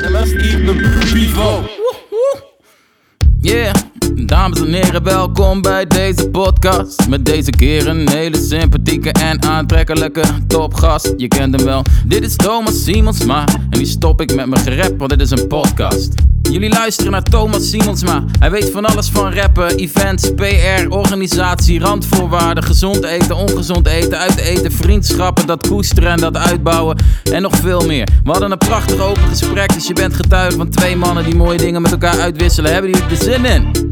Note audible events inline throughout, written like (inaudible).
let's eat the bevo. Yeah, dames en heren, welkom bij deze podcast. Met deze keer een hele sympathieke en aantrekkelijke topgast. Je kent hem wel, dit is Thomas Simonsma. En die stop ik met mijn gerep, want dit is een podcast. Jullie luisteren naar Thomas Simonsma. Hij weet van alles van rappen, events, PR, organisatie, randvoorwaarden, gezond eten, ongezond eten, uit eten, vriendschappen, dat koesteren en dat uitbouwen en nog veel meer. We hadden een prachtig open gesprek, dus je bent getuige van twee mannen die mooie dingen met elkaar uitwisselen. Hebben jullie er zin in?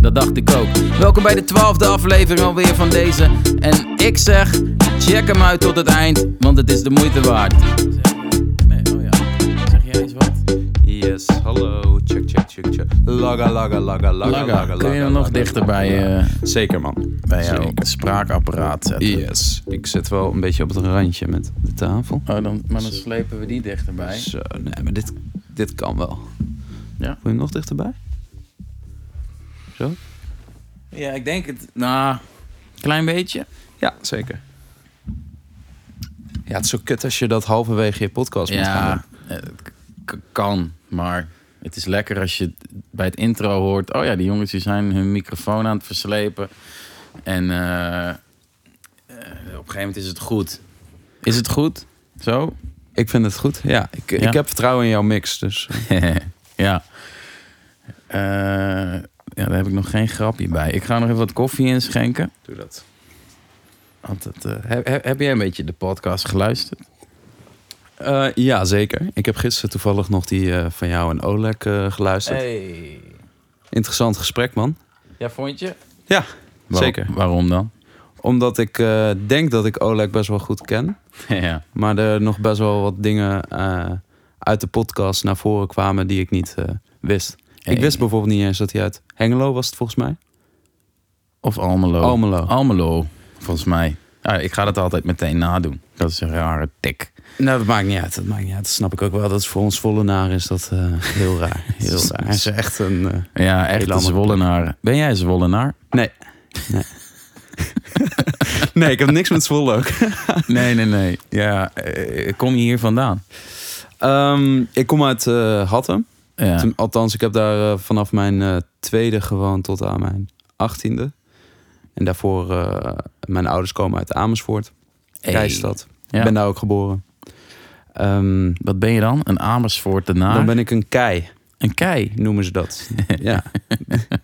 Dat dacht ik ook. Welkom bij de twaalfde aflevering alweer van deze. En ik zeg, check hem uit tot het eind, want het is de moeite waard. Yes, hallo. Check, check, check, check. Laga, laga, laga, laga, laga, Laga, kun je hem nog laga, dichter laga, bij, laga. eh, Zeker, man. bij jouw Zeker. spraakapparaat zetten? Yes. Ik zit wel een beetje op het randje met de tafel. Oh, dan, maar dan slepen we die dichterbij. Zo, nee, maar dit, dit kan wel. Ja. Wil je hem nog dichterbij? Zo? Ja, ik denk het. Nou, klein beetje. Ja, zeker. Ja, het is zo kut als je dat halverwege je podcast moet gaan Ja, doen. het k- kan, maar het is lekker als je bij het intro hoort... oh ja, die jongens die zijn hun microfoon aan het verslepen. En eh, eh, op een gegeven moment is het goed. Is het goed? Zo? Ik vind het goed. Ja, ik, Ja. ik heb vertrouwen in jouw mix. Dus (laughs) eh, ja. Ja, daar heb ik nog geen grapje bij. Ik ga nog even wat koffie inschenken. doe dat. Want het, heb, heb- heb jij een beetje de podcast geluisterd? Eh, ja, zeker. Ik heb gisteren toevallig nog die eh, van jou en Oleg eh, geluisterd. Hey. Interessant gesprek, man. Ja, vond je? Ja, Waar- zeker. Waarom dan? Omdat ik eh, denk dat ik Oleg best wel goed ken. (laughs) ja. Maar er nog best wel wat dingen eh, uit de podcast naar voren kwamen die ik niet eh, wist. Hey. Ik wist bijvoorbeeld niet eens dat hij uit Hengelo was, het volgens mij. Of Almelo. Almelo. Almelo, volgens mij. Ja, ik ga dat altijd meteen nadoen. Dat is een rare tik. Nou, dat maakt niet uit. Dat maakt niet uit. Dat snap ik ook wel. Dat is voor ons Vollenaar is dat eh, heel raar. (laughs) Heel raar. Hij is echt een... eh, Ja, echt een Zwollenaar. Ben jij een Zwollenaar? Nee. Nee. (laughs) nee, ik heb niks met Zwolle ook. (laughs) nee, nee, nee. Ja, eh, kom je hier vandaan? Ehm, ik kom uit eh Hattem. Ja. Althans, ik heb daar vanaf mijn tweede gewoond tot aan mijn achttiende. En daarvoor, eh, mijn ouders komen uit Amersfoort, Hey. Rijstad. Ik Ja. ben daar ook geboren. Ehm, Wat ben je dan? Een Amersfoort daarna? dan ben ik een kei, Een kei. noemen ze dat. (laughs) ja.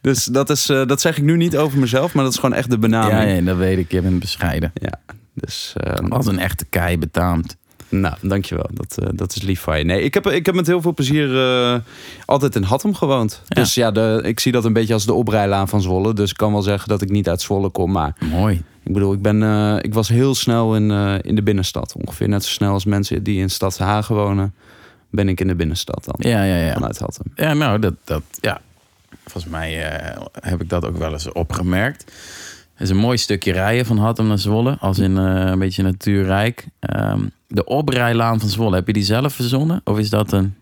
Dus dat, is, eh, dat zeg ik nu niet over mezelf, maar dat is gewoon echt de benaming. ja, ja, dat weet ik. Je bent bescheiden. Ja, Dus, Als een echte kei betaamt. Nou, dankjewel. Dat, eh, dat is lief van je. Nee, ik heb, ik heb met heel veel plezier eh, altijd in Hattem gewoond. Ja. Dus ja, de, ik zie dat een beetje als de oprijlaan van Zwolle. Dus ik kan wel zeggen dat ik niet uit Zwolle kom. Maar Mooi. ik bedoel, ik, ben, eh, ik was heel snel in, in de binnenstad. Ongeveer net zo snel als mensen die in Stad Hagen wonen, ben ik in de binnenstad dan. Ja, ja, ja. Vanuit Hattem. Ja, nou, dat, dat, ja. Volgens mij heb ik dat ook wel eens opgemerkt. Is een mooi stukje rijden van Hattem naar Zwolle. Als in eh, een beetje natuurrijk. Ehm, de oprijlaan van Zwolle, heb je die zelf verzonnen? Of is dat een...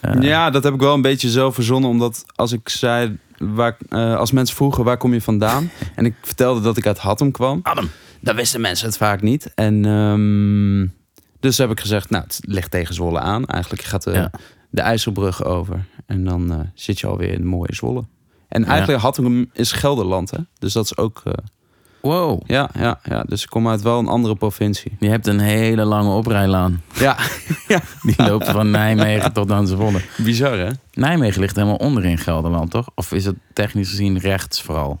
eh, Ja, dat heb ik wel een beetje zelf verzonnen. Omdat als ik zei, waar, eh, als mensen vroegen waar kom je vandaan? (laughs) en ik vertelde dat ik uit Hattem kwam. Adam. Dan wisten mensen het vaak niet. En ehm, dus heb ik gezegd, nou, het ligt tegen Zwolle aan. Eigenlijk gaat de, Ja. de IJsselbrug over. En dan zit je alweer in mooie Zwolle. En Ja. eigenlijk Hattem is Gelderland, hè? Dus dat is ook... eh, Wow. ja, ja, ja, dus ik kom uit wel een andere provincie. Je hebt een hele lange oprijlaan. Ja, (laughs) Die loopt van Nijmegen tot aan Zwolle. bizar hè? Nijmegen ligt helemaal onderin Gelderland, toch? Of is het technisch gezien rechts vooral?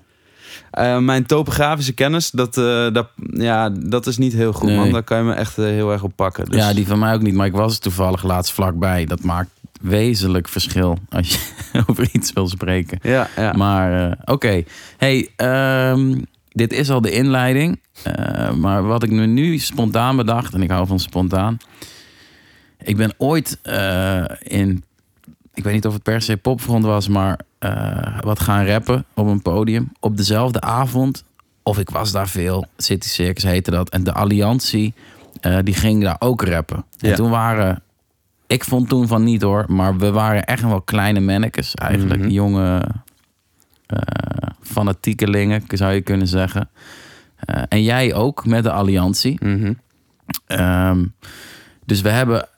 Eh, mijn topografische kennis, dat, eh, dat, ja, dat is niet heel goed, Nee. man. Daar kan je me echt heel erg op pakken. Dus, Ja, die van mij ook niet, maar ik was toevallig laatst vlakbij. Dat maakt wezenlijk verschil als je (laughs) over iets wil spreken. Ja, ja. Maar eh, oké. Hey, ehm, dit is al de inleiding. Eh, maar wat ik me nu spontaan bedacht, en ik hou van spontaan. Ik ben ooit eh, in, ik weet niet of het per se popfront was, maar wat gaan rappen op een podium. Op dezelfde avond, of ik was daar veel, City Circus heette dat. En de Alliantie, die ging daar ook rappen. En Ja. toen waren, ik vond toen van niet hoor, maar we waren echt wel kleine mannekes eigenlijk. Mhm. Jonge eh fanatiekelingen, zou je kunnen zeggen. Eh, en jij ook met de Alliantie. Mhm. Ehm, dus we hebben,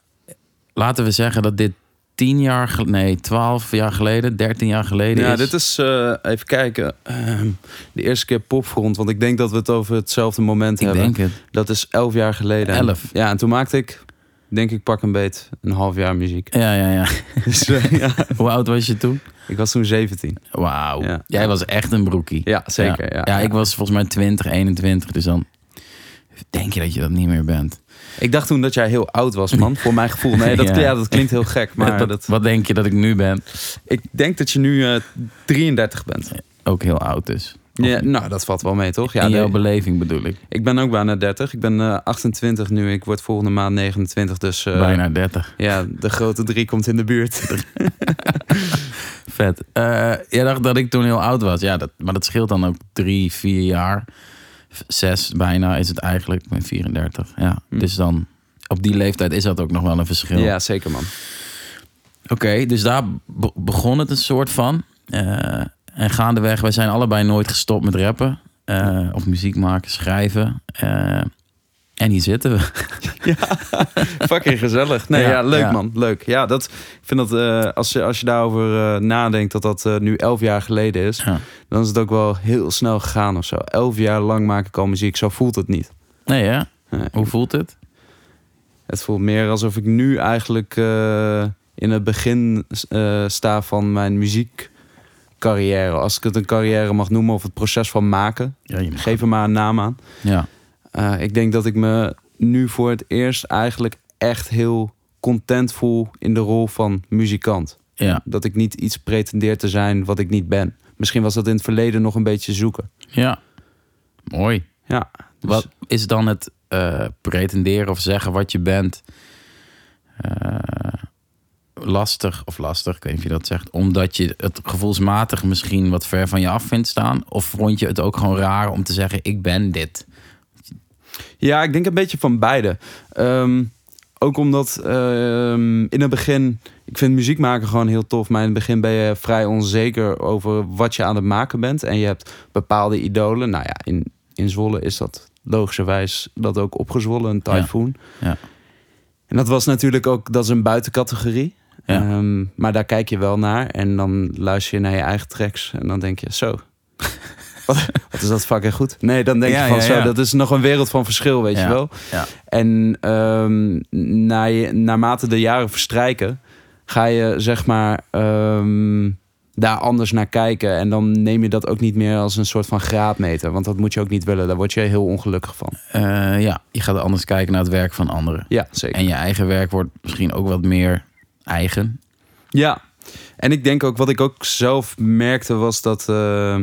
laten we zeggen dat dit tien jaar, nee, twaalf jaar geleden, dertien jaar geleden Ja, is. dit is, eh, even kijken, ehm, de eerste keer Popgrond. Want ik denk dat we het over hetzelfde moment Ik hebben. denk het. Dat is elf jaar geleden. Elf. Ja, en toen maakte ik, denk ik, pak een beet, een half jaar muziek. Ja, ja, ja. (laughs) Dus eh, ja, (laughs) Hoe oud was je toen? ik was toen 17. Wauw. Ja. Jij was echt een broekie. Ja, zeker. Ja, Ja, ik was volgens mij 20, 21. Dus dan denk je dat je dat niet meer bent. Ik dacht toen dat jij heel oud was, man. Voor mijn gevoel. Nee, (laughs) dat, Ja. ja. dat klinkt heel gek. Maar wat, dat, wat denk je dat ik nu ben? ik denk dat je nu eh 33 bent. Ook heel oud dus. Ja, nou, dat valt wel mee, toch? Ja, In jouw beleving bedoel ik. ik ben ook bijna 30. Ik ben eh 28 nu. Ik word volgende maand 29. Dus eh, Bijna 30. ja, de grote drie komt in de buurt. (laughs) Vet. Eh, jij dacht dat ik toen heel oud was. Ja, dat, maar dat scheelt dan ook drie, vier jaar. Zes bijna is het eigenlijk. Ik ben 34. Ja, Hm. dus dan... Op die leeftijd is dat ook nog wel een verschil. ja, zeker, man. Oké, dus daar be- begon het een soort van. En gaandeweg, wij zijn allebei nooit gestopt met rappen. eh, of muziek maken, schrijven. Eh, en hier zitten we. (laughs) Fucking gezellig. Nee, Ja, ja, leuk ja. man. Leuk. Ja, dat, ik vind dat eh, als, je, als je daarover nadenkt dat dat nu elf jaar geleden is, Ja. dan is het ook wel heel snel gegaan of zo. Elf jaar lang maak ik al muziek. Zo voelt het niet. Nee, hè? Nee. Hoe voelt het? Het voelt meer alsof ik nu eigenlijk in het begin sta van mijn muziekcarrière. Als ik het een carrière mag noemen of het proces van maken. Ja, je mag- Geef er maar een naam aan. ja. Eh, ik denk dat ik me nu voor het eerst eigenlijk echt heel content voel in de rol van muzikant. ja. Dat ik niet iets pretendeer te zijn wat ik niet ben. Misschien was dat in het verleden nog een beetje zoeken. Ja. Mooi. Ja, dus- Wat is dan het eh, pretenderen of zeggen wat je bent eh, lastig of lastig, ik weet niet of je dat zegt, omdat je het gevoelsmatig misschien wat ver van je af vindt staan? Of vond je het ook gewoon raar om te zeggen ik ben dit? Ja, ik denk een beetje van beide. Ehm, ook omdat ehm, in het begin, ik vind muziek maken gewoon heel tof. Maar in het begin ben je vrij onzeker over wat je aan het maken bent. En je hebt bepaalde idolen. Nou ja, in, in Zwolle is dat logischerwijs dat ook opgezwollen, een typhoon. Ja. En dat was natuurlijk ook, dat is een buitencategorie. Ja. Ehm, maar daar kijk je wel naar. En dan luister je naar je eigen tracks. En dan denk je, zo. (laughs) wat, wat is dat fucking goed? Nee, dan denk Ja, je van, ja, zo, dat is nog een wereld van verschil, weet je wel. Ja. En ehm, na je, naarmate de jaren verstrijken, ga je zeg maar ehm, daar anders naar kijken. En dan neem je dat ook niet meer als een soort van graadmeter. Want dat moet je ook niet willen. Daar word je heel ongelukkig van. Eh, ja, je gaat anders kijken naar het werk van anderen. Ja, zeker. En je eigen werk wordt misschien ook wat meer eigen. Ja, en ik denk ook wat ik ook zelf merkte was dat eh, eh,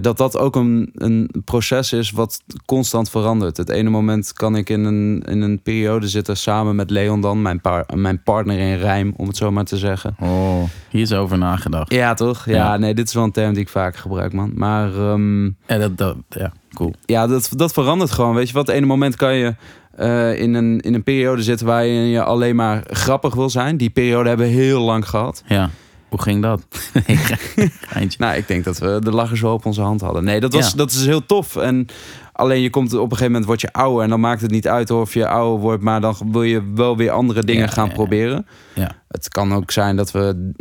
dat, dat ook een, een proces is wat constant verandert. Het ene moment kan ik in een, in een periode zitten samen met Leon dan, mijn, par- mijn partner in rijm, om het zo maar te zeggen. Oh, hier is over nagedacht. Ja, toch? Ja, Ja. nee, dit is wel een term die ik vaak gebruik, man. Maar ehm, Ja, dat, dat, ja cool. ja, dat, dat verandert gewoon. Weet je wat? Het ene moment kan je eh, in, een, in een periode zitten waar je alleen maar grappig wil zijn. Die periode hebben we heel lang gehad. Ja, hoe ging dat? (laughs) (laughs) Nou, ik denk dat we de lachers wel op onze hand hadden. Nee, dat, was, Ja. dat is heel tof. En alleen je komt op een gegeven moment word je ouder. En dan maakt het niet uit of je ouder wordt. Maar dan wil je wel weer andere dingen Ja, gaan ja, ja. proberen. Ja. Het kan ook zijn dat we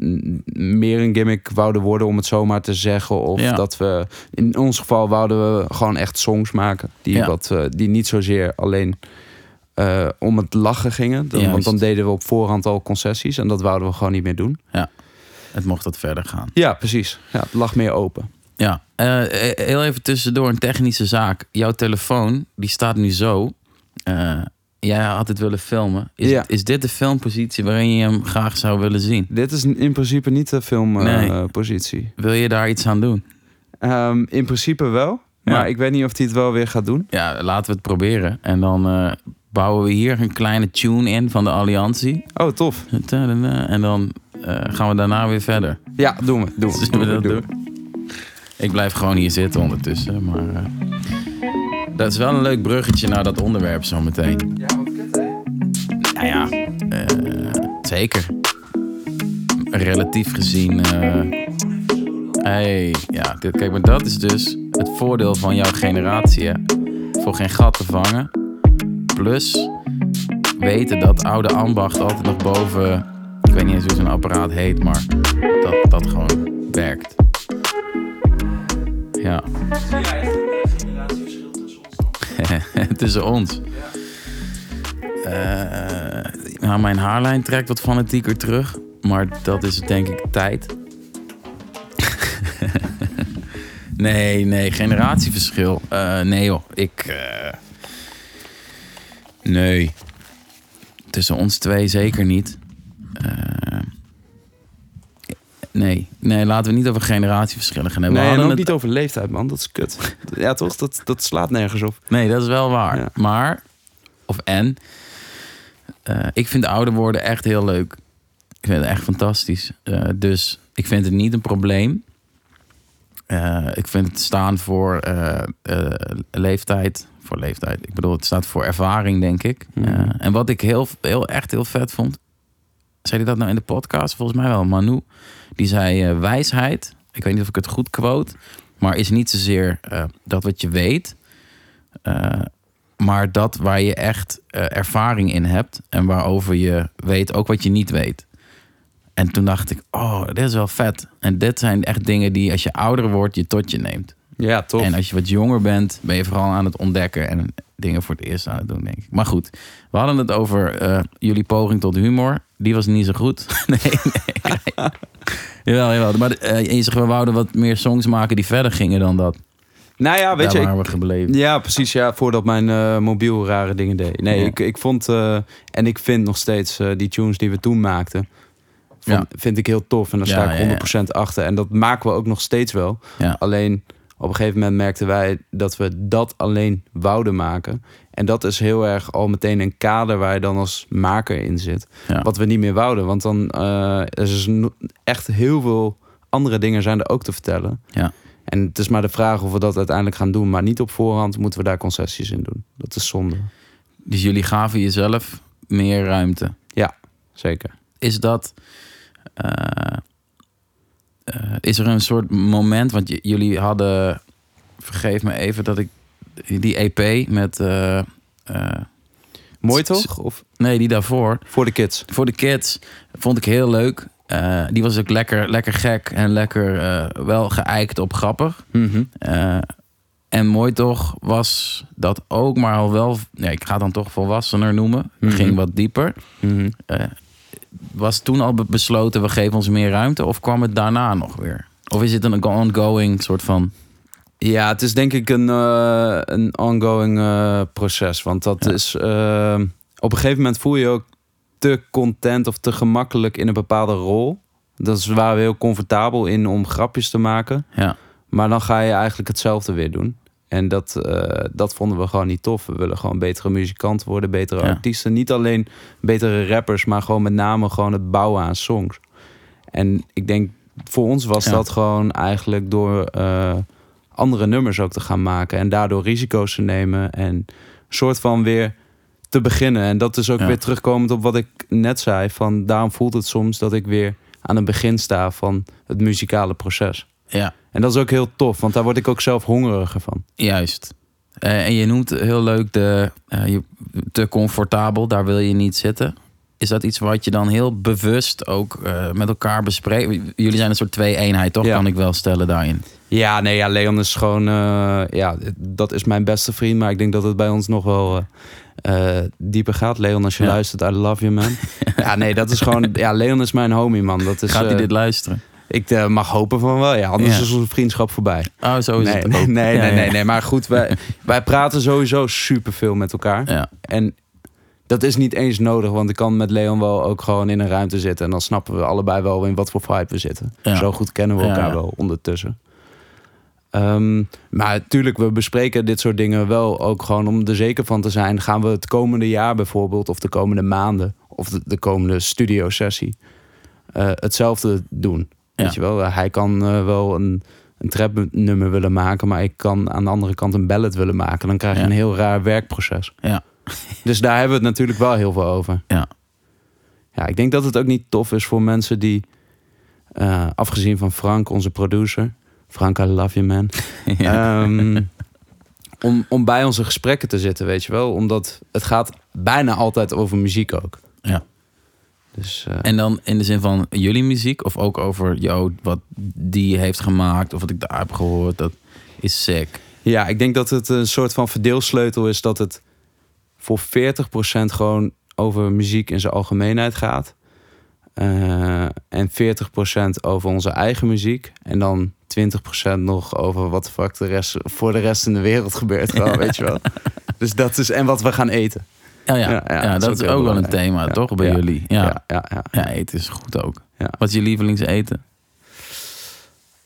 meer een gimmick wouden worden, om het zomaar te zeggen. Of Ja. dat we, in ons geval, wouden we gewoon echt songs maken. Die, Ja. wat, eh, die niet zozeer alleen eh, om het lachen gingen. Dan, want dan deden we op voorhand al concessies. En dat wouden we gewoon niet meer doen. Het mocht wat verder gaan. Ja, precies. Ja, het lag meer open. Ja, eh, eh, heel even tussendoor een technische zaak. Jouw telefoon, die staat nu zo. Eh, jij had het willen filmen. Is, Ja. is dit de filmpositie waarin je hem graag zou willen zien? Dit is in principe niet de Nee. filmpositie. Wil je daar iets aan doen? Ehm, in principe wel. Maar Ja. ik weet niet of hij het wel weer gaat doen. Ja, laten we het proberen. En dan bouwen we hier een kleine tune in van de Alliantie. Oh, tof. En dan gaan we daarna weer verder. Ja, doen we. Doen we. (laughs) Zullen we dat Doen we. doen? Ik blijf gewoon hier zitten ondertussen. Maar eh, dat is wel een leuk bruggetje naar dat onderwerp zometeen. Ja, wat kut, hè? Nou ja, eh, zeker. Relatief gezien. eh hey, ja, dit, kijk, maar dat is dus het voordeel van jouw generatie. Hè? Voor geen gat te vangen. Plus weten dat oude ambacht altijd nog boven ik weet niet eens hoe zo'n apparaat heet, maar dat dat gewoon werkt. Ja. Een generatieverschil tussen ons? tussen ons. Eh, nou, mijn haarlijn trekt wat fanatieker terug. Maar dat is denk ik tijd. (laughs) nee, nee, generatieverschil. Eh, nee joh, ik... eh, nee. Tussen ons twee zeker niet. Nee, nee, laten we niet over generatieverschillen gaan hebben. Nee, We en ook het- niet over leeftijd, man. Dat is kut. Ja, toch? Dat, dat slaat nergens op. Nee, dat is wel waar. Ja. Maar, of en, eh, ik vind ouder worden echt heel leuk. Ik vind het echt fantastisch. Eh, dus ik vind het niet een probleem. Eh, ik vind het staan voor leeftijd. Voor leeftijd. Ik bedoel, het staat voor ervaring, denk ik. Mhm. En wat ik heel, heel, echt heel vet vond. Zei hij dat nou in de podcast? Volgens mij wel. Manu. Die zei eh, wijsheid. Ik weet niet of ik het goed quote. Maar is niet zozeer eh, dat wat je weet. eh, maar dat waar je echt ervaring in hebt. En waarover je weet ook wat je niet weet. En toen dacht ik, oh, dit is wel vet. En dit zijn echt dingen die als je ouder wordt, je tot je neemt. Ja, toch? En als je wat jonger bent, ben je vooral aan het ontdekken en dingen voor het eerst aan het doen, denk ik. Maar goed, we hadden het over eh, jullie poging tot humor. Die was niet zo goed. (laughs) nee, nee. nee. jawel, jawel. Maar eh, je zegt, we wouden wat meer songs maken die verder gingen dan dat. nou ja, weet Daar je, ik- waren we gebleven. Ja, precies. Ja, voordat mijn eh, mobiel rare dingen deed. Nee, Ja. ik, ik vond eh, en ik vind nog steeds eh, die tunes die we toen maakten, vond- Ja. vind ik heel tof. En daar Ja, sta ja, ik ja. 100% achter. En dat maken we ook nog steeds wel. Ja. Alleen op een gegeven moment merkten wij dat we dat alleen wouden maken. En dat is heel erg al meteen een kader waar je dan als maker in zit. Ja. Wat we niet meer wouden. Want dan eh, er is no- echt heel veel andere dingen zijn er ook te vertellen. Ja. En het is maar de vraag of we dat uiteindelijk gaan doen. Maar niet op voorhand moeten we daar concessies in doen. Dat is zonde. Dus jullie gaven jezelf meer ruimte. Zeker. Is dat. eh, eh, is er een soort moment, want jullie hadden. Vergeef me even dat ik. Die EP met. eh, eh, Mooi toch? Of nee, die daarvoor. voor de kids. Voor de kids vond ik heel leuk. Die was ook lekker, lekker gek en lekker wel geëikt op grappig. Eh, en mooi toch was dat ook, maar al wel. Nee, ik ga het dan toch volwassener noemen. Mhm. Ging wat dieper. Mhm. Was toen al be- besloten, we geven ons meer ruimte? Of kwam het daarna nog weer? Of is het een ongoing soort van... Ja, het is denk ik een, eh, een ongoing eh, proces. Want dat Ja. is. eh, op een gegeven moment voel je je ook te content of te gemakkelijk in een bepaalde rol. Dat is waar we heel comfortabel in om grapjes te maken. Ja, Maar dan ga je eigenlijk hetzelfde weer doen. En dat, eh, dat vonden we gewoon niet tof. We willen gewoon betere muzikanten worden, betere Ja. artiesten. Niet alleen betere rappers, maar gewoon met name gewoon het bouwen aan songs. En ik denk, voor ons was Ja. dat gewoon eigenlijk door eh, andere nummers ook te gaan maken. En daardoor risico's te nemen. En een soort van weer te beginnen. En dat is ook Ja. weer terugkomend op wat ik net zei. Van daarom voelt het soms dat ik weer aan het begin sta van het muzikale proces. Ja En dat is ook heel tof, want daar word ik ook zelf hongeriger van. juist. Eh, en je noemt heel leuk de... eh, je, te comfortabel, daar wil je niet zitten. Is dat iets wat je dan heel bewust ook eh, met elkaar bespreekt? Jullie zijn een soort twee-eenheid, toch? Ja. Kan ik wel stellen daarin. Ja, nee, ja, Leon is gewoon, ja, dat is mijn beste vriend, maar ik denk dat het bij ons nog wel dieper gaat. Leon, als je Ja. luistert, I love you, man. (laughs) ja, nee, dat is gewoon, ja, Leon is mijn homie, man. Dat is, Gaat hij dit luisteren? Ik eh, mag hopen van wel, ja, anders Ja. is onze vriendschap voorbij. Oh, zo is nee, het nee, ook. nee, Ja, nee, nee, nee, maar goed, wij, (laughs) wij praten sowieso superveel met elkaar. Ja, En dat is niet eens nodig, want ik kan met Leon wel ook gewoon in een ruimte zitten. En dan snappen we allebei wel in wat voor vibe we zitten. Zo goed kennen we elkaar wel ondertussen. Ehm, maar natuurlijk, we bespreken dit soort dingen wel ook gewoon om er zeker van te zijn. Gaan we het komende jaar bijvoorbeeld, of de komende maanden, of de, de komende studio-sessie, eh, hetzelfde doen? Ja. Weet je wel, hij kan eh, wel een, een trapnummer willen maken, maar ik kan aan de andere kant een ballad willen maken. Dan krijg je Ja. een heel raar werkproces. Ja. (laughs) Dus daar hebben we het natuurlijk wel heel veel over. Ja. Ja, ik denk dat het ook niet tof is voor mensen die, eh, afgezien van Frank, onze producer. Frank, I love you, man. (laughs) ja. Ehm, om, om bij onze gesprekken te zitten, weet je wel. Omdat het gaat bijna altijd over muziek ook. Ja. Dus, eh, En dan in de zin van jullie muziek of ook over yo, wat die heeft gemaakt of wat ik daar heb gehoord, dat is sick. ja, ik denk dat het een soort van verdeelsleutel is dat het voor 40% gewoon over muziek in zijn algemeenheid gaat. Eh, en 40% over onze eigen muziek. En dan 20% nog over wat de fuck de rest, voor de rest in de wereld gebeurt. Gewoon, (laughs) weet je wel. Dus dat is, en wat we gaan eten. Ja, ja, Ja, ja, ja, dat, is ook wel een thema, toch? Bij jullie. Ja. Ja. ja, eten is goed ook. Wat is je lievelingseten?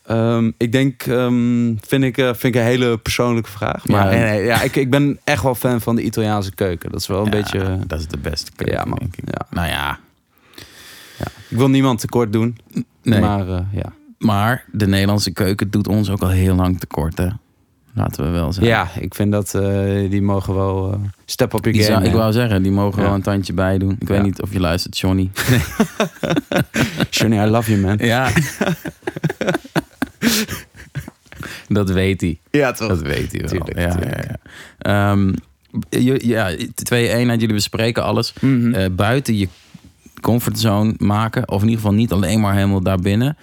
Ehm, ik denk, ehm, vind, ik, eh, vind ik een hele persoonlijke vraag. Maar Ja. nee, nee, ja, ik, ik ben echt wel fan van de Italiaanse keuken. Dat is wel een Ja, beetje... eh, Dat is de beste keuken, ja, man. denk ik. Ja. Nou ja, Ik wil niemand tekort doen. nee. Maar, Maar eh, ja. de Nederlandse keuken doet ons ook al heel lang tekort, hè? Laten we wel zeggen. ja, ik vind dat eh, die mogen wel eh, step up your Die game. zou, ik wou zeggen, die mogen Ja. wel een tandje bij doen. Ik weet niet of je luistert, Johnny. (laughs) Johnny, I love you, man. Ja. (laughs) dat weet hij. Ja, toch? Dat weet hij wel. Tuurlijk, ja, tuurlijk. Ja, ja. Ehm, je- ja, twee eenheid, jullie bespreken alles. Eh, buiten je comfortzone maken, of in ieder geval niet alleen maar helemaal daarbinnen.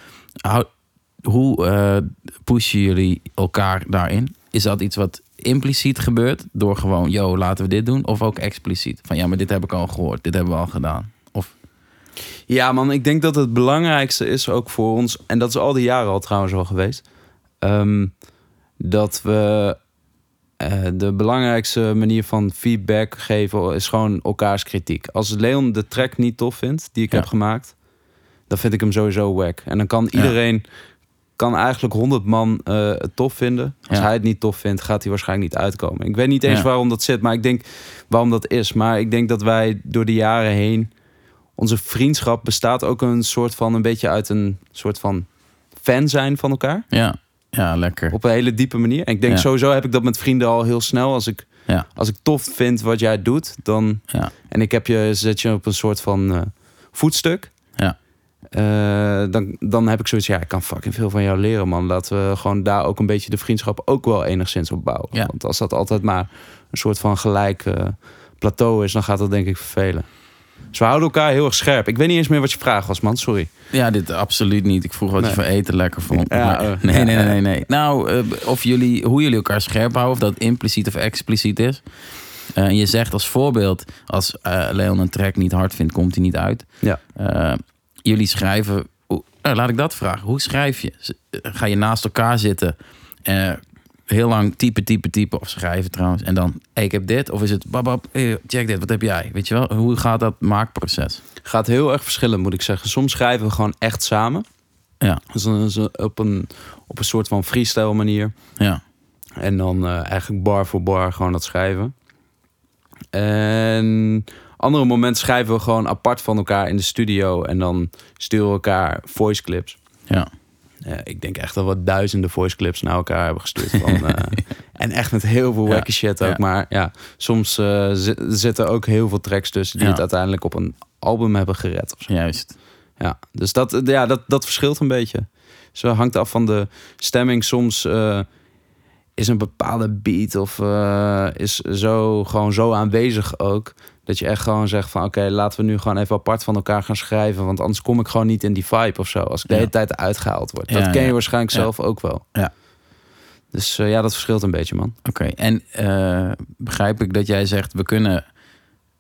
Hoe eh, pushen jullie elkaar daarin? Is dat iets wat impliciet gebeurt door gewoon, yo, laten we dit doen? Of ook expliciet? Van ja, maar dit heb ik al gehoord, dit hebben we al gedaan. Of Ja, man, ik denk dat het belangrijkste is ook voor ons, en dat is al die jaren al trouwens al geweest, ehm, dat we eh, de belangrijkste manier van feedback geven is gewoon elkaars kritiek. Als Leon de track niet tof vindt die ik Ja. heb gemaakt, dan vind ik hem sowieso wack. En dan kan iedereen, kan eigenlijk 100 man eh, het tof vinden. Als Ja. hij het niet tof vindt, gaat hij waarschijnlijk niet uitkomen. Ik weet niet eens Ja. waarom dat zit, maar ik denk waarom dat is. Maar ik denk dat wij door de jaren heen onze vriendschap bestaat ook een soort van een beetje uit een soort van fan zijn van elkaar. ja, ja lekker. Op een hele diepe manier. En ik denk Ja. sowieso heb ik dat met vrienden al heel snel. Als ik, Ja. als ik tof vind wat jij doet, dan. En ik heb je, zet je op een soort van eh, voetstuk. Eh, dan, dan heb ik zoiets, ja, ik kan fucking veel van jou leren, man. Laten we gewoon daar ook een beetje de vriendschap ook wel enigszins op bouwen. Ja. Want als dat altijd maar een soort van gelijk eh, plateau is, dan gaat dat denk ik vervelen. Dus we houden elkaar heel erg scherp. Ik weet niet eens meer wat je vraag was, man. Sorry. Ja, dit absoluut niet. Ik vroeg wat Nee. je voor eten lekker vond. Ja, Maar- eh, nee, nee, nee, nee, nee. Nou, of jullie, hoe jullie elkaar scherp houden, of dat impliciet of expliciet is. En je zegt als voorbeeld, als Leon een track niet hard vindt, komt hij niet uit. Ja. Eh, jullie schrijven, hoe- nou, laat ik dat vragen. Hoe schrijf je? Z- Ga je naast elkaar zitten, eh, heel lang typen, typen, typen, of schrijven trouwens. En dan, hey, ik heb dit, of is het, babab, hey, check dit, wat heb jij? Weet je wel, hoe gaat dat maakproces? Gaat heel erg verschillen, moet ik zeggen. Soms schrijven we gewoon echt samen. Ja, Dus dan is het op een, op een soort van freestyle manier. ja, En dan eh, eigenlijk bar voor bar gewoon dat schrijven. En andere momenten schrijven we gewoon apart van elkaar in de studio. En dan sturen we elkaar voice clips. ja. Ik denk echt dat we duizenden voice clips naar elkaar hebben gestuurd. Van, (laughs) eh, en echt met heel veel Ja, wacky shit ook. ja. Maar ja, soms zi- zitten ook heel veel tracks tussen... die Ja. het uiteindelijk op een album hebben gered. Of zo. Juist. Ja, dus dat, ja, dat, dat verschilt een beetje. Zo hangt af van de stemming. Soms eh, is een bepaalde beat of is zo gewoon zo aanwezig ook. Dat je echt gewoon zegt van oké, laten we nu gewoon even apart van elkaar gaan schrijven. Want anders kom ik gewoon niet in die vibe of zo. Als ik de Ja. hele tijd uitgehaald word. Ja, dat ken je waarschijnlijk zelf ook wel. Ja. Dus eh, ja, dat verschilt een beetje, man. Oké, en eh, begrijp ik dat jij zegt, we kunnen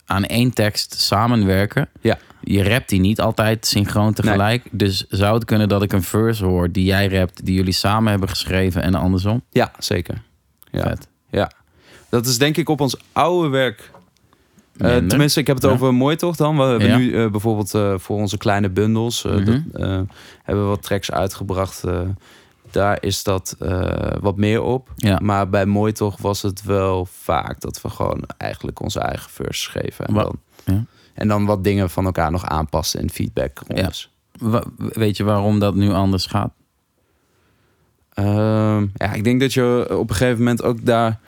aan één tekst samenwerken. Ja. Je rapt die niet altijd synchroon tegelijk. Dus zou het kunnen dat ik een verse hoor die jij rapt, die jullie samen hebben geschreven en andersom? Ja, zeker. Ja. Vet. Ja. Dat is denk ik op ons oude werk Eh, tenminste, ik heb het Ja. over Mooi toch dan. We hebben Ja. nu eh, bijvoorbeeld eh, voor onze kleine bundels... Mhm. dat, hebben we wat tracks uitgebracht. daar is dat wat meer op. Ja. Maar bij Mooi toch was het wel vaak... dat we gewoon eigenlijk onze eigen verse schreven. En, Wa- dan, ja. en dan wat dingen van elkaar nog aanpassen in feedback. rondes. Wa- weet je waarom dat nu anders gaat? Ehm, ja, ik denk dat je op een gegeven moment ook daar...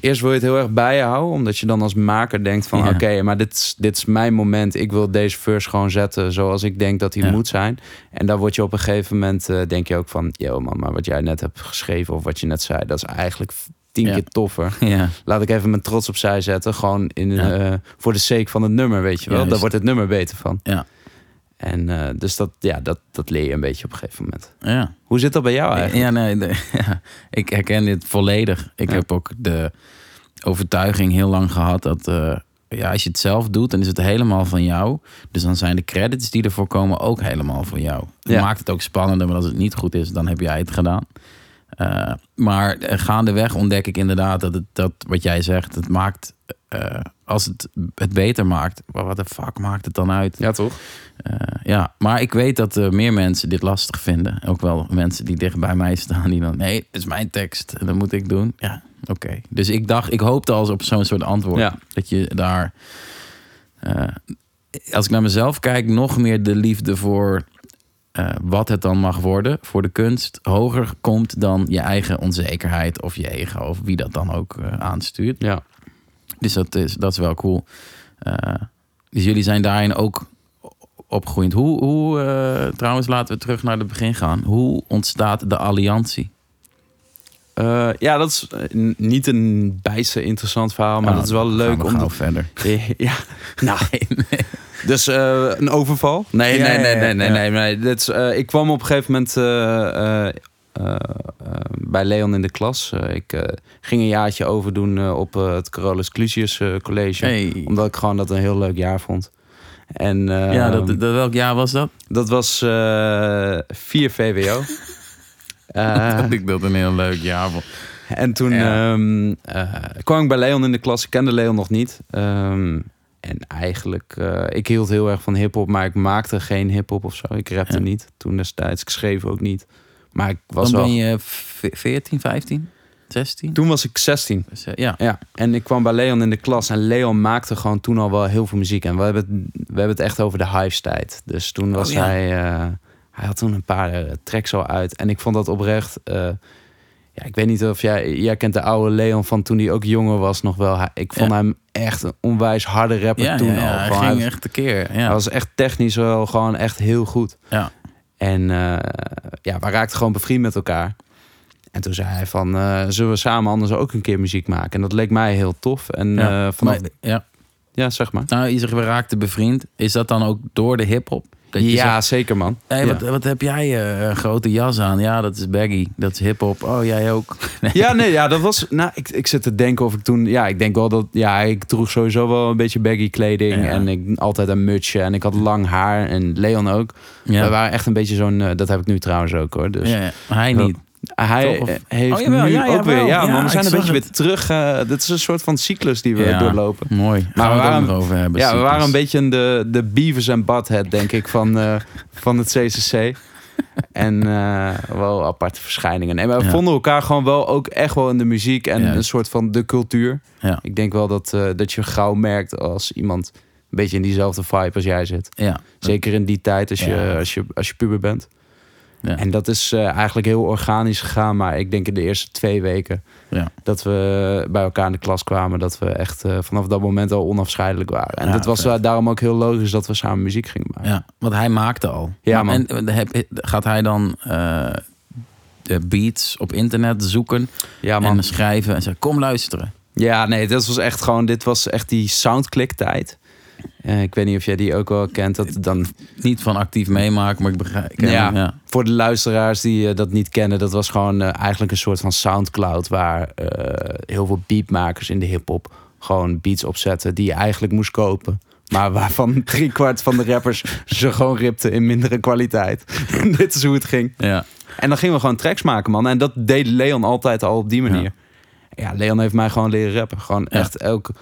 Eerst wil je het heel erg bij je houden. Omdat je dan als maker denkt van... Ja. oké, maar dit is, dit is mijn moment. Ik wil deze verse gewoon zetten zoals ik denk dat hij Ja. moet zijn. En dan word je op een gegeven moment... eh, denk je ook van... yo man, maar wat jij net hebt geschreven of wat je net zei... dat is eigenlijk tien Ja. keer toffer. (laughs) Ja, Laat ik even mijn trots opzij zetten. Gewoon in, eh, voor de sake van het nummer, weet je wel. Daar wordt het nummer beter van. Ja. En eh, dus dat, ja, dat, dat leer je een beetje op een gegeven moment. ja. Hoe zit dat bij jou eigenlijk? Ja, nee, (laughs) ja, ik herken dit volledig. Ik Ja. heb ook de overtuiging heel lang gehad dat eh, ja, als je het zelf doet, dan is het helemaal van jou. Dus dan zijn de credits die ervoor komen ook helemaal van jou. Dat Ja. maakt het ook spannender, maar als het niet goed is, dan heb jij het gedaan. Eh, maar gaandeweg ontdek ik inderdaad dat, het, dat wat jij zegt, het maakt, eh, als het het beter maakt, wat de fuck maakt het dan uit? Ja, toch? Eh, ja, maar ik weet dat er meer mensen dit lastig vinden. Ook wel mensen die dicht bij mij staan, die dan, nee, het is mijn tekst en dat moet ik doen. Ja, oké. Dus ik dacht, ik hoopte al op zo'n soort antwoord. Ja. Dat je daar, als ik naar mezelf kijk, nog meer de liefde voor eh, wat het dan mag worden, voor de kunst, hoger komt dan je eigen onzekerheid of je ego, of wie dat dan ook eh, aanstuurt. Ja. Dus dat is, dat is wel cool. Eh, dus jullie zijn daarin ook opgegroeid. Hoe, hoe trouwens, laten we terug naar het begin gaan. Hoe ontstaat de alliantie? Ja, dat is niet een bijster interessant verhaal, maar Nou, dat is wel leuk om... verder. (laughs) Ja, nou, Dus eh, een overval? Nee, Ja, nee, nee, nee, nee. nee, nee. Dit eh, ik kwam op een gegeven moment eh, bij Leon in de klas. Ik ging een jaartje overdoen op het Carolus Clusius College. Hey. Omdat ik gewoon dat een heel leuk jaar vond. En Ja, dat, dat, welk jaar was dat? dat was eh 4 VWO. (laughs) Dat ik dat een heel leuk jaar vond. en toen Ja. ehm, eh, kwam ik bij Leon in de klas. Ik kende Leon nog niet. Ehm, en eigenlijk, eh, ik hield heel erg van hip-hop, maar ik maakte geen hip-hop of zo. Ik rapte Ja. niet toen destijds. Ik schreef ook niet. Maar ik was Dan wel. ben je ve- 14, 15, 16? Toen was ik 16. Dus, eh, ja. Ja, en ik kwam bij Leon in de klas en Leon maakte gewoon toen al wel heel veel muziek. En we hebben het, we hebben het echt over de Hives tijd. Dus toen was Oh, ja. hij, eh, hij had toen een paar tracks al uit. En ik vond dat oprecht, ja, ik weet niet of jij, jij kent de oude Leon van toen hij ook jonger was nog wel. Hij- Ik vond Ja. hem echt een onwijs harde rapper Ja, toen ja, al. hij ging hij, echt tekeer. hij Ja. was echt technisch wel gewoon echt heel goed. Ja. En eh, ja, we raakten gewoon bevriend met elkaar. En toen zei hij van, eh, zullen we samen anders ook een keer muziek maken? En dat leek mij heel tof. En Ja, eh, vanaf, maar, ja. ja, zeg maar. Nou, je zegt we raakten bevriend. Is dat dan ook door de hip-hop? Dat je Ja, zegt, zeker man. hey, ja. wat, wat heb jij eh, een grote jas aan? Ja, dat is baggy. Dat is hip-hop. Oh, jij ook. (laughs) Nee. ja, nee, ja, dat was. Nou, ik, ik zit te denken of ik toen. Ja, ik denk wel dat. Ja, ik droeg sowieso wel een beetje baggy kleding. Ja. En ik altijd een mutsje. En ik had lang haar. En Leon ook. Ja. We waren echt een beetje zo'n. eh, dat heb ik nu trouwens ook hoor. Dus ja, hij niet. Hij Toch? Heeft Oh, jawel, nu ja, ook jawel. weer. Ja, Ja, maar we zijn een beetje weer het. terug. eh dit is een soort van cyclus die we Ja. doorlopen. Mooi. Maar Gaan we we het waren- nog over hebben. Ja, we waren een beetje in de, de Beavis en Butthead, denk ik, van, eh, van het CCC. (laughs) En eh, wel aparte verschijningen. Nee, maar we Ja. vonden elkaar gewoon wel ook echt wel in de muziek en een soort van de cultuur. Ja. Ik denk wel dat, eh, dat je gauw merkt als iemand een beetje in diezelfde vibe als jij zit. Ja. Zeker in die tijd als je, Ja. als je, als je puber bent. Ja. En dat is eh, eigenlijk heel organisch gegaan. Maar ik denk in de eerste twee weken Ja. dat we bij elkaar in de klas kwamen. Dat we echt eh, vanaf dat moment al onafscheidelijk waren. En Ja, dat was daarom ook heel logisch dat we samen muziek gingen maken. ja, want hij maakte al. Ja, Maar- man. En heb, gaat hij dan eh, de beats op internet zoeken Ja, man. en schrijven en zeggen, kom luisteren. Ja, nee, dit was echt gewoon... Dit was echt die soundclick Eh, ik weet niet of jij die ook wel kent. Dat dan Niet van actief meemaken, maar ik begrijp. ik Ja. hem, ja. voor de luisteraars die eh, dat niet kennen, dat was gewoon eh, eigenlijk een soort van Soundcloud waar heel veel beatmakers in de hip-hop gewoon beats opzetten die je eigenlijk moest kopen. Maar (laughs) waarvan driekwart van de rappers ze gewoon ripten in mindere kwaliteit. (laughs) Dit is hoe het ging. ja. En dan gingen we gewoon tracks maken, man. En dat deed Leon altijd al op die manier. Ja, Leon heeft mij gewoon leren rappen. Gewoon Ja. echt elke,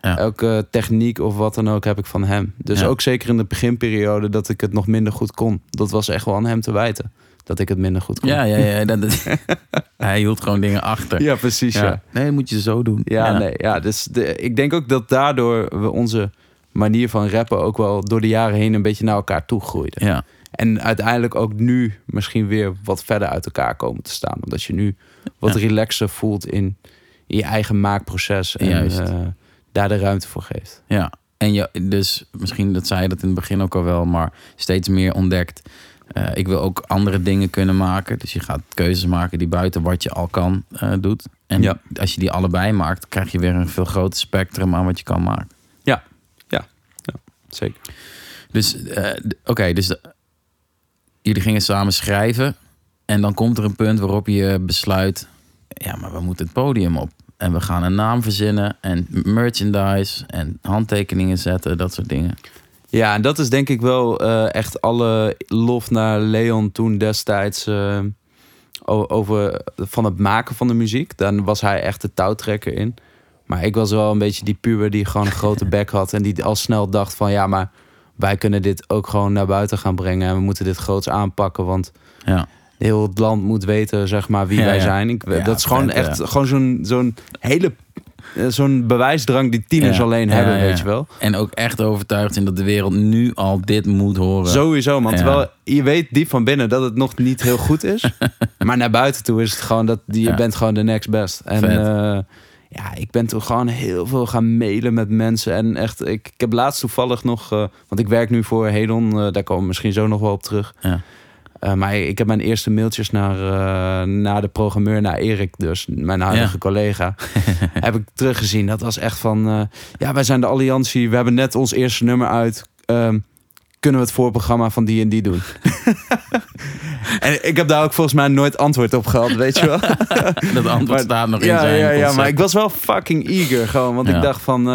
Ja. elke techniek of wat dan ook heb ik van hem. Dus Ja. ook zeker in de beginperiode dat ik het nog minder goed kon. Dat was echt wel aan hem te wijten. Dat ik het minder goed kon. Ja, ja, ja. Dat, dat- (laughs) hij hield gewoon dingen achter. Ja, precies. Ja, ja. Nee, moet je zo doen. nee. Ja, dus de, ik denk ook dat daardoor we onze manier van rappen ook wel door de jaren heen een beetje naar elkaar toe groeiden. Ja, En uiteindelijk ook nu misschien weer wat verder uit elkaar komen te staan. Omdat je nu wat Ja. relaxer voelt in, in je eigen maakproces. En Juist. eh, daar de ruimte voor geeft. ja. En je, dus misschien dat zei je dat in het begin ook al wel, maar steeds meer ontdekt Eh, ik wil ook andere dingen kunnen maken. Dus je gaat keuzes maken die buiten wat je al kan eh, doet. En Ja. als je die allebei maakt, krijg je weer een veel groter spectrum aan wat je kan maken. Ja, ja, ja zeker. Dus eh, oké, dus de- jullie gingen samen schrijven. En dan komt er een punt waarop je besluit: ja, maar we moeten het podium op. En we gaan een naam verzinnen en merchandise en handtekeningen zetten, dat soort dingen. Ja, en dat is denk ik wel eh, echt alle lof naar Leon toen destijds eh, over van het maken van de muziek. Dan was hij echt de touwtrekker in. Maar ik was wel een beetje die puber die gewoon een grote (laughs) bek had en die al snel dacht van ja, maar wij kunnen dit ook gewoon naar buiten gaan brengen en we moeten dit groots aanpakken, want Ja, heel het land moet weten zeg maar wie Ja, wij zijn. Ik, Ja, dat is gewoon vet, echt gewoon zo'n zo'n hele eh, zo'n bewijsdrang die tieners Ja, alleen hebben, ja. weet je wel. en ook echt overtuigd zijn dat de wereld nu al dit moet horen. Sowieso, man. Terwijl je weet diep van binnen dat het nog niet heel goed is. (laughs) maar naar buiten toe is het gewoon dat je bent gewoon de next best. En eh, ja, ik ben toen gewoon heel veel gaan mailen met mensen. En echt, ik, ik heb laatst toevallig nog, eh, want ik werk nu voor Hedon, daar komen we misschien zo nog wel op terug. Eh, maar ik heb mijn eerste mailtjes naar, eh, naar de programmeur, naar Erik dus, mijn huidige Ja. collega, (laughs) heb ik teruggezien. Dat was echt van, eh, ja, wij zijn de Alliantie, we hebben net ons eerste nummer uit. Ehm, kunnen we het voorprogramma van die en die doen? (laughs) en ik heb daar ook volgens mij nooit antwoord op gehad, weet je wel? (laughs) Dat antwoord Maar- staat nog in ja, zijn ja, ja, maar ik was wel fucking eager gewoon. Want Ja. ik dacht van... eh,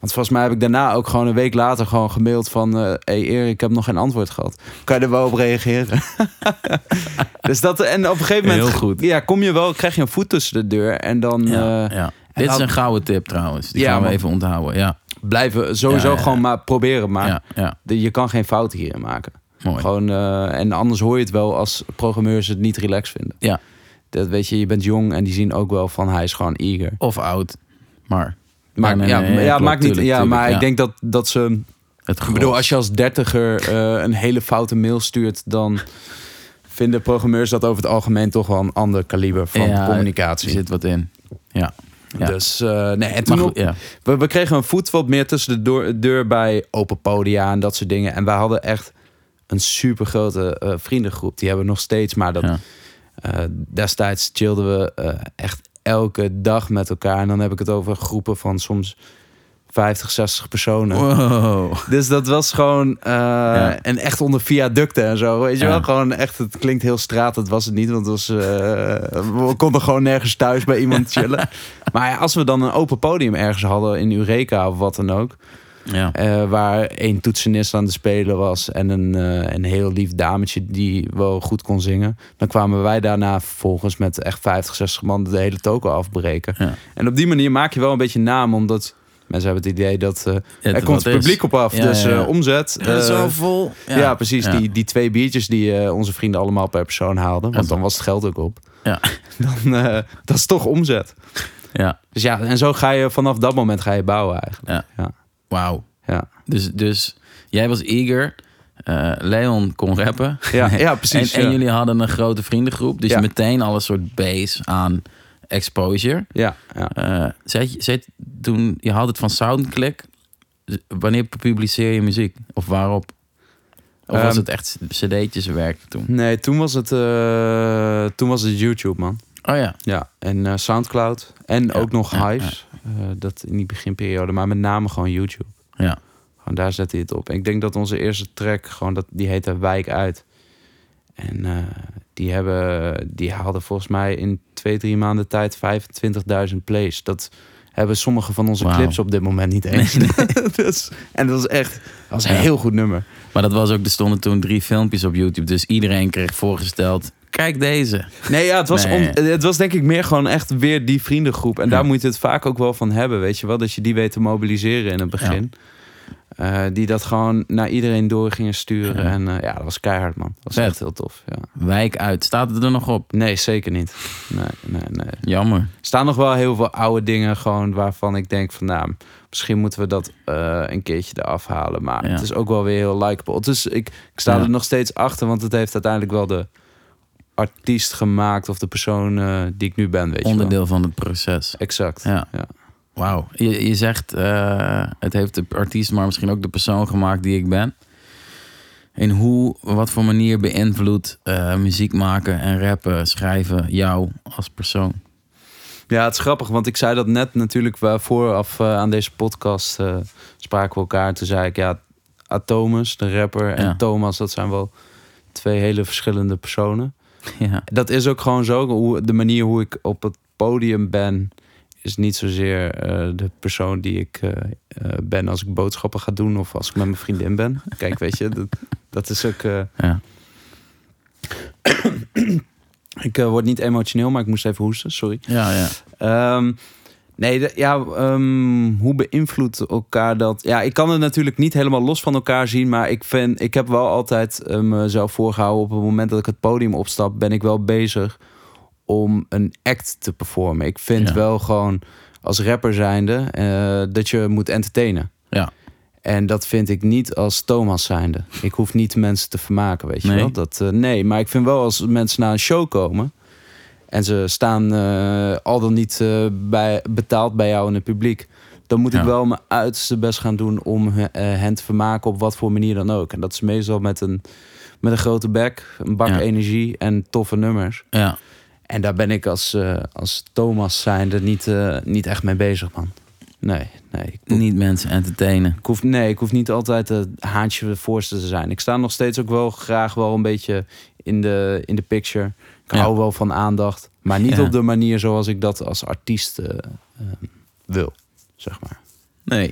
want volgens mij heb ik daarna ook gewoon een week later gewoon gemaild van... eh hey Erik, ik heb nog geen antwoord gehad. Kan je er wel op reageren? (laughs) dus dat... En op een gegeven moment... Heel goed. Ja, kom je wel... Krijg je een voet tussen de deur. En dan Ja, eh, ja. Dit is een gouden tip trouwens. Die Ja, gaan we even onthouden. Ja, blijven sowieso gewoon maar proberen. Maar de- je kan geen fouten hierin maken. Mooi. Gewoon, eh, en anders hoor je het wel als programmeurs het niet relaxed vinden. Ja. Dat weet je, je bent jong en die zien ook wel van hij is gewoon eager. Of oud. Maar Maar, nee, ja, nee, nee, ja, klopt, maakt niet. tuurlijk, ja, tuurlijk, maar ja. ik denk dat, dat ze. het Ik bedoel, als je als dertiger eh, een hele foute mail stuurt, dan vinden programmeurs dat over het algemeen toch wel een ander kaliber van Ja, Er communicatie. zit wat in. Ja. ja. Dus eh, nee, en toen op, ja. we, we kregen een voet wat meer tussen de deur, deur bij open podia en dat soort dingen. En wij hadden echt een super grote vriendengroep. Die hebben we nog steeds, maar dat, Ja. eh, destijds chillden we eh, echt elke dag met elkaar. En dan heb ik het over groepen van soms 50, 60 personen. Wow. Dus dat was gewoon... eh, Ja. En echt onder viaducten en zo. Weet je Ja. wel? Gewoon echt... Het klinkt heel straat. Dat was het niet. Want het was, eh, we konden gewoon nergens thuis bij iemand (laughs) chillen. maar ja, als we dan een open podium ergens hadden... In Eureka of wat dan ook... Ja. eh, waar één toetsenist aan de spelen was... en een, eh, een heel lief dametje die wel goed kon zingen... dan kwamen wij daarna vervolgens met echt 50, 60 man... de hele toko afbreken. Ja. En op die manier maak je wel een beetje naam... omdat mensen hebben het idee dat... eh, Het er komt is. publiek op af, Ja, dus eh, omzet. Het eh, zo vol. ja, precies. Ja. Die, die twee biertjes die eh, onze vrienden allemaal per persoon haalden. Want Ja. dan was het geld ook op. Ja. (laughs) Dan, eh, dat is toch omzet. Ja. Dus ja, en zo ga je vanaf dat moment ga je bouwen eigenlijk. Ja. Wauw. Ja, Dus, dus jij was eager. Eh, Leon kon rappen. ja, ja (laughs) precies. en, jullie hadden een grote vriendengroep. Dus Ja. meteen al een soort base aan exposure. ja, ja. Eh zei, je- zei toen, je had het van Soundclick. Wanneer publiceer je muziek? Of waarop? Of was Ehm, het echt cd'tjes werken toen? Nee, toen was het, eh, toen was het YouTube, man. Oh ja. Ja, en Soundcloud. En ook nog ja, Hives. Eh, dat in die beginperiode. Maar met name gewoon YouTube. Ja. Gewoon daar zette hij het op. En ik denk dat onze eerste track, gewoon dat, die heette Wijk Uit. En eh, die, hebben, die haalden volgens mij in twee, drie maanden tijd 25.000 plays. Dat hebben sommige van onze clips op dit moment niet eens. dus, (laughs) en dat was echt dat was een Ja. heel goed nummer. Maar dat was ook, er stonden toen drie filmpjes op YouTube. Dus iedereen kreeg voorgesteld, kijk deze. Nee, ja, het was, Nee. om- het was denk ik meer gewoon echt weer die vriendengroep. En Ja. daar moet je het vaak ook wel van hebben, weet je wel. Dat je die weet te mobiliseren in het begin. Eh, die dat gewoon naar iedereen door gingen sturen. Ja. En eh, ja, dat was keihard, man. Dat was echt heel tof, ja. Wijk uit. Staat het er nog op? Nee, zeker niet. Nee, nee, nee. Er Jammer. staan nog wel heel veel oude dingen gewoon waarvan ik denk van... nou, misschien moeten we dat eh, een keertje eraf halen. Maar het is ook wel weer heel likable. Dus ik, ik sta er nog steeds achter, want het heeft uiteindelijk wel de artiest gemaakt... of de persoon eh, die ik nu ben, weet je. Onderdeel van het proces. Exact. Ja. Ja. Wauw. Je, je zegt, eh, het heeft de artiest, maar misschien ook de persoon gemaakt die ik ben. In hoe, wat voor manier beïnvloedt eh, muziek maken en rappen, schrijven jou als persoon? Ja, het is grappig, want ik zei dat net natuurlijk vooraf aan deze podcast spraken we elkaar. Toen zei ik, ja, Atomus, de rapper, en Ja. Thomas, dat zijn wel twee hele verschillende personen. Ja, Dat is ook gewoon zo. Hoe, de manier hoe ik op het podium ben, is niet zozeer eh, de persoon die ik eh, eh, ben als ik boodschappen ga doen of als ik met mijn vriendin ben. (laughs) Kijk, weet je, dat, dat is ook. ja. (clears throat) ik word niet emotioneel, maar ik moest even hoesten, sorry. ja, ja. Ehm, nee, de- ja, ehm, hoe beïnvloedt elkaar dat? Ja, ik kan het natuurlijk niet helemaal los van elkaar zien, maar ik, vind, ik heb wel altijd eh, mezelf voorgehouden op het moment dat ik het podium opstap, ben ik wel bezig om een act te performen. Ik vind Ja. wel gewoon als rapper zijnde eh, dat je moet entertainen. Ja. En dat vind ik niet als Thomas zijnde. Ik hoef niet mensen te vermaken, weet je Nee. wel. Dat, eh, nee, maar ik vind wel als mensen naar een show komen... en ze staan eh, al dan niet eh, bij, betaald bij jou in het publiek... dan moet Ja. ik wel mijn uiterste best gaan doen om eh, hen te vermaken... op wat voor manier dan ook. En dat is meestal met een, met een grote bek, een bak Ja. energie en toffe nummers. ja. En daar ben ik als, als Thomas zijnde niet, niet echt mee bezig, man. Nee, nee. Ik hoef, Niet mensen entertainen. ik hoef, nee, ik hoef niet altijd het haantje voorste te zijn. Ik sta nog steeds ook wel graag wel een beetje in de, in de picture. Ik hou wel van aandacht. Maar niet op de manier zoals ik dat als artiest eh, eh, wil, zeg maar. Nee.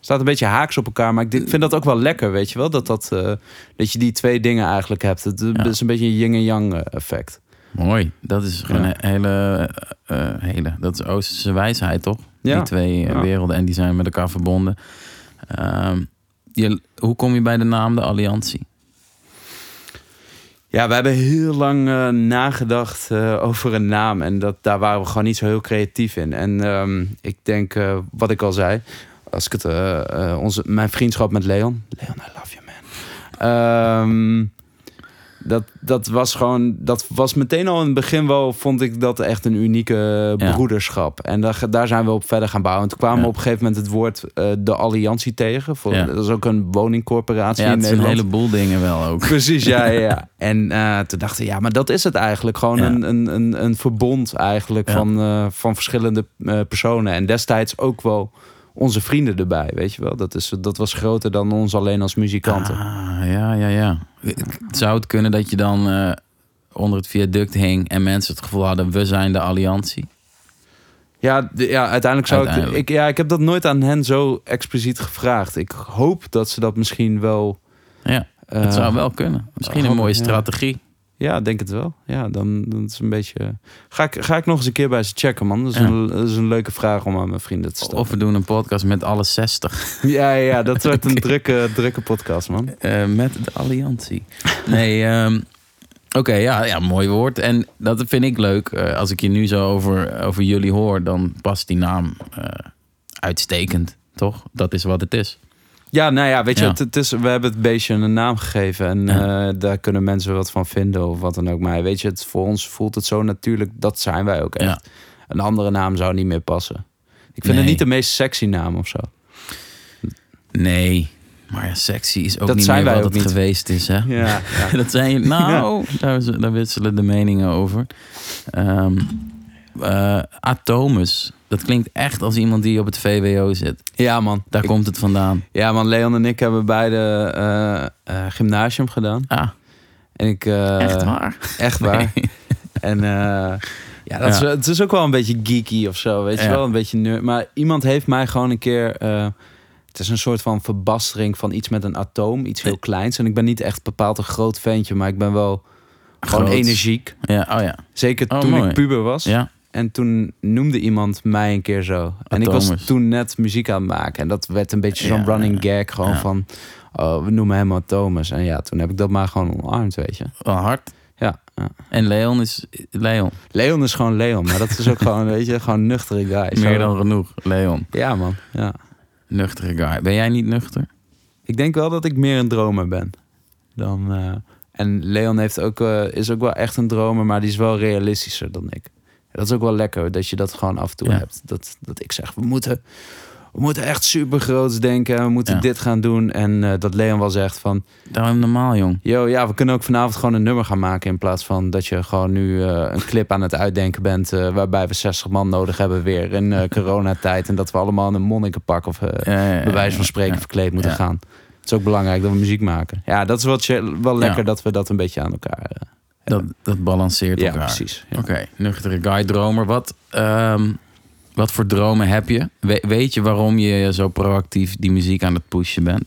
Staat een beetje haaks op elkaar, maar ik vind dat ook wel lekker, weet je wel? Dat, dat, eh, dat je die twee dingen eigenlijk hebt. Het is een beetje een yin en yang eh, effect. Mooi. Dat is gewoon een hele, hele... Dat is Oosterse wijsheid, toch? Ja. Die twee Ja. werelden. En die zijn met elkaar verbonden. Ehm, je, hoe kom je bij de naam de Alliantie? Ja, we hebben heel lang eh, nagedacht eh, over een naam. En dat, daar waren we gewoon niet zo heel creatief in. En ehm, ik denk, eh, wat ik al zei, als ik het, onze, mijn vriendschap met Leon. Leon, I love you, man. Ehm, dat, dat was gewoon, dat was meteen al in het begin wel, vond ik dat echt een unieke broederschap. En daar, daar zijn we op verder gaan bouwen. En toen kwamen we op een gegeven moment het woord eh, de Alliantie tegen. Voor. Dat is ook een woningcorporatie Ja, in het is een heleboel dingen wel ook. (laughs) Precies, ja, ja. (laughs) En eh, toen dachten we, ja, maar dat is het eigenlijk. Gewoon een, een, een, een verbond eigenlijk van, eh, van verschillende personen. En destijds ook wel onze vrienden erbij, weet je wel. Dat, is, dat was groter dan ons alleen als muzikanten. Ah, ja, ja, ja. Zou het kunnen dat je dan eh, onder het viaduct hing en mensen het gevoel hadden, we zijn de alliantie? Ja, de- ja uiteindelijk zou Uiteindelijk. ik, ik... Ja, ik heb dat nooit aan hen zo expliciet gevraagd. Ik hoop dat ze dat misschien wel... Ja, eh, het zou wel kunnen. Misschien een mooie ja. strategie. Ja, denk het wel. Ja, dan, dan is een beetje... Ga ik, ga ik nog eens een keer bij ze checken, man. Dat is, Ja. een, dat is een leuke vraag om aan mijn vrienden te stellen. Of we doen een podcast met alle 60. (laughs) Ja, ja, dat wordt een (laughs) drukke, drukke podcast, man. Eh, met de alliantie. Nee, (laughs) ehm, oké, ja, ja, mooi woord. En dat vind ik leuk. Eh, als ik je nu zo over, over jullie hoor, dan past die naam eh, uitstekend, toch? Dat is wat het is. Ja, nou ja, weet je, Ja. Het, het is, we hebben het beestje een naam gegeven. En Ja. eh, daar kunnen mensen wat van vinden of wat dan ook. Maar weet je, het, voor ons voelt het zo natuurlijk. Dat zijn wij ook echt. Ja. Een andere naam zou niet meer passen. Ik vind Nee. het niet de meest sexy naam of zo. Nee, maar sexy is ook Dat niet zijn meer wij wat het niet. geweest is, hè? Ja, ja. (laughs) Dat zijn nou, (laughs) daar, is- daar wisselen de meningen over. Ehm eh, Atomus, dat klinkt echt als iemand die op het VWO zit. ja man. Daar Ik- komt het vandaan. ja, man. Leon en ik hebben beide eh, eh, gymnasium gedaan. Ah, En ik, echt waar? Echt waar. Nee. (laughs) En ja, dat Is, het is ook wel een beetje geeky of zo, weet je wel, een beetje nerd. Maar iemand heeft mij gewoon een keer. het is een soort van verbastering van iets met een atoom, iets heel kleins. En ik ben niet echt bepaald een groot ventje, maar ik ben wel gewoon Groot. energiek. Ja, oh ja. Zeker Oh, toen mooi. ik puber was. Ja, En toen noemde iemand mij een keer zo. En ik was toen net muziek aan het maken. En dat werd een beetje zo'n Ja, running ja. gag. Gewoon Ja. van, oh, we noemen hem Atomus. En ja, toen heb ik dat maar gewoon omarmd, weet je. hard. Ja, ja. En Leon is Leon. Leon is gewoon Leon, maar dat is ook gewoon, (laughs) weet je, gewoon nuchtere guy. Zo- Meer dan genoeg. Leon. Ja, man. Ja. Nuchtere guy. Ben jij niet nuchter? Ik denk wel dat ik meer een dromer ben. Dan, eh, en Leon heeft ook, eh, is ook wel echt een dromer, maar die is wel realistischer dan ik. Dat is ook wel lekker, dat je dat gewoon af en toe Ja. hebt. Dat, dat ik zeg, we moeten we moeten echt super groots denken. en We moeten Ja. dit gaan doen. En eh, dat Leon wel zegt van... Daarom normaal, jong. Yo, ja, we kunnen ook vanavond gewoon een nummer gaan maken. In plaats van dat je gewoon nu eh, een clip aan het uitdenken bent. eh, waarbij we 60 man nodig hebben weer in (laughs) coronatijd. En dat we allemaal in een monnikenpak of Ja, bij wijze van spreken verkleed moeten gaan. Het is ook belangrijk dat we muziek maken. Ja, dat is wat je, wel lekker dat we dat een beetje aan elkaar. Dat, dat balanceert ja, elkaar. precies. Ja. Oké, nuchtere guy dromer. Wat, ehm, wat voor dromen heb je? We- weet je waarom je zo proactief die muziek aan het pushen bent?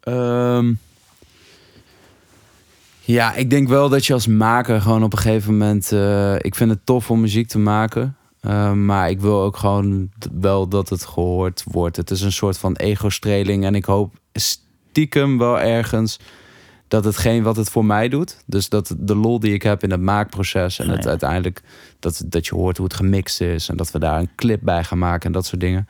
Ehm, ja, ik denk wel dat je als maker gewoon op een gegeven moment. eh, ik vind het tof om muziek te maken. eh, maar ik wil ook gewoon wel dat het gehoord wordt. Het is een soort van ego-streling. En ik hoop stiekem wel ergens dat hetgeen wat het voor mij doet. Dus dat de lol die ik heb in het maakproces. En het ja. uiteindelijk dat, dat je hoort hoe het gemixt is. En dat we daar een clip bij gaan maken en dat soort dingen.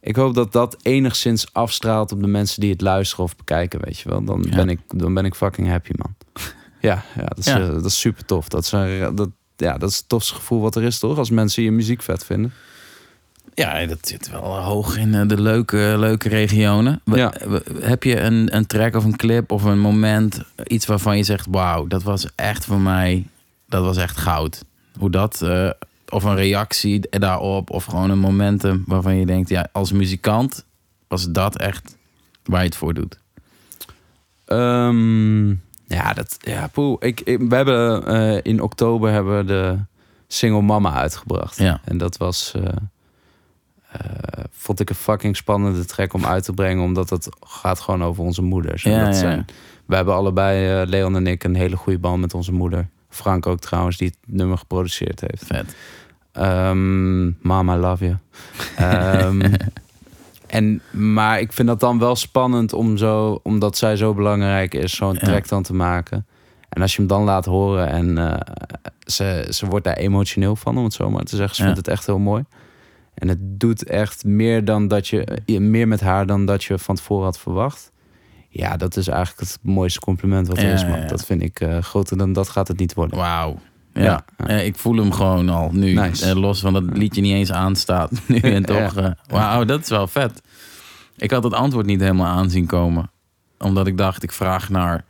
Ik hoop dat dat enigszins afstraalt op de mensen die het luisteren of bekijken, weet je wel. Dan, Ja. ben, ik, dan ben ik fucking happy, man. (laughs) Ja, ja, dat, is, Ja. eh, dat is super tof. Dat is, een, dat, ja, dat is het tofste gevoel wat er is, toch? Als mensen je muziek vet vinden. Ja, dat zit wel hoog in eh, de leuke, leuke regionen. Ja. Heb je een, een track of een clip of een moment, iets waarvan je zegt: Wauw, dat was echt voor mij, dat was echt goud. Hoe dat, eh, of een reactie daarop, of gewoon een momentum waarvan je denkt: Ja, als muzikant was dat echt waar je het voor doet. Ehm, ja, dat, ja, poeh. Ik, ik, we hebben eh, in oktober hebben we de single Mama uitgebracht. Ja. En dat was, eh, eh, vond ik een fucking spannende track om uit te brengen, omdat het gaat gewoon over onze moeders. En Ja, dat ja. zijn, we hebben allebei, eh, Leon en ik, een hele goede band met onze moeder. Frank ook trouwens, die het nummer geproduceerd heeft. Vet. Ehm, Mama, love you. (laughs) Ehm, en, maar ik vind dat dan wel spannend om zo, omdat zij zo belangrijk is, zo'n Ja. track dan te maken. En als je hem dan laat horen en eh, ze, ze wordt daar emotioneel van, om het zo maar te zeggen. Ze vindt het echt heel mooi. En het doet echt meer, dan dat je, meer met haar dan dat je van tevoren had verwacht. Ja, dat is eigenlijk het mooiste compliment wat er Ja, is, ja. Dat vind ik eh, groter dan dat gaat het niet worden. Wauw. Ja. Ja. Ja, ik voel hem gewoon al nu. Nice. Eh, los van dat het liedje niet eens aanstaat. (laughs) Nu en toch. eh, Wauw, dat is wel vet. Ik had het antwoord niet helemaal aanzien komen. Omdat ik dacht, ik vraag naar...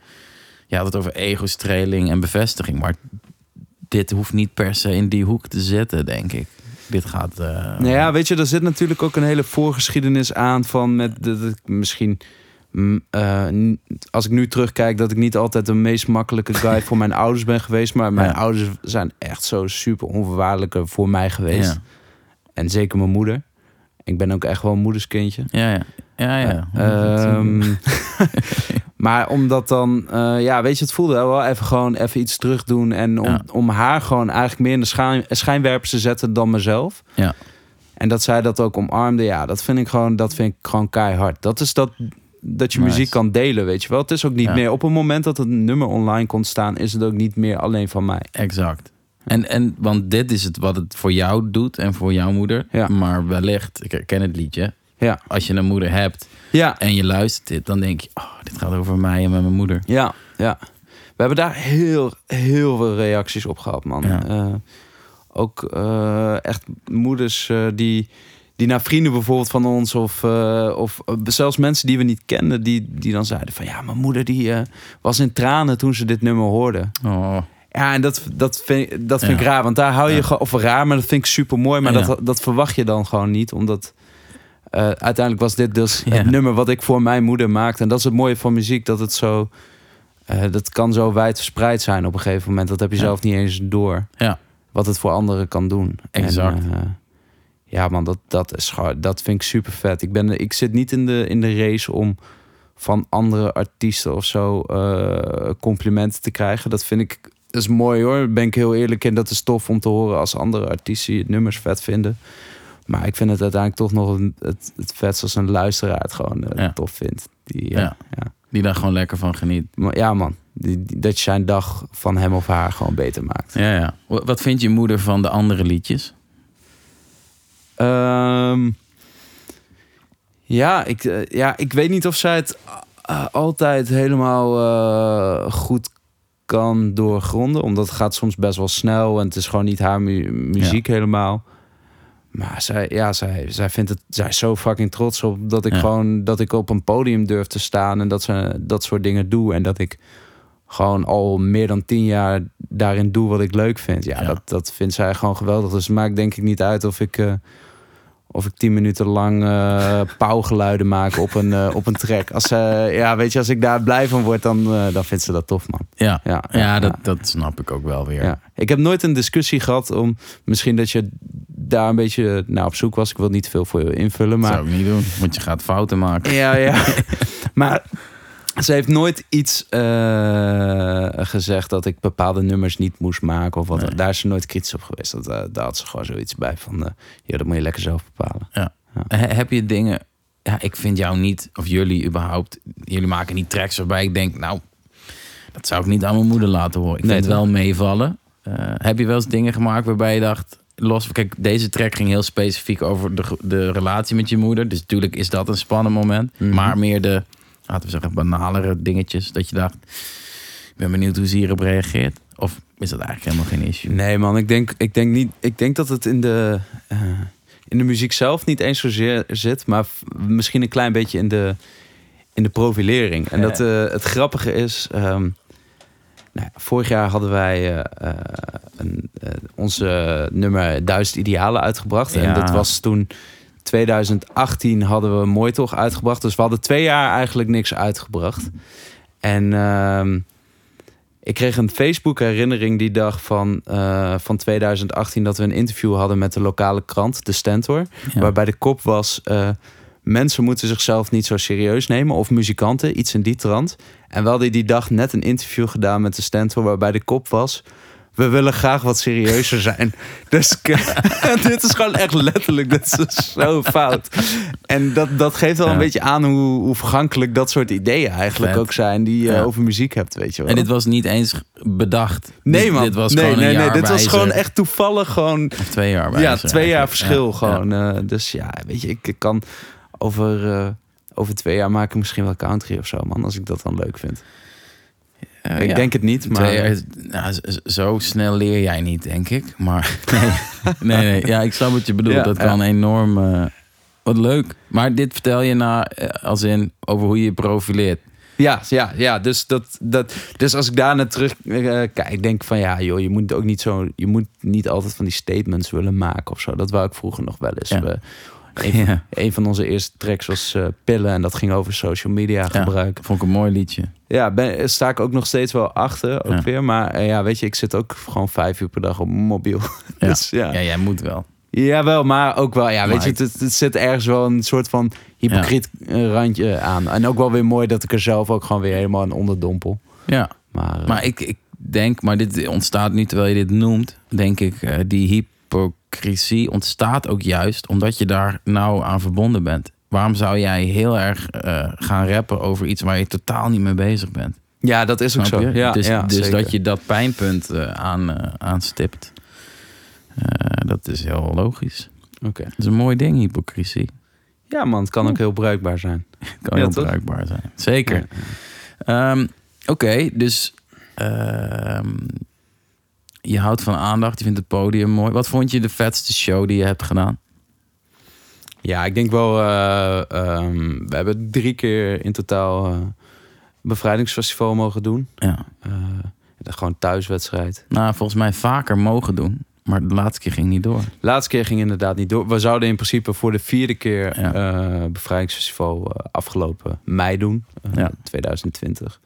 Je had het over ego-streling en bevestiging. Maar dit hoeft niet per se in die hoek te zitten, denk ik. Dit gaat... eh, Nou ja, weet je, er zit natuurlijk ook een hele voorgeschiedenis aan van met de, de- misschien. mm, eh, als ik nu terugkijk, dat ik niet altijd de meest makkelijke guy voor mijn ouders ben geweest. Maar mijn Ja. ouders zijn echt zo super onvoorwaardelijke voor mij geweest. Ja, En zeker mijn moeder. Ik ben ook echt wel een moederskindje. ja, ja. ja, ja. Ehm, (laughs) maar omdat dan, eh, ja, weet je, het voelde wel even gewoon even iets terug doen. En om, Ja. om haar gewoon eigenlijk meer in de schijn, schijnwerpers te zetten dan mezelf. Ja. En dat zij dat ook omarmde, ja, dat vind ik gewoon, dat vind ik gewoon keihard. Dat is dat, dat je Nice. muziek kan delen, weet je wel. Het is ook niet Ja. meer, op het moment dat het nummer online komt staan, is het ook niet meer alleen van mij. Exact. En, en, want dit is het wat het voor jou doet en voor jouw moeder. Ja. Maar wellicht, ik herken het liedje. Ja, Als je een moeder hebt ja, en je luistert dit, dan denk je, oh, dit gaat over mij en met mijn moeder. ja, ja. We hebben daar heel, heel veel reacties op gehad, man. Ja. Eh, ook eh, echt moeders eh, die, die naar vrienden bijvoorbeeld van ons... of, of zelfs mensen die we niet kenden... die, die dan zeiden van... ja, mijn moeder die was in tranen toen ze dit nummer hoorde. Oh, Ja, en dat, dat vind, dat vind Ja. ik raar. Want daar hou je Ja. gewoon... Of raar, maar dat vind ik super mooi. Maar dat, dat verwacht je dan gewoon niet. Omdat eh, uiteindelijk was dit dus Ja. het nummer wat ik voor mijn moeder maakte. En dat is het mooie van muziek. Dat het zo... eh, dat kan zo wijd verspreid zijn op een gegeven moment. Dat heb je Ja. zelf niet eens door. Ja. Wat het voor anderen kan doen. En, Exact. eh, ja, man, dat, dat, is dat vind ik super vet. Ik, ben, ik zit niet in de, in de race om van andere artiesten of zo complimenten te krijgen. Dat vind ik dat is mooi hoor. Daar ben ik heel eerlijk in. Dat is tof om te horen als andere artiesten het nummers vet vinden. Maar ik vind het uiteindelijk toch nog een, het, het vetst als een luisteraar het gewoon eh, Ja. tof vindt. Die, Ja. ja. Ja. die daar gewoon lekker van geniet. Maar ja, man. Die, die- dat je zijn dag van hem of haar gewoon beter maakt. Ja, ja. Wa- Wat vindt je moeder van de andere liedjes? Ehm, ja, ik, eh, ja, ik weet niet of zij het eh, altijd helemaal eh, goed kan doorgronden. Omdat het gaat soms best wel snel en het is gewoon niet haar mu- muziek helemaal. Maar zij, ja, zij, zij vindt het, zij is zo fucking trots op dat ik Ja. gewoon dat ik op een podium durf te staan en dat ze dat soort dingen doe en dat ik gewoon al meer dan tien jaar daarin doe wat ik leuk vind. Ja, Ja. Dat, dat vindt zij gewoon geweldig. Dus het maakt denk ik niet uit of ik eh, of ik tien minuten lang eh (laughs) pauwgeluiden maak op een eh, op een track. Als ze, ja, weet je, als ik daar blij van word, dan dan vindt ze dat tof, man. Ja, Ja, ja, dat, dat snap ik ook wel weer. Ja. Ik heb nooit een discussie gehad om misschien dat je daar een beetje naar op zoek was. Ik wil niet veel voor je invullen, Dat maar zou ik niet doen, want je gaat fouten maken. ja, ja. (laughs) maar ze heeft nooit iets eh, gezegd dat ik bepaalde nummers niet moest maken of wat. Nee. Daar is ze nooit kritisch op geweest. Dat, daar had ze gewoon zoiets bij van, eh ja, dat moet je lekker zelf bepalen. He- heb je dingen... Ja, ik vind jou niet, of jullie überhaupt... Jullie maken niet tracks waarbij ik denk... Nou, dat zou ik niet aan mijn moeder laten horen. Ik Nee, vind het wel meevallen. Heb je wel eens dingen gemaakt waarbij je dacht... Los, kijk, deze track ging heel specifiek over de, de relatie met je moeder. Dus natuurlijk is dat een spannend moment. Mhm. Maar meer de, laten we zeggen, banalere dingetjes. Dat je dacht, ik ben benieuwd hoe ze hierop reageert. Of is dat eigenlijk helemaal geen issue? Nee, man, ik denk, ik denk niet. Ik denk dat het in de, eh, in de muziek zelf niet eens zozeer zit, maar misschien een klein beetje in de, in de profilering. En Ja. dat eh, het grappige is. ehm, nou, vorig jaar hadden wij eh, een, onze nummer Duizend Idealen uitgebracht. En dat was toen 2018 hadden we Mooi Toch uitgebracht. Dus we hadden twee jaar eigenlijk niks uitgebracht. En ehm, ik kreeg een Facebook herinnering die dag van, eh, van 2018 dat we een interview hadden met de lokale krant, de Stentor. Ja. Waarbij de kop was: eh, mensen moeten zichzelf niet zo serieus nemen. Of muzikanten, iets in die trant. En we hadden die dag net een interview gedaan met de Stentor, waarbij de kop was. We willen graag wat serieuzer zijn. (laughs) Dus (laughs) dit is gewoon echt letterlijk. Dit is zo fout. En dat, dat geeft wel Ja. een beetje aan hoe, hoe vergankelijk dat soort ideeën eigenlijk Vet. ook zijn. Die je Ja. over muziek hebt, weet je wel. En dit was niet eens bedacht. Nee, Dit- man. Dit was nee, gewoon nee, nee. jaar Dit was gewoon echt toevallig gewoon Of twee jaar ja, twee jaar verschil Ja, gewoon. eh, dus ja, weet je, ik, ik kan over, eh, over twee jaar maken misschien wel country of zo, man. Als ik dat dan leuk vind. Eh, ik ja. denk het niet, maar... Twee nou, zo snel leer jij niet, denk ik. Maar nee, (laughs) nee, nee. Ja, ik snap wat je bedoelt. Ja, dat kan enorm... eh, wat leuk. Maar dit vertel je na, eh, als in over hoe je profileert. Ja, ja, ja. Dus, dat, dat, dus als ik daar naar terug kijk, ik denk van ja, joh, je moet ook niet zo, je moet niet altijd van die statements willen maken of zo. Dat wou ik vroeger nog wel eens. Ja. We- een, van, Ja. een van onze eerste tracks was eh, Pillen en dat ging over social media gebruik. Vond ik een mooi liedje. Ja, ben, sta ik ook nog steeds wel achter, ook Ja. weer. Maar eh, ja, weet je, ik zit ook gewoon vijf uur per dag op mobiel. (laughs) Ja. dus ja. Ja, jij moet wel. Jawel, maar ook wel, ja, weet je, het, zit ergens wel een soort van hypocriet eh, randje aan. En ook wel weer mooi dat ik er zelf ook gewoon weer helemaal aan onderdompel. Ja. Maar, eh, Maar ik, ik denk, maar dit ontstaat nu terwijl je dit noemt, denk ik, eh, die hypocrisie ontstaat ook juist omdat je daar nou aan verbonden bent. Waarom zou jij heel erg eh, gaan rappen over iets waar je totaal niet mee bezig bent? ja, dat is ook zo. Ja, dus ja, dus dat je dat pijnpunt eh, aan, eh, aanstipt, dat is heel logisch. Oké. Dat is een mooi ding, hypocrisie. Ja, man, het kan ook heel bruikbaar zijn. (laughs) kan Ja, heel toch? bruikbaar zijn. Zeker. Ehm, Oké, dus ehm, je houdt van aandacht, je vindt het podium mooi. Wat vond je de vetste show die je hebt gedaan? Ja, ik denk wel. ehm, we hebben drie keer in totaal eh bevrijdingsfestival mogen doen. Ja. Eh, gewoon thuiswedstrijd. Nou, volgens mij vaker mogen doen, maar de laatste keer ging niet door. Laatste keer ging inderdaad niet door. We zouden in principe voor de vierde keer Ja. bevrijdingsfestival afgelopen mei doen, Ja. 2020.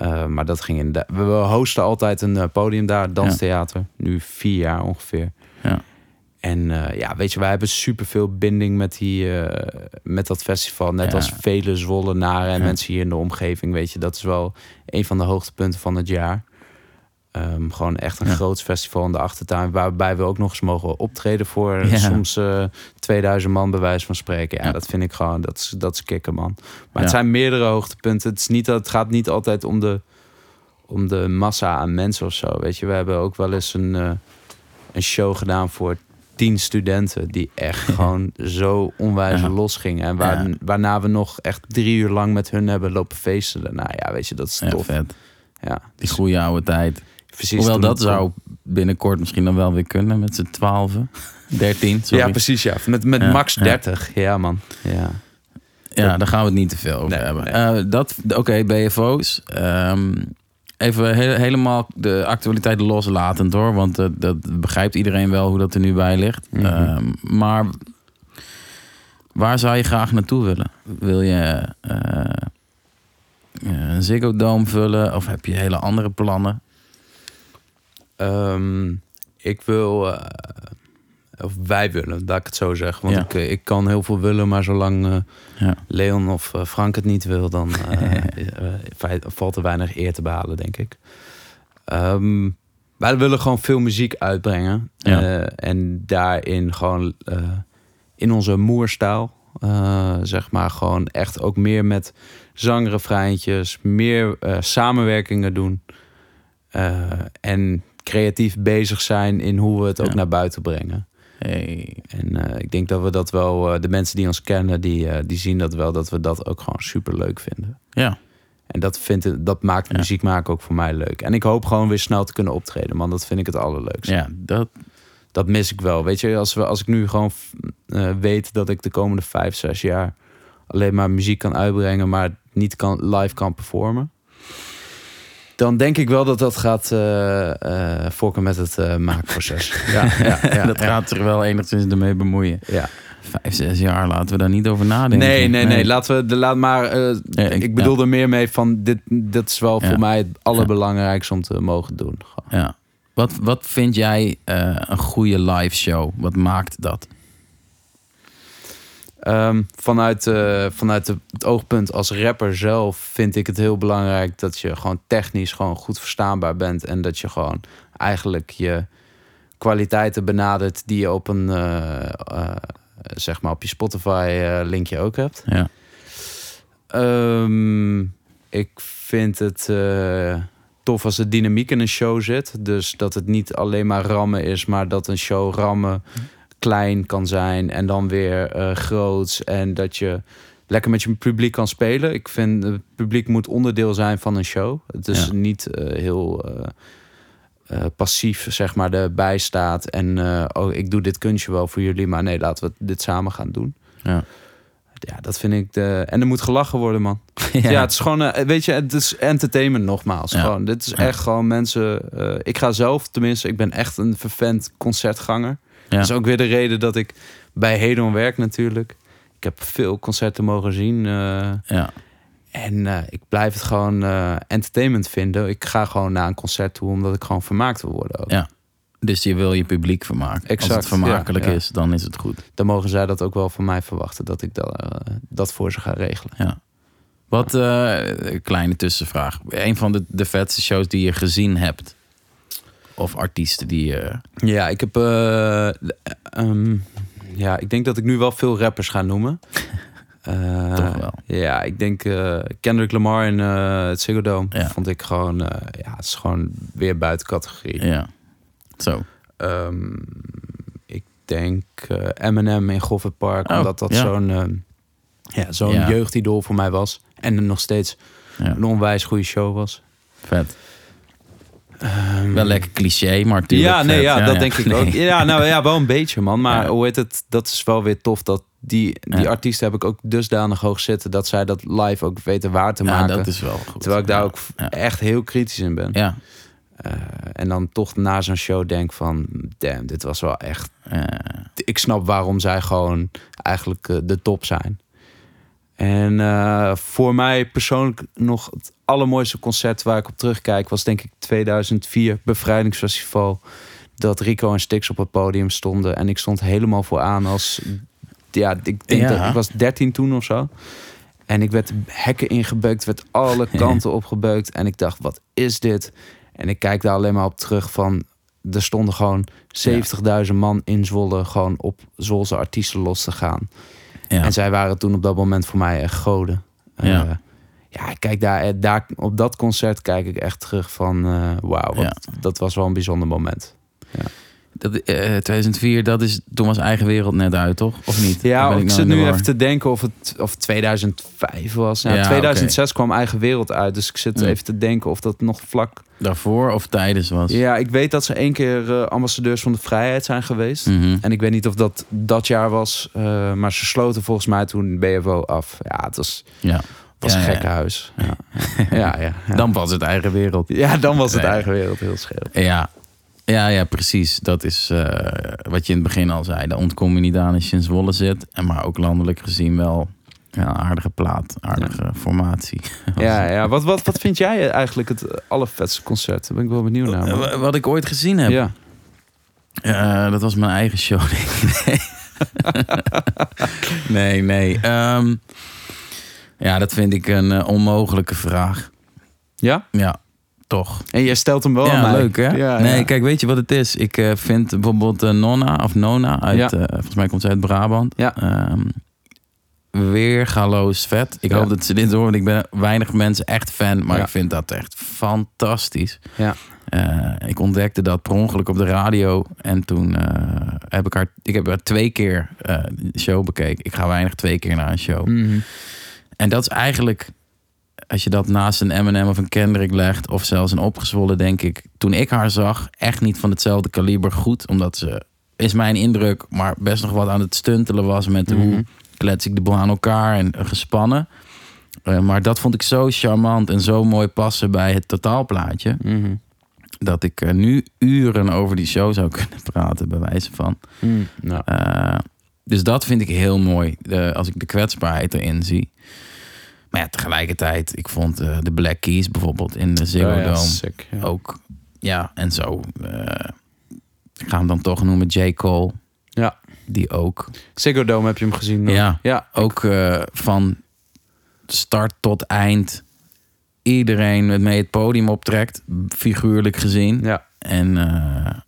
Eh, maar dat ging inderdaad. We hosten altijd een eh, podium daar, danstheater. Nu vier jaar ongeveer. Ja. En eh, ja, weet je, wij hebben superveel binding met, die, met dat festival. Net Ja. als vele Zwollenaren en Ja. mensen hier in de omgeving. Weet je, dat is wel een van de hoogtepunten van het jaar. Ehm, gewoon echt een Ja. groot festival in de achtertuin. Waarbij we ook nog eens mogen optreden voor Ja. soms eh 2000 man, bij wijze van spreken. Ja, Ja. dat vind ik gewoon, dat is, dat is kicken, man. Maar het zijn meerdere hoogtepunten. Het, is niet, dat- het gaat niet altijd om de, om de massa aan mensen of zo. Weet je, we hebben ook wel eens een, eh, een show gedaan voor tien studenten die echt (laughs) gewoon zo onwijs Ja. los gingen. En waar, waarna we nog echt drie uur lang met hun hebben lopen feesten. Daarna, ja, weet je, dat is tof. vet. Ja, Die goede oude tijd. Precies. Hoewel dat zou binnenkort misschien dan wel weer kunnen met z'n 12. 13, (laughs) sorry. Ja, precies, ja. Met, met Ja, max ja. 30. Ja, man. Ja. Ja, daar gaan we het niet te veel over Nee, hebben. nee. Eh, dat, Oké, BFO's. Ehm, even he- helemaal de actualiteit loslatend hoor. Want eh, dat begrijpt iedereen wel hoe dat er nu bij ligt. Mhm. Ehm, maar waar zou je graag naartoe willen? Wil je eh, een Ziggo Dome vullen? Of heb je hele andere plannen? Ehm, ik wil... eh, of wij willen, laat ik het zo zeggen. Want Ja. ik, eh, ik kan heel veel willen, maar zolang eh, Ja. Leon of Frank het niet wil... dan (laughs) valt er weinig eer te behalen, denk ik. Ehm, wij willen gewoon veel muziek uitbrengen. Ja. En daarin gewoon in onze moerstaal... eh, zeg maar gewoon echt ook meer met zangrefreintjes... meer samenwerkingen doen... En creatief bezig zijn in hoe we het ook Ja. naar buiten brengen. Hey. En eh, ik denk dat we dat wel, eh, de mensen die ons kennen, die, eh, die zien dat wel, dat we dat ook gewoon super leuk vinden. Ja, En dat, vindt, dat maakt Ja. muziek maken ook voor mij leuk. En ik hoop gewoon weer snel te kunnen optreden, man. Dat vind ik het allerleukste. ja dat, Dat mis ik wel. Weet je, als, we, als ik nu gewoon weet dat ik de komende vijf, zes jaar alleen maar muziek kan uitbrengen, maar niet kan, live kan performen. Dan denk ik wel dat dat gaat eh eh fokken met het eh, maakproces. (laughs) ja, ja, ja, (laughs) dat gaat zich wel enigszins ermee bemoeien. Ja. Vijf, zes jaar, laten we daar niet over nadenken. Nee, nee, nee. Laten we de laat maar. ik- ik, bedoel er meer mee van dit. Dat is wel voor mij het allerbelangrijkste om te mogen doen. Gewoon. Ja. Wat, wat vind jij een goede live show? Wat maakt dat? Ehm, vanuit eh, vanuit het oogpunt als rapper zelf vind ik het heel belangrijk dat je gewoon technisch gewoon goed verstaanbaar bent en dat je gewoon eigenlijk je kwaliteiten benadert die je op een eh, eh, zeg maar op je Spotify linkje ook hebt. Ja. Ehm, ik vind het tof als er dynamiek in een show zit. Dus dat het niet alleen maar rammen is, maar dat een show rammen klein kan zijn en dan weer eh groots. En dat je lekker met je publiek kan spelen. Ik vind het publiek moet onderdeel zijn van een show. Het is Ja. niet eh, heel eh, eh, passief, zeg maar, erbij staat. En eh, oh, ik doe dit kunstje wel voor jullie, maar nee, laten we dit samen gaan doen. Ja. Ja, dat vind ik de. En er moet gelachen worden, man. (laughs) Ja, het is gewoon, eh, weet je, het is entertainment nogmaals. Ja. Gewoon, dit is echt gewoon mensen. eh, ik ga zelf, tenminste, ik ben echt een vervent concertganger. Ja. Dat is ook weer de reden dat ik bij Hedon werk natuurlijk. Ik heb veel concerten mogen zien. eh, ja. en eh, ik blijf het gewoon eh, entertainment vinden. Ik ga gewoon naar een concert toe omdat ik gewoon vermaakt wil worden ook. Ja. Dus je wil je publiek vermaken. Als Exact, het vermakelijk ja, ja. is, dan is het goed. Dan mogen zij dat ook wel van mij verwachten. Dat ik dat, dat voor ze ga regelen. Ja. Wat, een kleine tussenvraag. Een van de, de vetste shows die je gezien hebt. Of artiesten die je... Ja, ik heb. eh, ehm, ja, ik denk dat ik nu wel veel rappers ga noemen. Eh, (laughs) Toch wel. Ja, ik denk eh, Kendrick Lamar in eh, het Ziggo Dome Ja. vond ik gewoon. eh, ja, het is gewoon weer buiten categorie. Ja. Zo. Ehm, ik denk eh, Eminem in Goffert Park, Oh, omdat dat ja. zo'n eh, ja, zo'n Ja. jeugdidool voor mij was. En nog steeds een onwijs goede show was. Vet. Ehm, Wel lekker cliché, maar tuurlijk ja, nee, vet. ja, dat denk ik Nee. ook. Ja, nou ja, wel een beetje, man. Maar Ja. hoe heet het? Dat is wel weer tof dat die, die Ja. artiesten heb ik ook dusdanig hoog zitten dat zij dat live ook weten waar te Ja, maken. dat is wel goed. Terwijl ik daar Ja. ook Ja. echt heel kritisch in ben. Ja. Eh, en dan toch na zo'n show denk van, damn, dit was wel echt. Eh, Ik snap waarom zij gewoon eigenlijk eh, de top zijn. En eh, voor mij persoonlijk nog het allermooiste concert waar ik op terugkijk was denk ik 2004 Bevrijdingsfestival. Dat Rico en Stix op het podium stonden en ik stond helemaal vooraan als ja, ik denk Ja. dat ik was 13 toen of zo. En ik werd hekken ingebeukt, werd alle (laughs) kanten opgebeukt en ik dacht, wat is dit? En ik kijk daar alleen maar op terug van er stonden gewoon 70.000 man in Zwolle gewoon op Zwolse artiesten los te gaan. Ja. En zij waren toen op dat moment voor mij echt goden. Ja. Eh, ja, kijk, daar, eh, daar, op dat concert kijk ik echt terug van... eh, wauw, Ja. dat was wel een bijzonder moment. Dat, eh, 2004, dat is, toen was Eigen Wereld net uit, toch? Of niet? Ja, Ben ik, nou zit nu even te denken of het of 2005 was. Ja, Ja, 2006 kwam Eigen Wereld uit. Dus ik zit even te denken of dat nog vlak... Daarvoor of tijdens was? Ja, ik weet dat ze één keer eh, ambassadeurs van de vrijheid zijn geweest. Mhm. En ik weet niet of dat dat jaar was. eh, maar ze sloten volgens mij toen BFO af. Ja, het was, ja. was Ja, een ja. gekke huis. (laughs) Ja, ja, ja. Dan was het Eigen Wereld. ja, dan was het. Eigen Wereld heel scheef. Ja. Ja, ja, precies. Dat is eh, wat je in het begin al zei. Daar ontkom je niet aan als je in Zwolle zit. En maar ook landelijk gezien wel ja, een aardige plaat, aardige formatie. (laughs) Ja, ja. Wat, wat, wat vind jij eigenlijk het allervetste concert? Daar ben ik wel benieuwd naar. Eh, Wat ik ooit gezien heb, Ja. Eh, dat was mijn eigen show, denk (laughs) ik. Nee, nee. nee. Ehm, ja, dat vind ik een onmogelijke vraag. ja? Ja, toch. En jij stelt hem wel aan ja, mij. leuk hè? Ja, nee, ja. kijk, weet je wat het is? Ik eh, vind bijvoorbeeld eh, Nonna of Nona uit, Ja. eh, volgens mij komt ze uit Brabant. Ja. Ehm, weer galoos vet. Ik Ja. hoop dat ze dit horen. want Ik ben weinig mensen echt fan, maar Ja. ik vind dat echt fantastisch. Ja. Eh, ik ontdekte dat per ongeluk op de radio. En toen eh, heb ik haar... Ik heb haar twee keer eh, de show bekeken. Ik ga weinig twee keer naar een show. Mhm. En dat is eigenlijk... Als je dat naast een Eminem of een Kendrick legt... of zelfs een opgezwollen, denk ik... Toen ik haar zag, echt niet van hetzelfde kaliber goed. Omdat ze, is mijn indruk... maar best nog wat aan het stuntelen was... met Mhm. hoe klets ik de boel aan elkaar en eh, gespannen. Eh, maar dat vond ik zo charmant en zo mooi passen bij het totaalplaatje Mhm. dat ik nu uren over die show zou (laughs) kunnen praten, bij wijze van. Mhm. Nou, Eh, dus dat vind ik heel mooi, de, als ik de kwetsbaarheid erin zie. Maar ja, tegelijkertijd, ik vond eh, de Black Keys bijvoorbeeld in de Ziggo oh ja, Dome sick, ja. ook. Ja, en zo. eh, ik ga hem dan toch noemen J. Cole. Ja. Die ook. Ziggo Dome heb je hem gezien? Ja. Ja. Ook eh, van start tot eind iedereen met mee het podium optrekt, figuurlijk gezien. Ja. En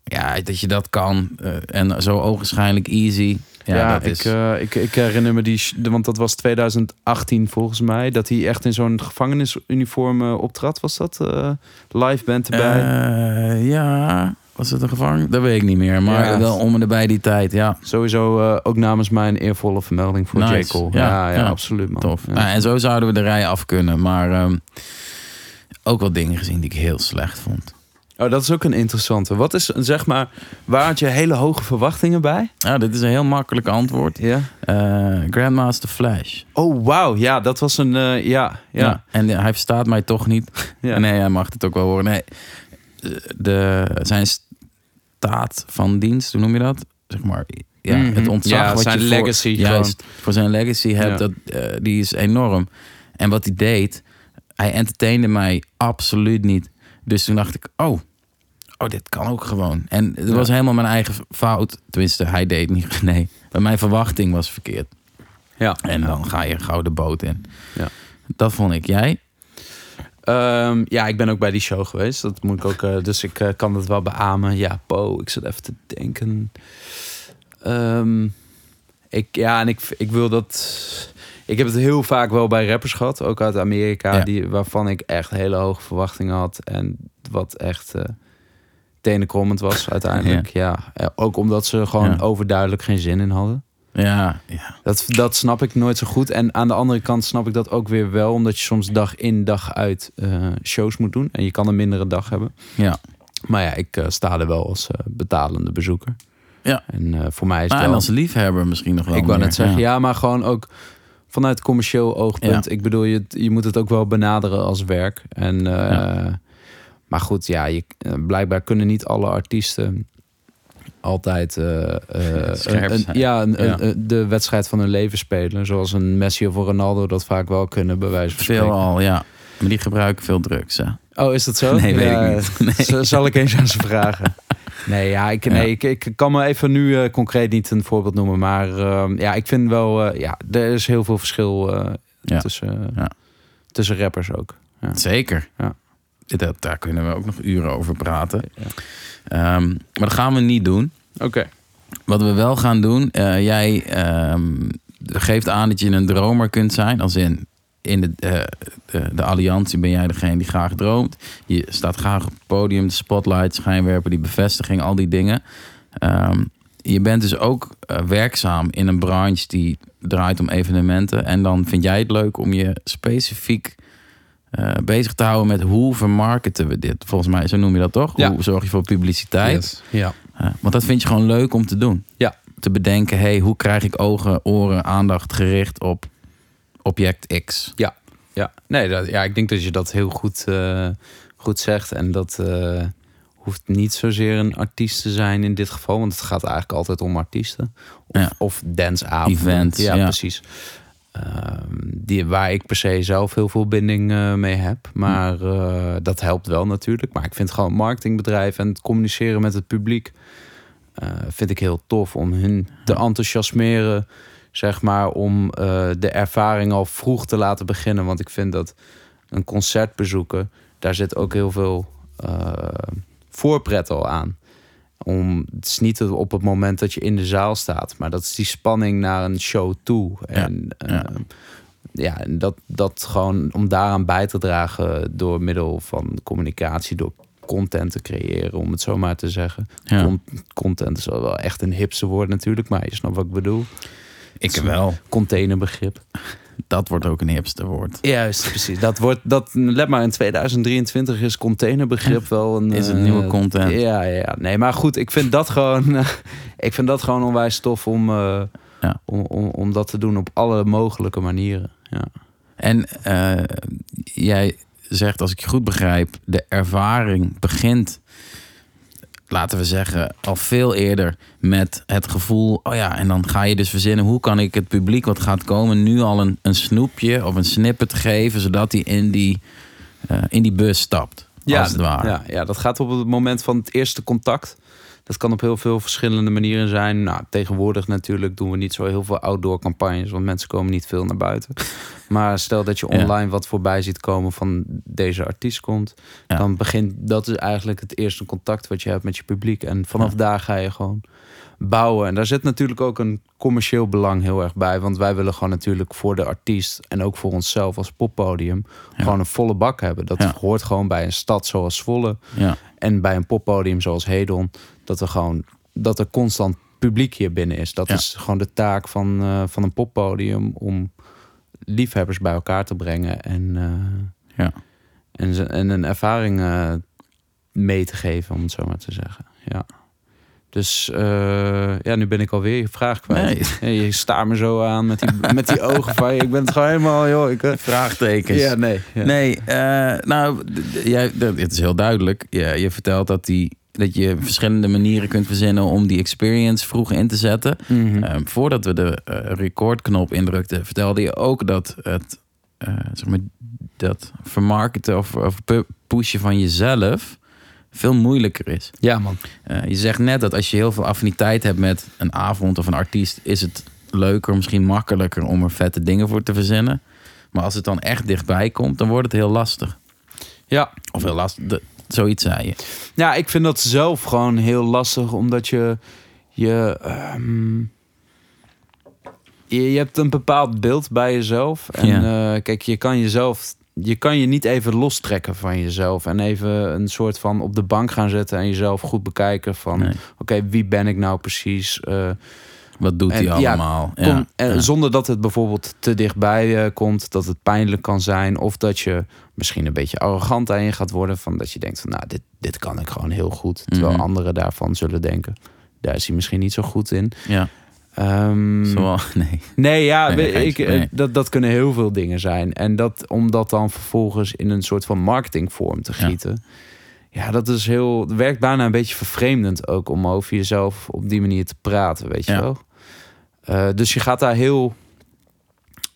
ja, dat je dat kan. en zo ogenschijnlijk easy. Ja, ik, is... eh, ik, ik herinner me die, want dat was 2018 volgens mij, dat hij echt in zo'n gevangenisuniform eh, optrad. Was dat? eh, live band erbij? Ja, was het een gevangen? Dat weet ik niet meer. Maar Ja. wel om en bij die tijd, ja. Sowieso ook namens mij een eervolle vermelding voor Nice. J. Cole. Ja, Ja, absoluut man. Tof. Ja. Nou, en zo zouden we de rij af kunnen. Maar ehm, ook wel dingen gezien die ik heel slecht vond. Oh, dat is ook een interessante. Wat is, zeg maar, waar had je hele hoge verwachtingen bij? Ja, dit is een heel makkelijk antwoord. Ja. Eh, Grandmaster Flash. Oh, wauw. Ja, dat was een, eh, ja, ja. En hij verstaat mij toch niet. (laughs) Ja. Nee, hij mag het ook wel horen. Nee, de, zijn staat van dienst, hoe noem je dat? Zeg maar, ja, Mhm. het ontzag Ja, wat zijn je voor- legacy juist, voor zijn legacy hebt, dat, eh, die is enorm. En wat hij deed, hij entertainde mij absoluut niet. Dus toen dacht ik, oh, oh dit kan ook gewoon. En het Ja. was helemaal mijn eigen fout. Tenminste, hij deed niet. (laughs) Nee, mijn verwachting was verkeerd. ja. En dan ga je gouden boot in. Ja. Dat vond ik. Jij? Ehm, ja, ik ben ook bij die show geweest. Dat moet ik ook, eh, dus ik eh, kan het wel beamen. Ja, Po, ik zit even te denken. Ehm, ik, ja, en ik, ik wil dat. Ik heb het heel vaak wel bij rappers gehad, ook uit Amerika, Ja. die, waarvan ik echt hele hoge verwachtingen had. En wat echt eh tenenkrommend was (laughs) uiteindelijk. Ja. Eh, ook omdat ze gewoon Ja. overduidelijk geen zin in hadden. Ja, ja. Dat, dat snap ik nooit zo goed. En aan de andere kant snap ik dat ook weer wel. Omdat je soms dag in, dag uit eh, shows moet doen. En je kan een mindere dag hebben. ja. Maar ja, ik eh, sta er wel als betalende bezoeker. Ja. En voor mij is het Ah, en als liefhebber misschien nog wel. ik wou net zeggen, ja. maar gewoon ook vanuit commercieel oogpunt. Ik bedoel, je, je moet het ook wel benaderen als werk. En, Ja. Maar goed, ja, je, eh, blijkbaar kunnen niet alle artiesten altijd eh, eh, een- een- ja, een- Ja. een- de wedstrijd van hun leven spelen. Zoals een Messi of een Ronaldo dat vaak wel kunnen, bij wijze van Veel al, ja. Maar die gebruiken veel drugs, hè? Oh, is dat zo? (laughs) Nee, weet Ja, ik niet. (laughs) Nee. Zal ik eens aan ze vragen? (laughs) Nee, ja, ik, nee, ik, ik kan me even nu concreet niet een voorbeeld noemen. Maar ehm, ja, ik vind wel... ja, er is heel veel verschil tussen, Ja. tussen rappers ook. Ja. Zeker. Ja. Dat, daar kunnen we ook nog uren over praten. Ja. Ehm, maar dat gaan we niet doen. Oké. Wat we wel gaan doen, eh, jij ehm, geeft aan dat je een dromer kunt zijn. Als in, in de, eh, de, de alliantie ben jij degene die graag droomt. Je staat graag op het podium, de spotlight, schijnwerper, die bevestiging, al die dingen. Ehm, je bent dus ook eh, werkzaam in een branche die draait om evenementen. En dan vind jij het leuk om je specifiek eh, bezig te houden met hoe vermarkten we dit. Volgens mij, zo noem je dat toch? Ja. Hoe zorg je voor publiciteit? Ja. Eh, want dat vind je gewoon leuk om te doen. Ja. Te bedenken, hey, hoe krijg ik ogen, oren, aandacht gericht op object X? Ja, nee, dat, ja, ik denk dat je dat heel goed, eh, goed zegt. En dat eh, hoeft niet zozeer een artiest te zijn in dit geval. Want het gaat eigenlijk altijd om artiesten. Of, Ja. of danceavonden. Events, Ja, ja. precies. Ehm, die, waar ik per se zelf heel veel binding eh, mee heb. Maar eh, dat helpt wel natuurlijk. Maar ik vind gewoon marketingbedrijf en het communiceren met het publiek... eh, vind ik heel tof om hun te enthousiasmeren zeg maar, om de ervaring al vroeg te laten beginnen. Want ik vind dat een concert bezoeken, daar zit ook heel veel voorpret al aan. Om, het is niet op het moment dat je in de zaal staat, maar dat is die spanning naar een show toe. En ja. ja, ja en dat, dat gewoon om daaraan bij te dragen door middel van communicatie, door content te creëren, om het zo maar te zeggen. Ja. Con- content is wel echt een hipste woord natuurlijk, maar je snapt wat ik bedoel. Ik wel. Containerbegrip. Dat wordt ook een hipste woord. Juist, precies. Dat wordt, dat, let maar, in 2023 is containerbegrip (laughs) wel een... Is het eh, nieuwe content. Ja, ja. Nee, maar goed, ik vind dat gewoon... (laughs) eh, ik vind dat gewoon onwijs tof om, eh, Ja. om, om, om dat te doen op alle mogelijke manieren. Ja. En eh, jij zegt, als ik je goed begrijp, de ervaring begint, laten we zeggen, al veel eerder met het gevoel, oh ja, en dan ga je dus verzinnen, hoe kan ik het publiek wat gaat komen nu al een, een snoepje of een snippet geven, zodat hij in die, eh, in die bus stapt, als het ware. Ja, ja, dat gaat op het moment van het eerste contact. Dat kan op heel veel verschillende manieren zijn. Nou, tegenwoordig natuurlijk doen we niet zo heel veel outdoor campagnes, want mensen komen niet veel naar buiten. (laughs) Maar stel dat je Ja. online wat voorbij ziet komen van deze artiest komt, Ja. dan begint dat is eigenlijk het eerste contact wat je hebt met je publiek. En vanaf Ja. daar ga je gewoon bouwen. En daar zit natuurlijk ook een commercieel belang heel erg bij. Want wij willen gewoon natuurlijk voor de artiest en ook voor onszelf als poppodium Ja. gewoon een volle bak hebben. Dat Ja. hoort gewoon bij een stad zoals Zwolle Ja, en bij een poppodium zoals Hedon. Dat er gewoon dat er constant publiek hier binnen is. Dat Ja. is gewoon de taak van, eh, van een poppodium om liefhebbers bij elkaar te brengen en, eh, Ja. en, en een ervaring eh, mee te geven, om het zo maar te zeggen. Ja. Dus ja, nu ben ik alweer je vraag kwijt. Ja, je staart me zo aan met die, met die ogen van je. Ik ben het gewoon helemaal, joh. Ik, vraagtekens. ja, nee. Ja. Nee, nou, jij, het is heel duidelijk. Je, je vertelt dat, die, dat je verschillende manieren kunt verzinnen om die experience vroeg in te zetten. Mhm. Ehm, voordat we de eh, recordknop indrukten, vertelde je ook dat het eh, zeg maar, dat vermarkten of, of pu- pushen van jezelf veel moeilijker is. ja, man. Eh, je zegt net dat als je heel veel affiniteit hebt met een avond of een artiest, is het leuker, misschien makkelijker om er vette dingen voor te verzinnen. Maar als het dan echt dichtbij komt, dan wordt het heel lastig. Ja, Of heel lastig, zoiets zei je. Ja, ik vind dat zelf gewoon heel lastig, omdat je je, ehm, je, je hebt een bepaald beeld bij jezelf. En eh, kijk, je kan jezelf, je kan je niet even lostrekken van jezelf en even een soort van op de bank gaan zetten en jezelf goed bekijken van, Nee. oké, wie ben ik nou precies? Eh, Wat doet hij allemaal? Ja, Kom- ja. Zonder dat het bijvoorbeeld te dichtbij eh, komt, dat het pijnlijk kan zijn. Of dat je misschien een beetje arrogant aan je gaat worden. Van dat je denkt van nou, dit, dit kan ik gewoon heel goed. Terwijl Mhm. anderen daarvan zullen denken. Daar is hij misschien niet zo goed in. Ja, zoals, (laughs) nee. nee, ja, Nee, ik, eh, nee. dat, dat kunnen heel veel dingen zijn. En dat, om dat dan vervolgens in een soort van marketingvorm te Ja. gieten. Ja, dat is heel. Het werkt bijna een beetje vervreemdend ook om over jezelf op die manier te praten, weet je Ja. wel. Eh, dus je gaat daar heel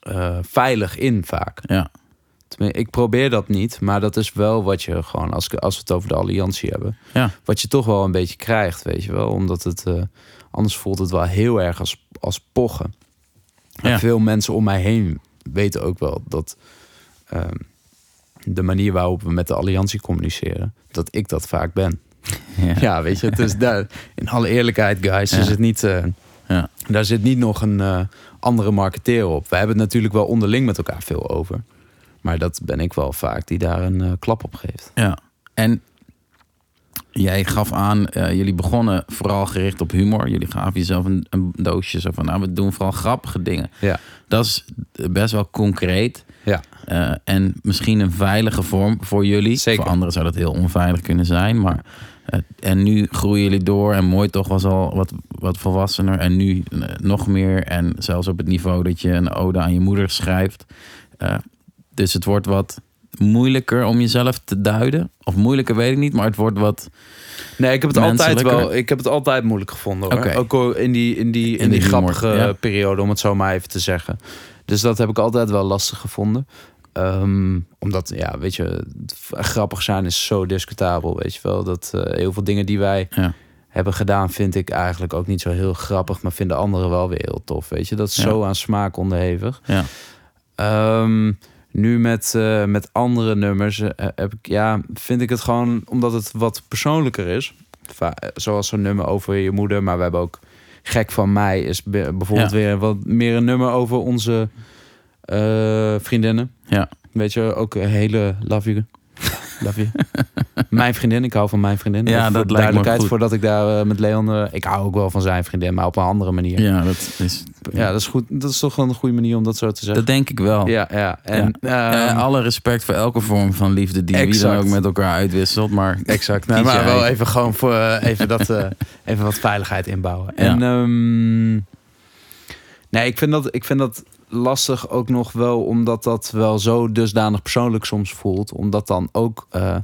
eh, veilig in vaak. Ja, Ik probeer dat niet, maar dat is wel wat je gewoon, als, als we het over de alliantie hebben, ja, wat je toch wel een beetje krijgt, weet je wel. Omdat het, eh, anders voelt het wel heel erg als, als pochen. En Ja. veel mensen om mij heen weten ook wel dat ehm, de manier waarop we met de alliantie communiceren, dat ik dat vaak ben. ja. Ja, weet je, dus daar, in alle eerlijkheid, guys, is het niet, Ja. daar zit niet nog een eh, andere marketeer op. Wij hebben het natuurlijk wel onderling met elkaar veel over. Maar dat ben ik wel vaak die daar een eh, klap op geeft. Ja, en jij gaf aan, eh, jullie begonnen vooral gericht op humor. Jullie gaven jezelf een, een doosje zo van, nou, we doen vooral grappige dingen. Ja. Dat is best wel concreet. Ja. En misschien een veilige vorm voor jullie. Zeker. Voor anderen zou dat heel onveilig kunnen zijn. Maar, en nu groeien jullie door. En mooi toch was al wat, wat volwassener. En nu eh, nog meer. En zelfs op het niveau dat je een ode aan je moeder schrijft. Eh, dus het wordt wat moeilijker om jezelf te duiden. Of moeilijker weet ik niet. Maar het wordt wat... Nee, ik heb het altijd wel. Ik heb het altijd moeilijk gevonden. Hoor. Ook in die, in die, in die humor, grappige ja. periode, om het zo maar even te zeggen. Dus dat heb ik altijd wel lastig gevonden. Ehm, omdat, ja, weet je, grappig zijn is zo discutabel, weet je wel. Dat eh, heel veel dingen die wij Ja. hebben gedaan, vind ik eigenlijk ook niet zo heel grappig, maar vinden anderen wel weer heel tof, weet je. Dat is Ja. zo aan smaak onderhevig. Ja. Ehm, nu met, eh, met andere nummers eh, heb ik, ja, vind ik het gewoon omdat het wat persoonlijker is. Va- zoals zo'n nummer over je moeder, maar we hebben ook Gek van mij is be- bijvoorbeeld Ja. weer wat meer een nummer over onze eh, vriendinnen. Ja. Weet je, ook een hele love you. Love you. (laughs) mijn vriendin, ik hou van mijn vriendin. Ja, Even dat voor lijkt me duidelijkheid, goed. voordat ik daar eh, met Leon... eh, ik hou ook wel van zijn vriendin, maar op een andere manier. Ja, ja, dat is... dat is goed. Dat is toch wel een goede manier om dat zo te zeggen. Dat denk ik wel. ja, ja. En, Eh, ehm, alle respect voor elke vorm van liefde die wie dan Exact. ook met elkaar uitwisselt. Maar Exact. Kies maar wel even gewoon voor even, dat, even wat veiligheid inbouwen. Ja. En ehm, nee, ik vind, dat, ik vind dat lastig ook nog wel, omdat dat wel zo dusdanig persoonlijk soms voelt. Omdat dan ook. eh,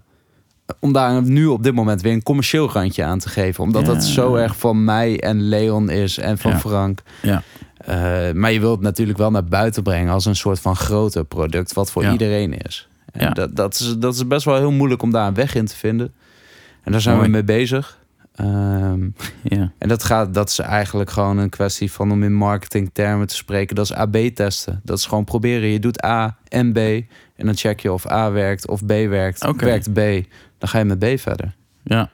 om daar nu op dit moment weer een commercieel randje aan te geven. Omdat Ja. dat zo erg van mij en Leon is en van Ja. Frank. ja, Eh, maar je wilt het natuurlijk wel naar buiten brengen als een soort van groter product, wat voor Ja. iedereen is. En Ja. dat, dat, is, dat is best wel heel moeilijk om daar een weg in te vinden. En daar zijn Mooi. we mee bezig. Ehm, (laughs) ja, en dat, gaat, dat is eigenlijk gewoon een kwestie van om in marketingtermen te spreken. Dat is AB-testen. Dat is gewoon proberen. Je doet A en B. En dan check je of A werkt of B werkt. Werkt B. Dan ga je met B verder. ja.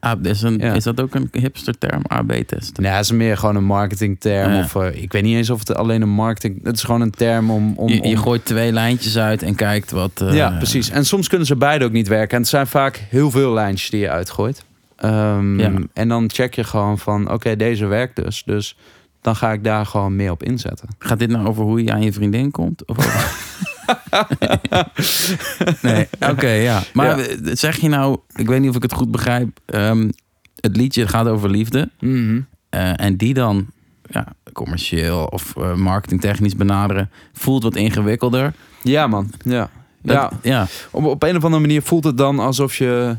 Ah, is, een, Ja. is dat ook een hipster term, AB-testen? Nou, het is meer gewoon een marketingterm. Ja. Of eh, ik weet niet eens of het alleen een marketing... Het is gewoon een term om... om, Je, je om gooit twee lijntjes uit en kijkt wat... eh, ja, precies. En soms kunnen ze beide ook niet werken. En het zijn vaak heel veel lijntjes die je uitgooit. Ehm, Ja. En dan check je gewoon van, oké, deze werkt dus. Dus dan ga ik daar gewoon meer op inzetten. Gaat dit nou over hoe je aan je vriendin komt? Of (laughs) nee, oké, ja. Maar Ja. zeg je nou, ik weet niet of ik het goed begrijp. ehm, het liedje gaat over liefde. eh, en die dan ja, commercieel of eh, marketingtechnisch benaderen, voelt wat ingewikkelder. Ja, man. Ja. Dat- ja. ja. Op, op een of andere manier voelt het dan alsof je...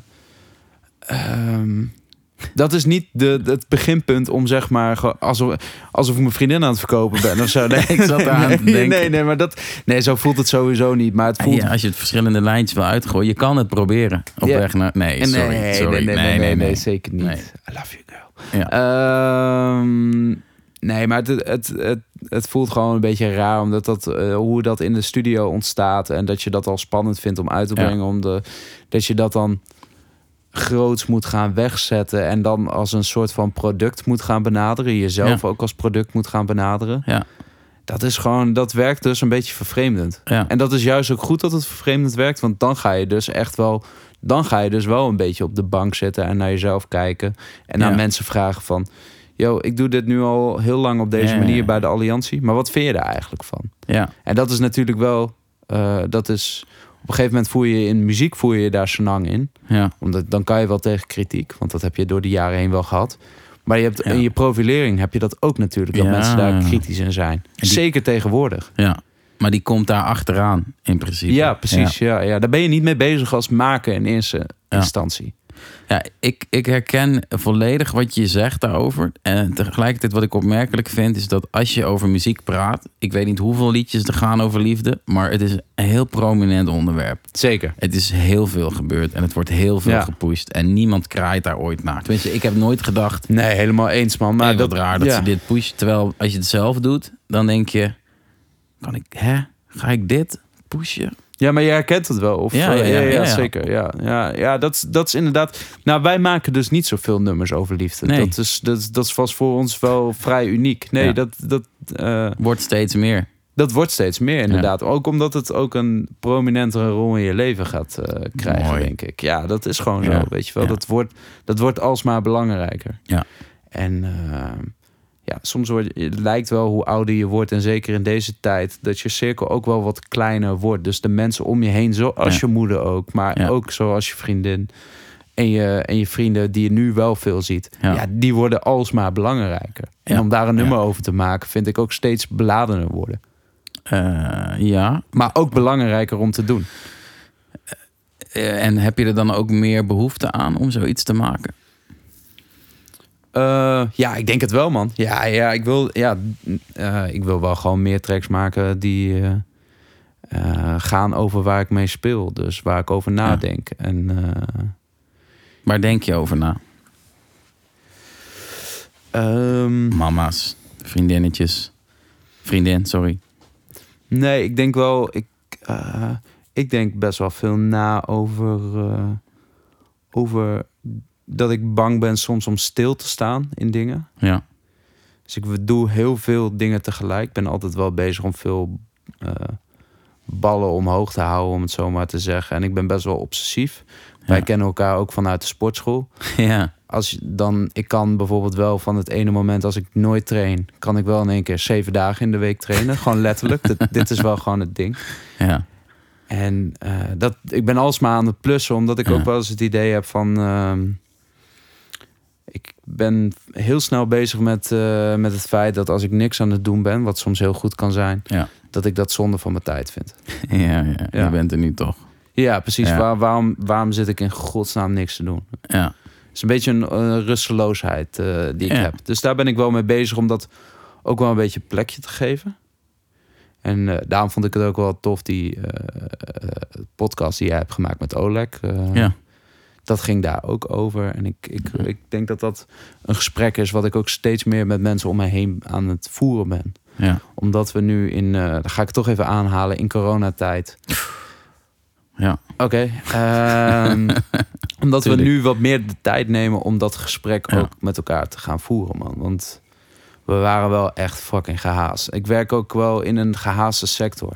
ehm, dat is niet de, het beginpunt om zeg maar... Alsof, alsof ik mijn vriendin aan het verkopen ben of zo. (laughs) Nee, Ik zat eraan nee, te denken. Nee, nee, maar dat, nee, zo voelt het sowieso niet. Maar het voelt... Ja, als je het verschillende lijntjes wil uitgooien, je kan het proberen. Op Ja. weg naar. Nee, sorry. nee, sorry. nee, nee, nee, nee, zeker niet. I love you, girl. Ja. Ehm, nee, maar het, het, het, het voelt gewoon een beetje raar, omdat dat, eh, hoe dat in de studio ontstaat en dat je dat al spannend vindt om uit te brengen, om de, dat je dat dan groots moet gaan wegzetten en dan als een soort van product moet gaan benaderen, jezelf Ja. ook als product moet gaan benaderen. Ja. Dat is gewoon, dat werkt dus een beetje vervreemdend. Ja. En dat is juist ook goed dat het vervreemdend werkt, want dan ga je dus echt wel, dan ga je dus wel een beetje op de bank zitten en naar jezelf kijken en Ja. mensen vragen van, yo, ik doe dit nu al heel lang op deze Ja, manier bij de Alliantie, maar wat vind je daar eigenlijk van? ja. En dat is natuurlijk wel, eh, dat is, op een gegeven moment voel je in muziek voel je je daar senang in, ja. omdat dan kan je wel tegen kritiek, want dat heb je door de jaren heen wel gehad. Maar je hebt, Ja. in je profilering heb je dat ook natuurlijk, dat Ja. mensen daar kritisch in zijn. die- Zeker tegenwoordig. Ja, maar die komt daar achteraan in principe. Ja, precies. Ja. Ja, Daar ben je niet mee bezig als maken in eerste Ja. instantie. Ja, ik, ik herken volledig wat je zegt daarover. En tegelijkertijd wat ik opmerkelijk vind is dat als je over muziek praat... ik weet niet hoeveel liedjes er gaan over liefde... maar het is een heel prominent onderwerp. Zeker. Het is heel veel gebeurd en het wordt heel veel Ja. gepusht. En niemand kraait daar ooit naar. Tenminste, ik heb nooit gedacht... Nee, helemaal eens, man. Maar dat raar dat ja. ze dit pushen. Terwijl als je het zelf doet, dan denk je... kan ik, hè? Ga ik dit pushen? Ja, maar je herkent het wel. Of, Ja, eh, ja, ja, zeker. Ja, ja, ja dat, is- dat is inderdaad. Nou, wij maken dus niet zoveel nummers over liefde. Nee. Dat, is, dat, is- dat is vast voor ons wel vrij uniek. Nee, dat. dat eh, Wordt steeds meer. dat wordt steeds meer inderdaad. Ook omdat het ook een prominentere rol in je leven gaat eh, krijgen, Mooi. denk ik. Ja, dat is gewoon zo, weet je wel. Dat, wordt, dat wordt alsmaar belangrijker. Ja. En ja, soms wordt, het lijkt wel hoe ouder je wordt... en zeker in deze tijd, dat je cirkel ook wel wat kleiner wordt. Dus de mensen om je heen, zoals Ja. je moeder ook... maar Ja. ook zoals je vriendin... En je, en je vrienden die je nu wel veel ziet, Ja. ja. die worden alsmaar belangrijker. En om daar een nummer over te maken, vind ik ook steeds beladener worden. Eh, ja. Maar ook belangrijker om te doen. Eh, en heb je er dan ook meer behoefte aan om zoiets te maken? Eh, ja, ik denk het wel, man. Ja, ja, ik, wil, ja eh, ik wil wel gewoon meer tracks maken die eh, gaan over waar ik mee speel. Dus waar ik over nadenk. En Waar denk je over na? ehm, Mama's, vriendinnetjes. Vriendin, sorry. nee, ik denk wel... Ik, ik denk best wel veel na over... over dat ik bang ben soms om stil te staan in dingen. Ja. Dus ik doe heel veel dingen tegelijk. Ik ben altijd wel bezig om veel eh, ballen omhoog te houden, om het zo maar te zeggen. En ik ben best wel obsessief. Wij kennen elkaar ook vanuit de sportschool. (laughs) ja. Als dan, ik kan bijvoorbeeld wel van het ene moment als ik nooit train, kan ik wel in één keer zeven dagen in de week trainen. gewoon letterlijk. (laughs) dit, dit is wel gewoon het ding. Ja. En eh, dat, ik ben alsmaar aan het plussen, omdat ik Ja. ook wel eens het idee heb van. ehm, ik ben heel snel bezig met, eh, met het feit dat als ik niks aan het doen ben, wat soms heel goed kan zijn, Ja. dat ik dat zonde van mijn tijd vind. Ja, (laughs) ja. Ja. Je bent er nu toch. Ja, precies. Ja. Waar, waarom, waarom zit ik in godsnaam niks te doen? Ja. Het is een beetje een rusteloosheid eh, die ik heb. Dus daar ben ik wel mee bezig om dat ook wel een beetje een plekje te geven. En eh, daarom vond ik het ook wel tof, die podcast die jij hebt gemaakt met Oleg. Ja. Dat ging daar ook over. En ik, ik, ik denk dat dat een gesprek is wat ik ook steeds meer met mensen om me heen aan het voeren ben. Ja. Omdat we nu in, eh dat ga ik toch even aanhalen, in coronatijd. Ja. Oké. ehm, (laughs) omdat we nu wat meer de tijd nemen om dat gesprek Ja. ook met elkaar te gaan voeren, man. Want we waren wel echt fucking gehaast. Ik werk ook wel in een gehaaste sector.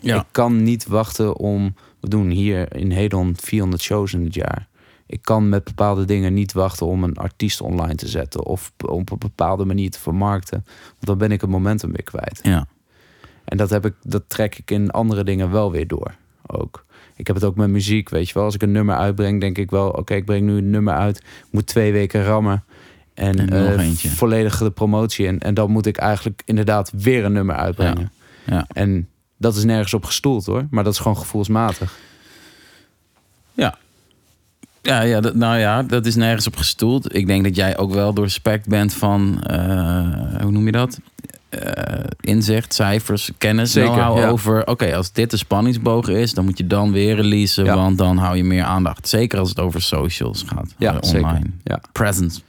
Ja. Ik kan niet wachten om. We doen hier in Hedon 400 shows in het jaar. Ik kan met bepaalde dingen niet wachten om een artiest online te zetten of op een bepaalde manier te vermarkten. Want dan ben ik het momentum weer kwijt. Ja. En dat, heb ik, dat trek ik in andere dingen wel weer door. Ook. Ik heb het ook met muziek, weet je wel. Als ik een nummer uitbreng, denk ik wel... oké, ik breng nu een nummer uit. Moet twee weken rammen. En, eh, volledig de promotie. En, en dan moet ik eigenlijk inderdaad weer een nummer uitbrengen. Ja. En dat is nergens op gestoeld hoor. Maar dat is gewoon gevoelsmatig. Ja, ja dat, nou ja, dat is nergens op gestoeld. Ik denk dat jij ook wel doorspekt bent van, eh, hoe noem je dat? Eh, inzicht, cijfers, kennis. Zeker, know-how ja. over, oké, als dit de spanningsboog is, dan moet je dan weer releasen, Ja. want dan hou je meer aandacht. Zeker als het over socials gaat, Ja, eh, zeker. online. Ja. Presence.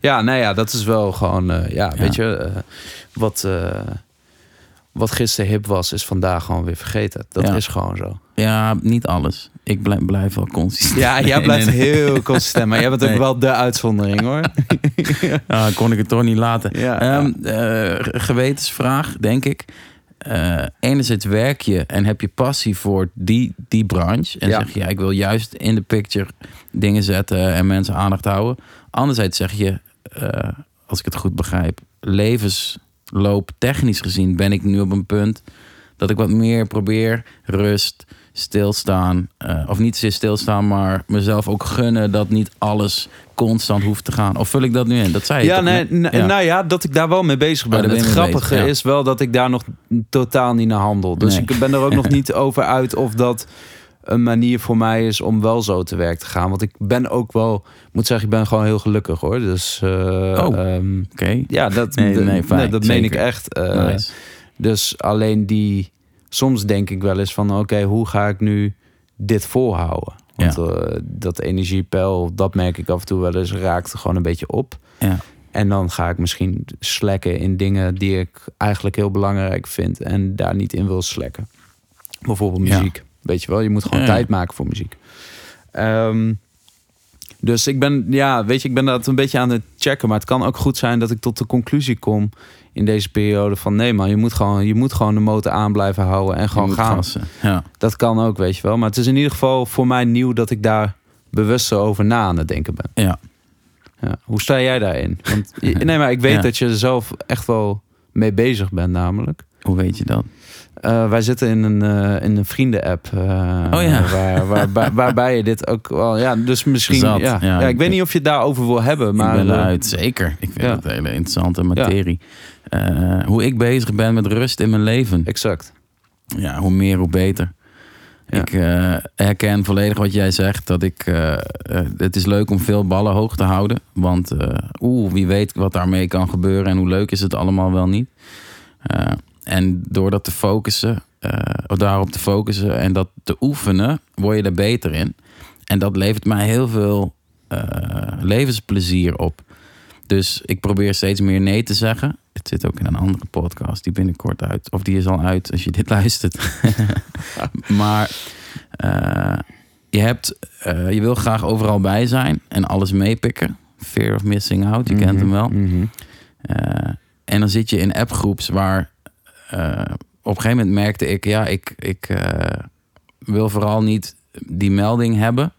Ja, nou ja, dat is wel gewoon... ja, Ja. weet je... wat, wat gisteren hip was, is vandaag gewoon weer vergeten. Dat Ja. is gewoon zo. Ja, niet alles. Ik blijf, blijf wel consistent. Ja, jij blijft Nee, nee, nee. heel consistent. Maar jij bent ook wel de uitzondering hoor. (laughs) Kon ik het toch niet laten. Ja, eh, gewetensvraag, denk ik. Eh, enerzijds werk je en heb je passie voor die, die branche. En Ja. zeg je, ja, ik wil juist in de picture dingen zetten en mensen aandacht houden. Anderzijds zeg je, eh, als ik het goed begrijp, levensloop technisch gezien ben ik nu op een punt dat ik wat meer probeer rust, stilstaan. eh, of niet zozeer stilstaan, maar mezelf ook gunnen dat niet alles constant hoeft te gaan. Of vul ik dat nu in? Dat zei je Ja, nee, Ja. nou ja, dat ik daar wel mee bezig ben. Oh, het grappige bezig, ja. is wel dat ik daar nog totaal niet naar handel. Dus Nee. ik ben er ook nog (laughs) niet over uit of dat een manier voor mij is om wel zo te werk te gaan. Want ik ben ook wel, ik moet zeggen, ik ben gewoon heel gelukkig hoor. Dus eh, Oh. ehm, Oké, ja, dat, Nee, de- nee, fijn, dat meen ik echt. eh, nice. Dus alleen die, soms denk ik wel eens van, oké, hoe ga ik nu dit volhouden? Want eh, dat energiepeil, dat merk ik af en toe wel eens, raakt gewoon een beetje op. Ja. En dan ga ik misschien slekken in dingen die ik eigenlijk heel belangrijk vind en daar niet in wil slekken. Bijvoorbeeld Ja. Weet je wel, je moet gewoon Ja. tijd maken voor muziek. Ehm, Dus ik ben, ja, weet je, ik ben dat een beetje aan het checken. Maar het kan ook goed zijn dat ik tot de conclusie kom in deze periode van nee man, je moet gewoon, je moet gewoon de motor aan blijven houden en gewoon gaan. gassen. Ja. Dat kan ook, weet je wel. Maar het is in ieder geval voor mij nieuw dat ik daar bewust zo over na aan het denken ben. ja. Ja. Hoe sta jij daarin? Want, (laughs) nee, maar ik weet Ja. dat je er zelf echt wel mee bezig bent, namelijk. Hoe weet je dat? Eh, wij zitten in een, eh, in een vrienden-app. Oh ja. (laughs) waar, waar, waar- waarbij je dit ook wel. Ja, dus misschien. Zat, ja, ja. ja, ik weet niet of je het daarover wil hebben, maar. ik ben eruit, zeker. Ik vind het een hele interessante materie. Hoe ik bezig ben met rust in mijn leven. Exact. Ja, hoe meer, hoe beter. Ik herken volledig wat jij zegt. Dat ik, het is leuk om veel ballen hoog te houden. Want eh, oeh, wie weet wat daarmee kan gebeuren. En hoe leuk is het allemaal wel niet. En door dat te focussen, eh, of daarop te focussen en dat te oefenen, word je er beter in. En dat levert mij heel veel eh, levensplezier op. Dus ik probeer steeds meer nee te zeggen. Het zit ook in een andere podcast die binnenkort uit. Of die is al uit als je dit (laughs) luistert. (laughs) maar eh, je, hebt, je wil graag overal bij zijn en alles meepikken. Fear of missing out, je kent hem wel. Mhm. En dan zit je in appgroeps waar op een gegeven moment merkte ik, ja, ik, ik eh, wil vooral niet die melding hebben.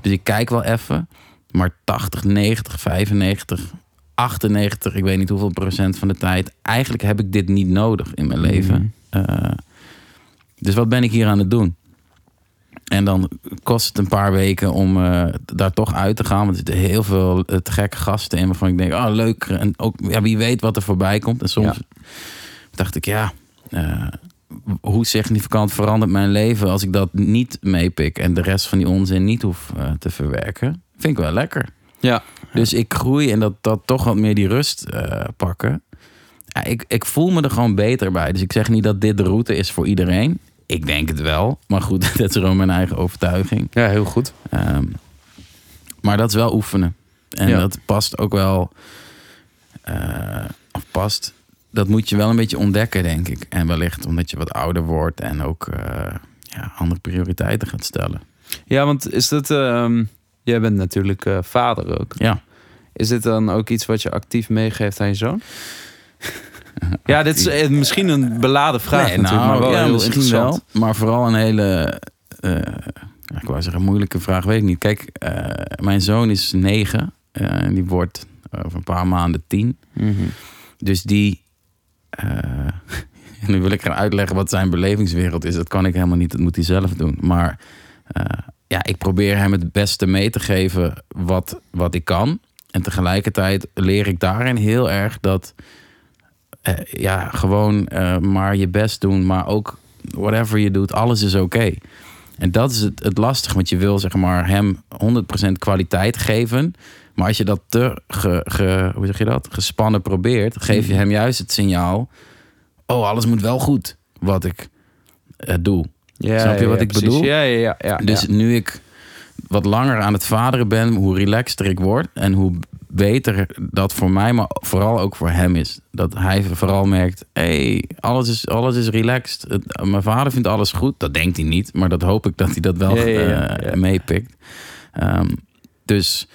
Dus ik kijk wel even. Maar 80, 90, 95, 98, ik weet niet hoeveel procent van de tijd. Eigenlijk heb ik dit niet nodig in mijn leven. Eh, dus wat ben ik hier aan het doen? En dan kost het een paar weken om eh, daar toch uit te gaan. Want er zitten heel veel eh, te gekke gasten in waarvan ik denk, oh leuk. En ook ja, wie weet wat er voorbij komt. En soms dacht ik, ja, eh, hoe significant verandert mijn leven als ik dat niet meepik en de rest van die onzin niet hoef eh, te verwerken. Vind ik wel lekker. Ja. Dus ik groei en dat, dat toch wat meer die rust eh, pakken. Ja, ik, ik voel me er gewoon beter bij. Dus ik zeg niet dat dit de route is voor iedereen. Ik denk het wel. Maar goed, (laughs) dat is gewoon mijn eigen overtuiging. ja, heel goed. Ehm, maar dat is wel oefenen. En Ja. dat past ook wel. eh, of past. Dat moet je wel een beetje ontdekken, denk ik. En wellicht omdat je wat ouder wordt en ook eh, ja, andere prioriteiten gaat stellen. Ja, want is dat. ehm, jij bent natuurlijk eh, vader ook. Ja, Is dit dan ook iets wat je actief meegeeft aan je zoon? ja, dit is eh, misschien een beladen vraag Nee, natuurlijk, nou, maar wel ja, heel misschien interessant. wel. Maar vooral een hele. ik wou zeggen, moeilijke vraag, weet ik niet. Kijk, mijn zoon is negen. en die wordt over een paar maanden tien. Mhm. Dus die. Eh, (laughs) nu wil ik gaan uitleggen wat zijn belevingswereld is. Dat kan ik helemaal niet. Dat moet hij zelf doen. Maar eh, ja, ik probeer hem het beste mee te geven wat, wat ik kan. En tegelijkertijd leer ik daarin heel erg dat. eh, ja, gewoon maar je best doen. Maar ook whatever je doet, alles is oké. En dat is het, het lastige. Want je wil zeg maar hem 100% kwaliteit geven. Maar als je dat te ge, ge- hoe zeg je dat? gespannen probeert, geef je hem juist het signaal: oh, alles moet wel goed wat ik eh, doe. Ja, Snap je ja, wat ja, ik precies. bedoel? Ja, ja, ja. Dus nu ik wat langer aan het vaderen ben, hoe relaxter ik word en hoe beter dat voor mij, maar vooral ook voor hem is. Dat hij vooral merkt: hey, alles is, alles is relaxed. Het- mijn vader vindt alles goed. Dat denkt hij niet, maar dat hoop ik dat hij dat wel eh, meepikt. Ehm, dus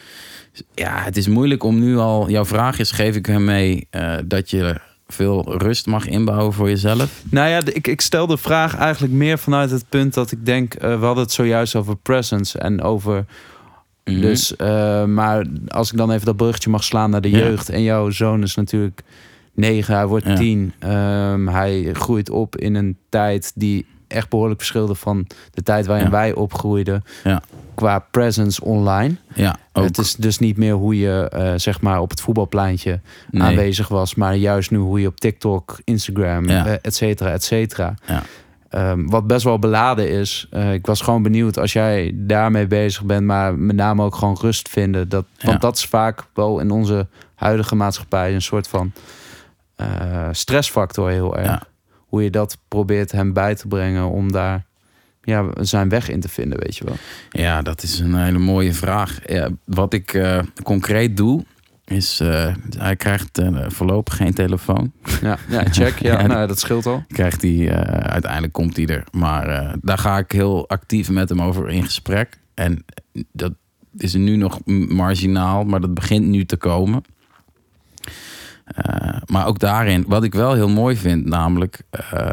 ja, het is moeilijk om nu al. Jouw vraag is: geef ik hem mee eh, dat je veel rust mag inbouwen voor jezelf? Nou ja, ik, ik stel de vraag eigenlijk meer vanuit het punt dat ik denk... eh, we hadden het zojuist over presence en over... Mhm. Dus, eh, maar als ik dan even dat bruggetje mag slaan naar de Ja. jeugd... en jouw zoon is natuurlijk negen, hij wordt Ja. tien. Ehm, hij groeit op in een tijd die echt behoorlijk verschilde... van de tijd waarin Ja. wij opgroeiden... Ja. qua presence online. ja, ook. Het is dus niet meer hoe je eh, zeg maar op het voetbalpleintje Nee. aanwezig was, maar juist nu hoe je op TikTok, Instagram, Ja. eh, et cetera, et cetera. Ja. Ehm, wat best wel beladen is. Eh, ik was gewoon benieuwd als jij daarmee bezig bent, maar met name ook gewoon rust vinden. Dat, Ja. Want dat is vaak wel in onze huidige maatschappij een soort van eh, stressfactor heel erg. Ja. Hoe je dat probeert hem bij te brengen om daar ja, zijn weg in te vinden, weet je wel. Ja, dat is een hele mooie vraag. Ja, wat ik eh, concreet doe, is eh, hij krijgt eh, voorlopig geen telefoon. Ja, ja check. Ja, (laughs) Ja, nou, dat scheelt al. Krijgt hij, uiteindelijk komt hij er. Maar daar ga ik heel actief met hem over in gesprek. En dat, is nu nog marginaal, maar dat begint nu te komen. Eh, maar ook daarin, wat ik wel heel mooi vind, namelijk, eh,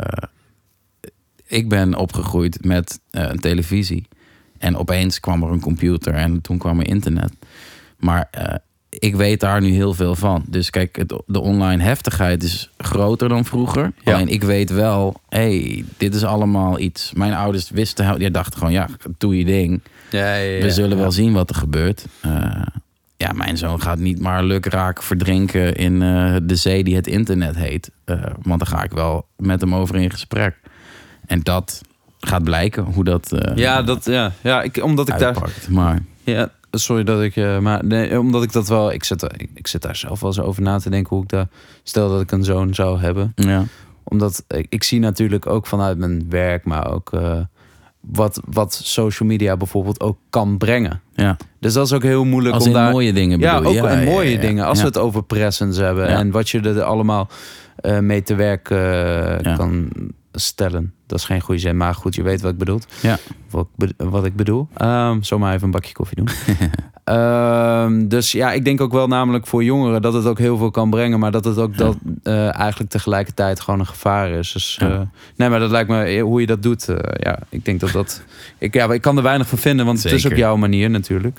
ik ben opgegroeid met eh, een televisie. En opeens kwam er een computer en toen kwam er internet. Maar ik weet daar nu heel veel van. Dus kijk, het, de online heftigheid is groter dan vroeger. Ja. Alleen ik weet wel, hé, hey, dit is allemaal iets. Mijn ouders wisten, die dachten gewoon, ja, doe je ding. Ja, ja, We zullen wel zien wat er gebeurt. Ja, mijn zoon gaat niet maar lukraak verdrinken in eh, de zee die het internet heet. Eh, want dan ga ik wel met hem over in gesprek. En dat gaat blijken hoe dat eh Ja, dat, ja, ja ik, omdat ik daar... Maar Ja, sorry dat ik... maar nee, omdat ik dat wel... Ik zit, ik, ik zit daar zelf wel eens over na te denken hoe ik daar... Stel dat ik een zoon zou hebben. ja, Omdat ik, ik zie natuurlijk ook vanuit mijn werk... maar ook wat, wat social media bijvoorbeeld ook kan brengen. ja. Dus dat is ook heel moeilijk als om daar... mooie dingen Ja, bedoel ook je? en mooie ja, ja. dingen. Als Ja. we het over presence hebben Ja. en wat je er allemaal eh, mee te werk eh, Ja. kan stellen. Dat is geen goede zin, maar goed, je weet wat ik bedoel. Ja. Wat, wat ik bedoel. Ehm zomaar even een bakje koffie doen. (laughs) Ehm, dus ja, ik denk ook wel namelijk voor jongeren dat het ook heel veel kan brengen, maar dat het ook dat eh, eigenlijk tegelijkertijd gewoon een gevaar is. Dus Ja. eh, nee, maar dat lijkt me eh, hoe je dat doet. ja, ik denk dat dat. (laughs) Ik, ja, ik kan er weinig van vinden, want het is op jouw manier natuurlijk.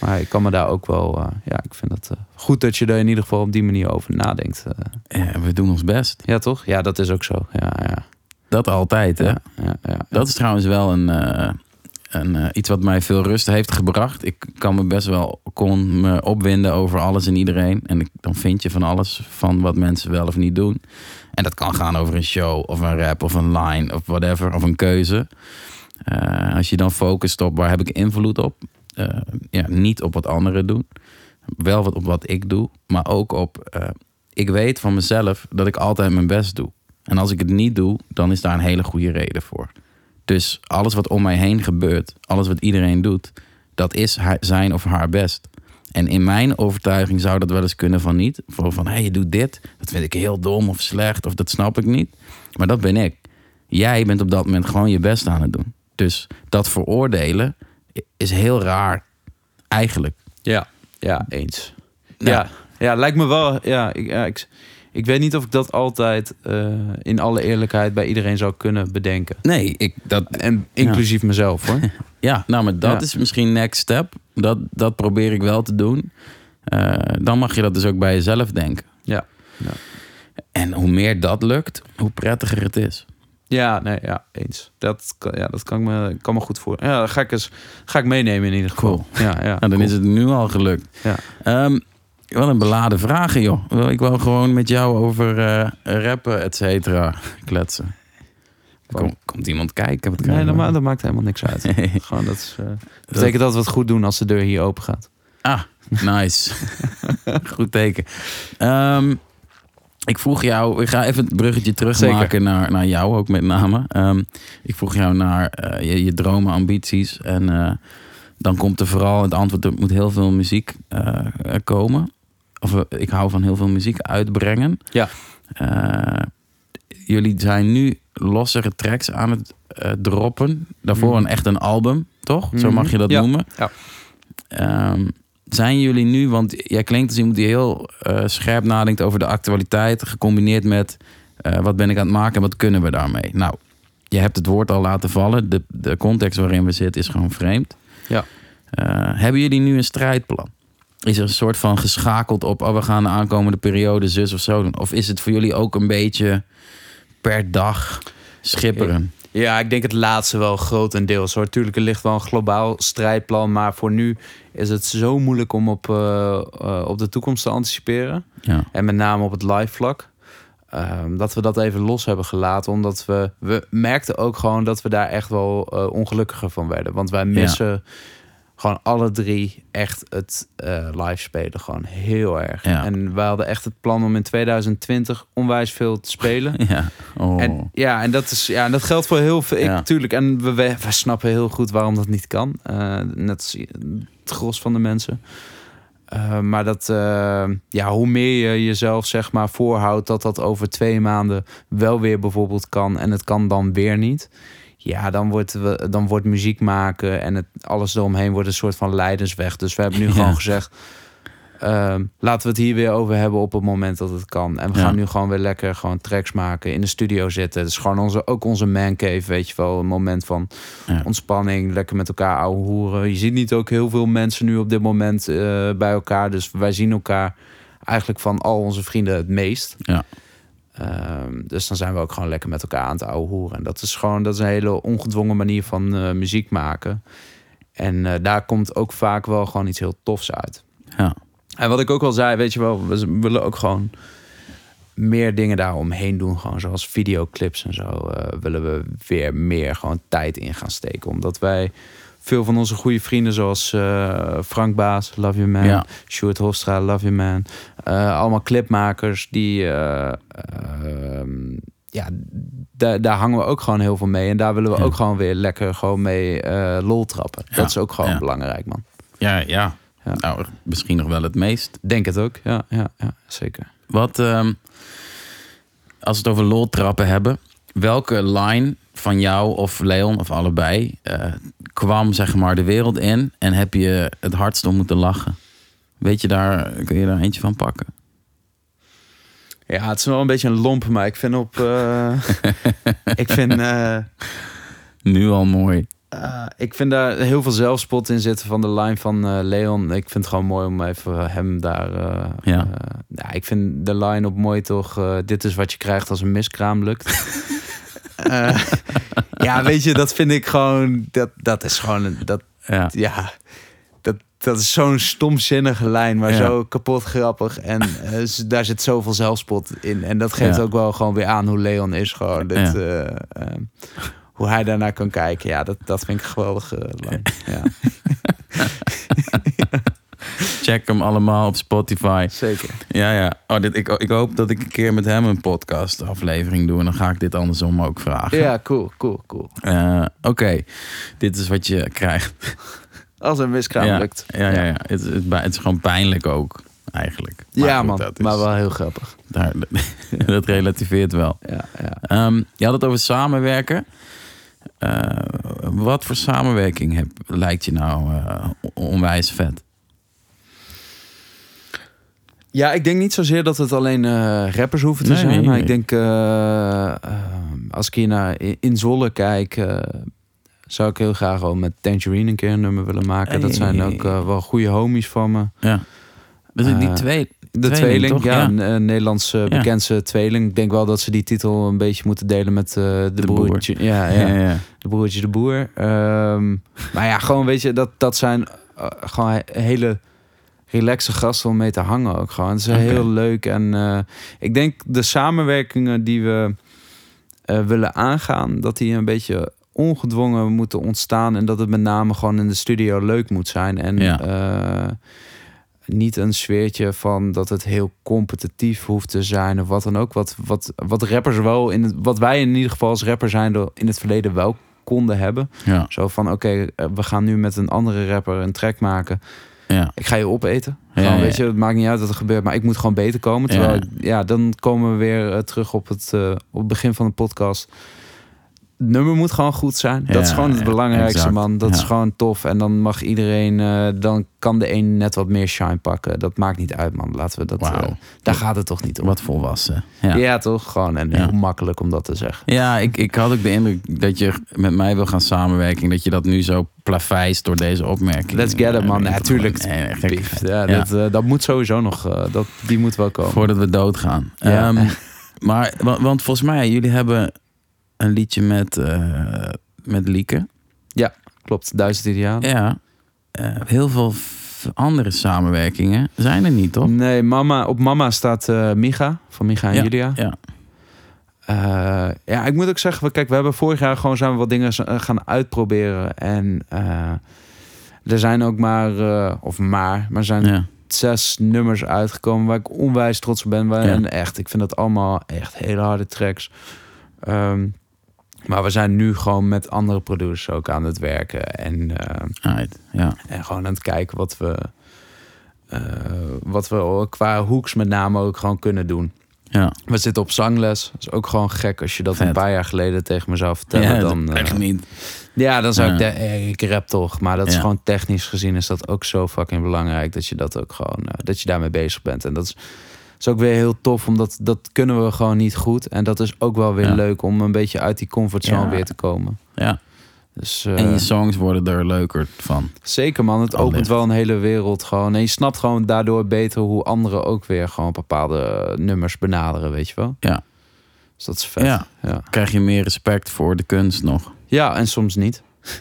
Maar ik kan me daar ook wel. ja, ik vind het goed dat je er in ieder geval op die manier over nadenkt. Ja, we doen ons best. ja, toch? Ja, dat is ook zo. Ja, ja. Dat altijd, hè? ja, ja, ja. Dat is trouwens wel een, eh, iets wat mij veel rust heeft gebracht. Ik kan me best wel kon me opwinden over alles en iedereen. En dan vind je van alles van wat mensen wel of niet doen. En dat kan gaan over een show of een rap of een line of whatever. Of een keuze. Eh, als je dan focust op waar heb ik invloed op. Eh, ja, niet op wat anderen doen. Wel wat op wat ik doe. Maar ook op... ik weet van mezelf dat ik altijd mijn best doe. En als ik het niet doe, dan is daar een hele goede reden voor. Dus alles wat om mij heen gebeurt, alles wat iedereen doet, dat is zijn of haar best. En in mijn overtuiging zou dat wel eens kunnen van niet. Voor van, hé, hey, je doet dit, dat vind ik heel dom of slecht of dat snap ik niet. Maar dat ben ik. Jij bent op dat moment gewoon je best aan het doen. Dus dat veroordelen is heel raar, eigenlijk. Ja, ja, eens. Ja. Ja, ja, lijkt me wel. Ja, ik, ja, ik, ik weet niet of ik dat altijd eh, in alle eerlijkheid bij iedereen zou kunnen bedenken. Nee, ik, dat, En inclusief mezelf hoor. (laughs) Ja, nou, maar dat Ja. is misschien next step. Dat, dat probeer ik wel te doen. Eh, dan mag je dat dus ook bij jezelf denken. Ja. Ja. En hoe meer dat lukt, hoe prettiger het is. Ja, nee, ja, eens. Dat, ja, dat kan me, kan me goed voor. Ja, dat ga ik, eens, ga ik meenemen in ieder geval. Ja, ja, Nou, dan cool. is het nu al gelukt. Ja. Ehm, wat een beladen vragen, joh. Wel, Ik wil gewoon met jou over eh, rappen, et cetera, (laughs) kletsen. Kom, komt iemand kijken? Wat Nee, dat, ma- dat maakt helemaal niks uit. Nee. (laughs) Gewoon dat, is, eh, dat betekent dat we het goed doen als de deur hier open gaat. Ah, nice. (laughs) Goed teken. Ehm, ik vroeg jou, ik ga even het bruggetje terugmaken naar, naar jou ook met name. Ehm, ik vroeg jou naar eh, je, je dromen, ambities. En dan komt er vooral het antwoord, er moet heel veel muziek komen. Of eh, ik hou van heel veel muziek uitbrengen. Ja. Eh, jullie zijn nu lossere tracks aan het eh, droppen. Daarvoor Mhm. een echt een album, toch? Zo Mhm. mag je dat Ja. noemen. Ja. Ehm, zijn jullie nu, want jij klinkt als iemand die heel scherp nadenkt over de actualiteit, gecombineerd met wat ben ik aan het maken en wat kunnen we daarmee? Nou, je hebt het woord al laten vallen. De, de context waarin we zitten is gewoon vreemd. Ja. Hebben jullie nu een strijdplan? Is er een soort van geschakeld op, oh, we gaan de aankomende periode zus of zo doen? Of is het voor jullie ook een beetje per dag schipperen? Ja, ik denk het laatste wel grotendeels hoor. Tuurlijk, er ligt wel een globaal strijdplan. Maar voor nu is het zo moeilijk om op, eh, eh, op de toekomst te anticiperen. Ja. En met name op het live vlak. Ehm, dat we dat even los hebben gelaten. Omdat we, we merkten ook gewoon dat we daar echt wel eh, ongelukkiger van werden. Want wij missen gewoon alle drie echt het eh, live spelen. Gewoon heel erg. Ja. En we hadden echt het plan om in 2020 onwijs veel te spelen. (laughs) Ja. Oh. En, ja, en dat, is, ja, en dat geldt voor heel veel. Ik, Ja. Tuurlijk, en we, we, we snappen heel goed waarom dat niet kan. Eh, net als het gros van de mensen. Eh, maar dat, ja, hoe meer je jezelf zeg maar voorhoudt dat dat over twee maanden wel weer bijvoorbeeld kan en het kan dan weer niet. Ja, dan wordt, we, dan wordt muziek maken en het, alles eromheen wordt een soort van leidensweg. Dus we hebben nu (laughs) Ja. gewoon gezegd... ehm, laten we het hier weer over hebben op het moment dat het kan. En we Ja. gaan nu gewoon weer lekker gewoon tracks maken, in de studio zitten. Het is gewoon onze, ook onze mancave, weet je wel. Een moment van Ja. ontspanning, lekker met elkaar ouwe hoeren. Je ziet niet ook heel veel mensen nu op dit moment eh, bij elkaar. Dus wij zien elkaar eigenlijk van al onze vrienden het meest. Ja. Ehm, dus dan zijn we ook gewoon lekker met elkaar aan het ouwe hoeren. En dat is gewoon dat is een hele ongedwongen manier van eh, muziek maken. En eh, daar komt ook vaak wel gewoon iets heel tofs uit. Ja. En wat ik ook al zei, weet je wel, we willen ook gewoon meer dingen daaromheen doen. Gewoon zoals videoclips en zo. eh, willen we weer meer gewoon tijd in gaan steken. Omdat wij veel van onze goede vrienden, zoals eh, Frank Baas, Love You Man, Ja. Stuart Hofstra, Love You Man. eh, allemaal clipmakers die. eh, ehm, ja, daar, daar hangen we ook gewoon heel veel mee. En daar willen we Ja. ook gewoon weer lekker gewoon mee lol trappen. Ja, Dat is ook gewoon belangrijk, man. Ja, ja. Nou, misschien nog wel het meest. Denk het ook. Ja, ja, ja zeker. Wat, ehm, als we het over lol trappen hebben, welke line van jou of Leon of allebei eh, kwam zeg maar de wereld in en heb je het hardst om moeten lachen? Weet je daar, kun je daar eentje van pakken? Ja, het is wel een beetje een lomp, maar ik vind op. eh, (laughs) ik vind. eh, Nu al mooi. ik vind daar heel veel zelfspot in zitten van de line van Leon. Ik vind het gewoon mooi om even hem daar. Ja. ja, ik vind de line op mooi toch. dit is wat je krijgt als een miskraam lukt. (laughs) Eh, (laughs) ja, weet je, dat vind ik gewoon. Dat, dat is gewoon. Dat, Ja. ja, dat, dat is zo'n stomzinnige lijn, maar Ja. zo kapot grappig. En z- daar zit zoveel zelfspot in. En dat geeft Ja. ook wel gewoon weer aan hoe Leon is. Gewoon dit, eh, ehm, hoe hij daarnaar kan kijken. Ja, dat, dat vind ik lijn. Ja, (laughs) (laughs) Check hem allemaal op Spotify. zeker. Ja, ja. Oh, dit, ik, ik hoop dat ik een keer met hem een podcast aflevering doe. En dan ga ik dit andersom ook vragen. Ja, cool, cool, cool. Eh, Oké, dit is wat je krijgt. (laughs) Als een miskraam ja, lukt. Ja, ja, ja. Het, het, het is gewoon pijnlijk ook, eigenlijk. Maar Ja, goed, man. dat is- Maar wel heel grappig. Daar, (laughs) dat relativeert wel. Ja, ja. Ehm, je had het over samenwerken. Eh, wat voor samenwerking heb, lijkt je nou eh, onwijs vet? Ja, ik denk niet zozeer dat het alleen eh, rappers hoeven te Nee, zijn. nee, maar nee. ik denk, eh, eh, als ik hier naar In Zolle kijk, zou ik heel graag al met Tangerine een keer een nummer willen maken. Dat zijn ook wel goede homies van me. Ja. Die twee. De Tweeling, tweeling, toch? ja, Ja. een, Nederlandse bekendste tweeling. Ik denk wel dat ze die titel een beetje moeten delen met de, De Boer. broertje. Ja, ja, Ja, ja. de broertje de boer. Ehm, maar ja, gewoon weet je, dat, dat zijn gewoon he- hele relaxe gasten om mee te hangen ook gewoon. Het is heel leuk en eh, ik denk de samenwerkingen die we eh, willen aangaan, dat die een beetje ongedwongen moeten ontstaan en dat het met name gewoon in de studio leuk moet zijn en Ja. eh, niet een sfeertje van dat het heel competitief hoeft te zijn of wat dan ook. Wat, wat, wat rappers wel in het, wat wij in ieder geval als rapper zijn in het verleden wel konden hebben. Ja, Zo van oké, we gaan nu met een andere rapper een track maken. Ja. Ik ga je opeten. Gewoon, ja, weet je, het maakt niet uit wat er gebeurt, maar ik moet gewoon beter komen. Terwijl, ja, dan komen we weer eh, terug op het, eh, op het begin van de podcast. Het nummer moet gewoon goed zijn. dat is gewoon het belangrijkste, exact. man. Dat is gewoon tof. En dan mag iedereen, eh, dan kan de een net wat meer shine pakken. Dat maakt niet uit, man. Laten we dat. Eh, daar gaat het toch niet om. Wat volwassen. Ja. Ja. toch? Gewoon en heel makkelijk om dat te zeggen. Ja, ik, ik had ook de indruk dat je met mij wil gaan samenwerken. Dat je dat nu zo plaveist door deze opmerking. Let's get it, man. Natuurlijk. Nee. Ja. Dat, eh, dat moet sowieso nog. dat, die moet wel komen. Voordat we doodgaan. Ehm, (laughs) maar, want volgens mij, jullie hebben een liedje met, eh met Lieke. Klopt, duizend idealen. Ja. Eh, heel veel andere samenwerkingen zijn er niet, toch? Nee, mama, op mama staat eh Micha van Micha en Ja, Julia. ja. Ja, ik moet ook zeggen, kijk, we hebben vorig jaar gewoon zijn we wat dingen gaan uitproberen. En er zijn ook maar, of maar, maar zijn Ja. zes nummers uitgekomen waar ik onwijs trots op ben. Waar, Ja. En echt, ik vind dat allemaal echt hele harde tracks. Ehm, maar we zijn nu gewoon met andere producers ook aan het werken. En, eh, Right. Ja. en gewoon aan het kijken wat we, eh, wat we qua hoeks met name ook gewoon kunnen doen. Ja. We zitten op zangles. Dat is ook gewoon gek als je dat Vet. een paar jaar geleden tegen me zou vertellen. ja, dan, dat eh, niet. ja, dan zou ik denken, ik rap toch. Maar dat is Ja. gewoon technisch gezien is dat ook zo fucking belangrijk. Dat je dat ook gewoon, dat je daarmee bezig bent. En dat is, is ook weer heel tof, omdat dat kunnen we gewoon niet goed. En dat is ook wel weer Ja. leuk om een beetje uit die comfortzone Ja. weer te komen. Ja. Dus, eh, En je songs worden er leuker van. Zeker man, het Allicht. opent wel een hele wereld gewoon. En je snapt gewoon daardoor beter hoe anderen ook weer gewoon bepaalde nummers benaderen, weet je wel. Ja. Dus dat is vet. Ja. ja. Krijg je meer respect voor de kunst nog. Ja, en soms niet. (laughs)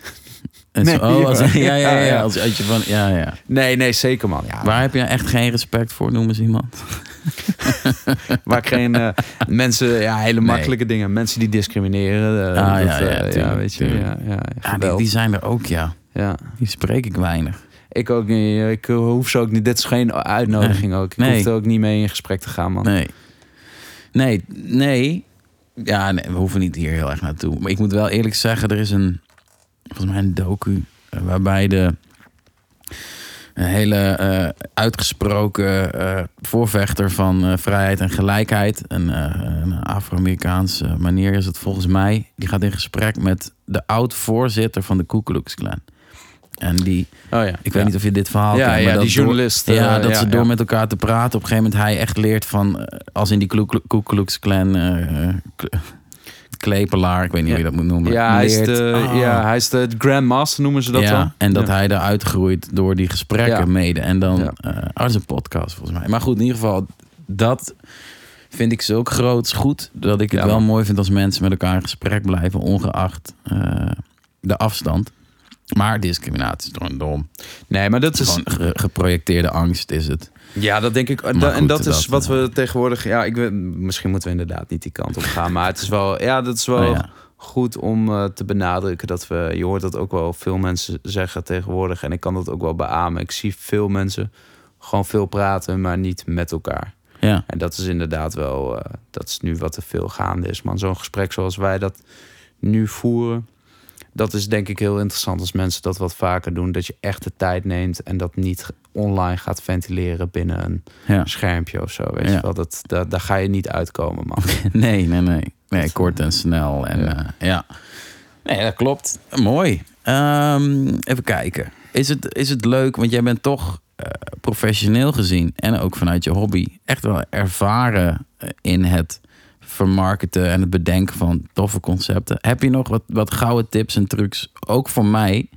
En Nee, zo- oh, als, ja. (laughs) ja, ja, ja. Ja, ja. Als, als je van, ja, ja. Nee, nee, zeker man. Ja, Waar heb je echt geen respect voor, noem eens iemand? (laughs) waar ik geen eh, mensen, ja, hele Nee. makkelijke dingen. Mensen die discrimineren. eh, Ah, dat, ja, ja, eh, weet je. Ja, ja, Ja, die, die zijn er ook, ja. ja. Die spreek ik weinig. Ik ook niet. Ik hoef ze ook niet. Dit is geen uitnodiging ook. Ik Nee. hoef er ook niet mee in gesprek te gaan, man. Nee. Nee, nee. Ja, nee, we hoeven niet hier heel erg naartoe. Maar ik moet wel eerlijk zeggen, er is een, volgens mij een docu, eh, waarbij de een hele eh, uitgesproken eh, voorvechter van eh, vrijheid en gelijkheid, een, een Afro-Amerikaanse manier is het volgens mij, die gaat in gesprek met de oud-voorzitter van de Ku Klux Klan. En die, Oh ja. ik weet Ja. niet of je dit verhaal Ja, kent, maar ja dat die door- journalist. ja, dat ze door met elkaar te praten. Op een gegeven moment hij echt leert van... als in die Ku Klux Klan... kle- klepelaar, ik weet niet hoe je dat moet noemen. Ja, hij is, de, ah, ja, hij is de grandmaster, noemen ze dat ja, dan. En dat Ja. hij eruit groeit door die gesprekken Ja. mede. En dan... Ja. eh, oh, is een podcast volgens mij. Maar goed, in ieder geval... Dat vind ik zulk groots goed... dat ik het wel mooi vind als mensen met elkaar in gesprek blijven... ongeacht eh, de afstand. Maar discriminatie is gewoon dom. Nee, maar dat is... Gewoon ge- geprojecteerde angst is het. Ja, dat denk ik. Maar en dat is wat eh, we tegenwoordig... Ja, ik misschien moeten we inderdaad niet die kant op gaan. maar het is wel... Ja, dat is wel Oh ja. goed om eh, te benadrukken dat we... Je hoort dat ook wel veel mensen zeggen tegenwoordig. En ik kan dat ook wel beamen. Ik zie veel mensen gewoon veel praten, maar niet met elkaar. Ja. En dat is inderdaad wel... eh, dat is nu wat er veel gaande is. Man, zo'n gesprek zoals wij dat nu voeren... Dat is denk ik heel interessant als mensen dat wat vaker doen. Dat je echt de tijd neemt en dat niet online gaat ventileren binnen een ja. schermpje of zo. Weet Ja. je wel, dat, dat, daar ga je niet uitkomen, man. (laughs) Nee, nee, nee. Nee, kort en snel. En, Ja. ja. ja. Nee, dat klopt. Mooi. Ehm, even kijken. Is het, is het leuk, want jij bent toch eh, professioneel gezien... en ook vanuit je hobby echt wel ervaren eh, in het vermarkten... en het bedenken van toffe concepten. Heb je nog wat, wat gouden tips en trucs, ook voor mij...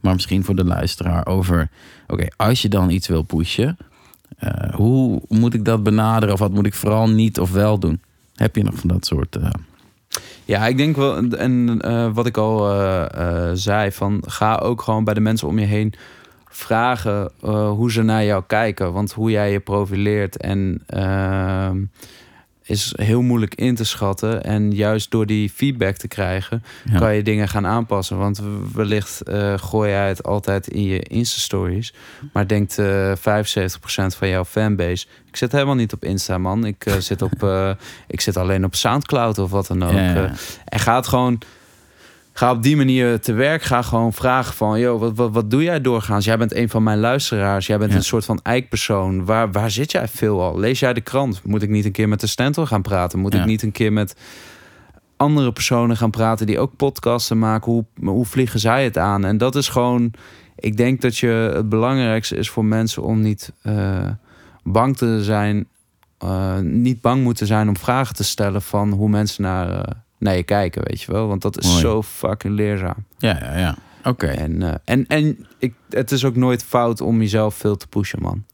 maar misschien voor de luisteraar, over... oké, als je dan iets wil pushen... eh, hoe moet ik dat benaderen? Of wat moet ik vooral niet of wel doen? Heb je nog van dat soort... eh, Ja, ik denk wel, en- eh, wat ik al zei, van ga ook gewoon bij de mensen om je heen vragen hoe ze naar jou kijken. Want hoe jij je profileert en ehm, is heel moeilijk in te schatten. En juist door die feedback te krijgen, Ja. kan je dingen gaan aanpassen. Want wellicht eh, gooi jij het altijd in je Insta-stories. Maar denkt eh 75% van jouw fanbase... Ik zit helemaal niet op Insta, man. Ik, eh, zit, op, (laughs) eh, ik zit alleen op Soundcloud of wat dan ook. Ja, ja. Eh, en ga het gewoon... Ga op die manier te werk. Ga gewoon vragen van... Yo, wat, wat, wat doe jij doorgaans? Jij bent een van mijn luisteraars. Jij bent Ja. een soort van eikpersoon. Waar, waar zit jij veel al? Lees jij de krant? Moet ik niet een keer met de Stentor gaan praten? Moet Ja. ik niet een keer met andere personen gaan praten... die ook podcasten maken? Hoe, hoe vliegen zij het aan? En dat is gewoon... Ik denk dat je het belangrijkste is voor mensen... om niet eh, bang te zijn... eh, niet bang moeten zijn om vragen te stellen... van hoe mensen naar, eh, naar je kijken, weet je wel? Want dat is Mooi. zo fucking leerzaam. Ja, ja, ja. Oké. En, eh, en, en ik, het is ook nooit fout om jezelf veel te pushen, man.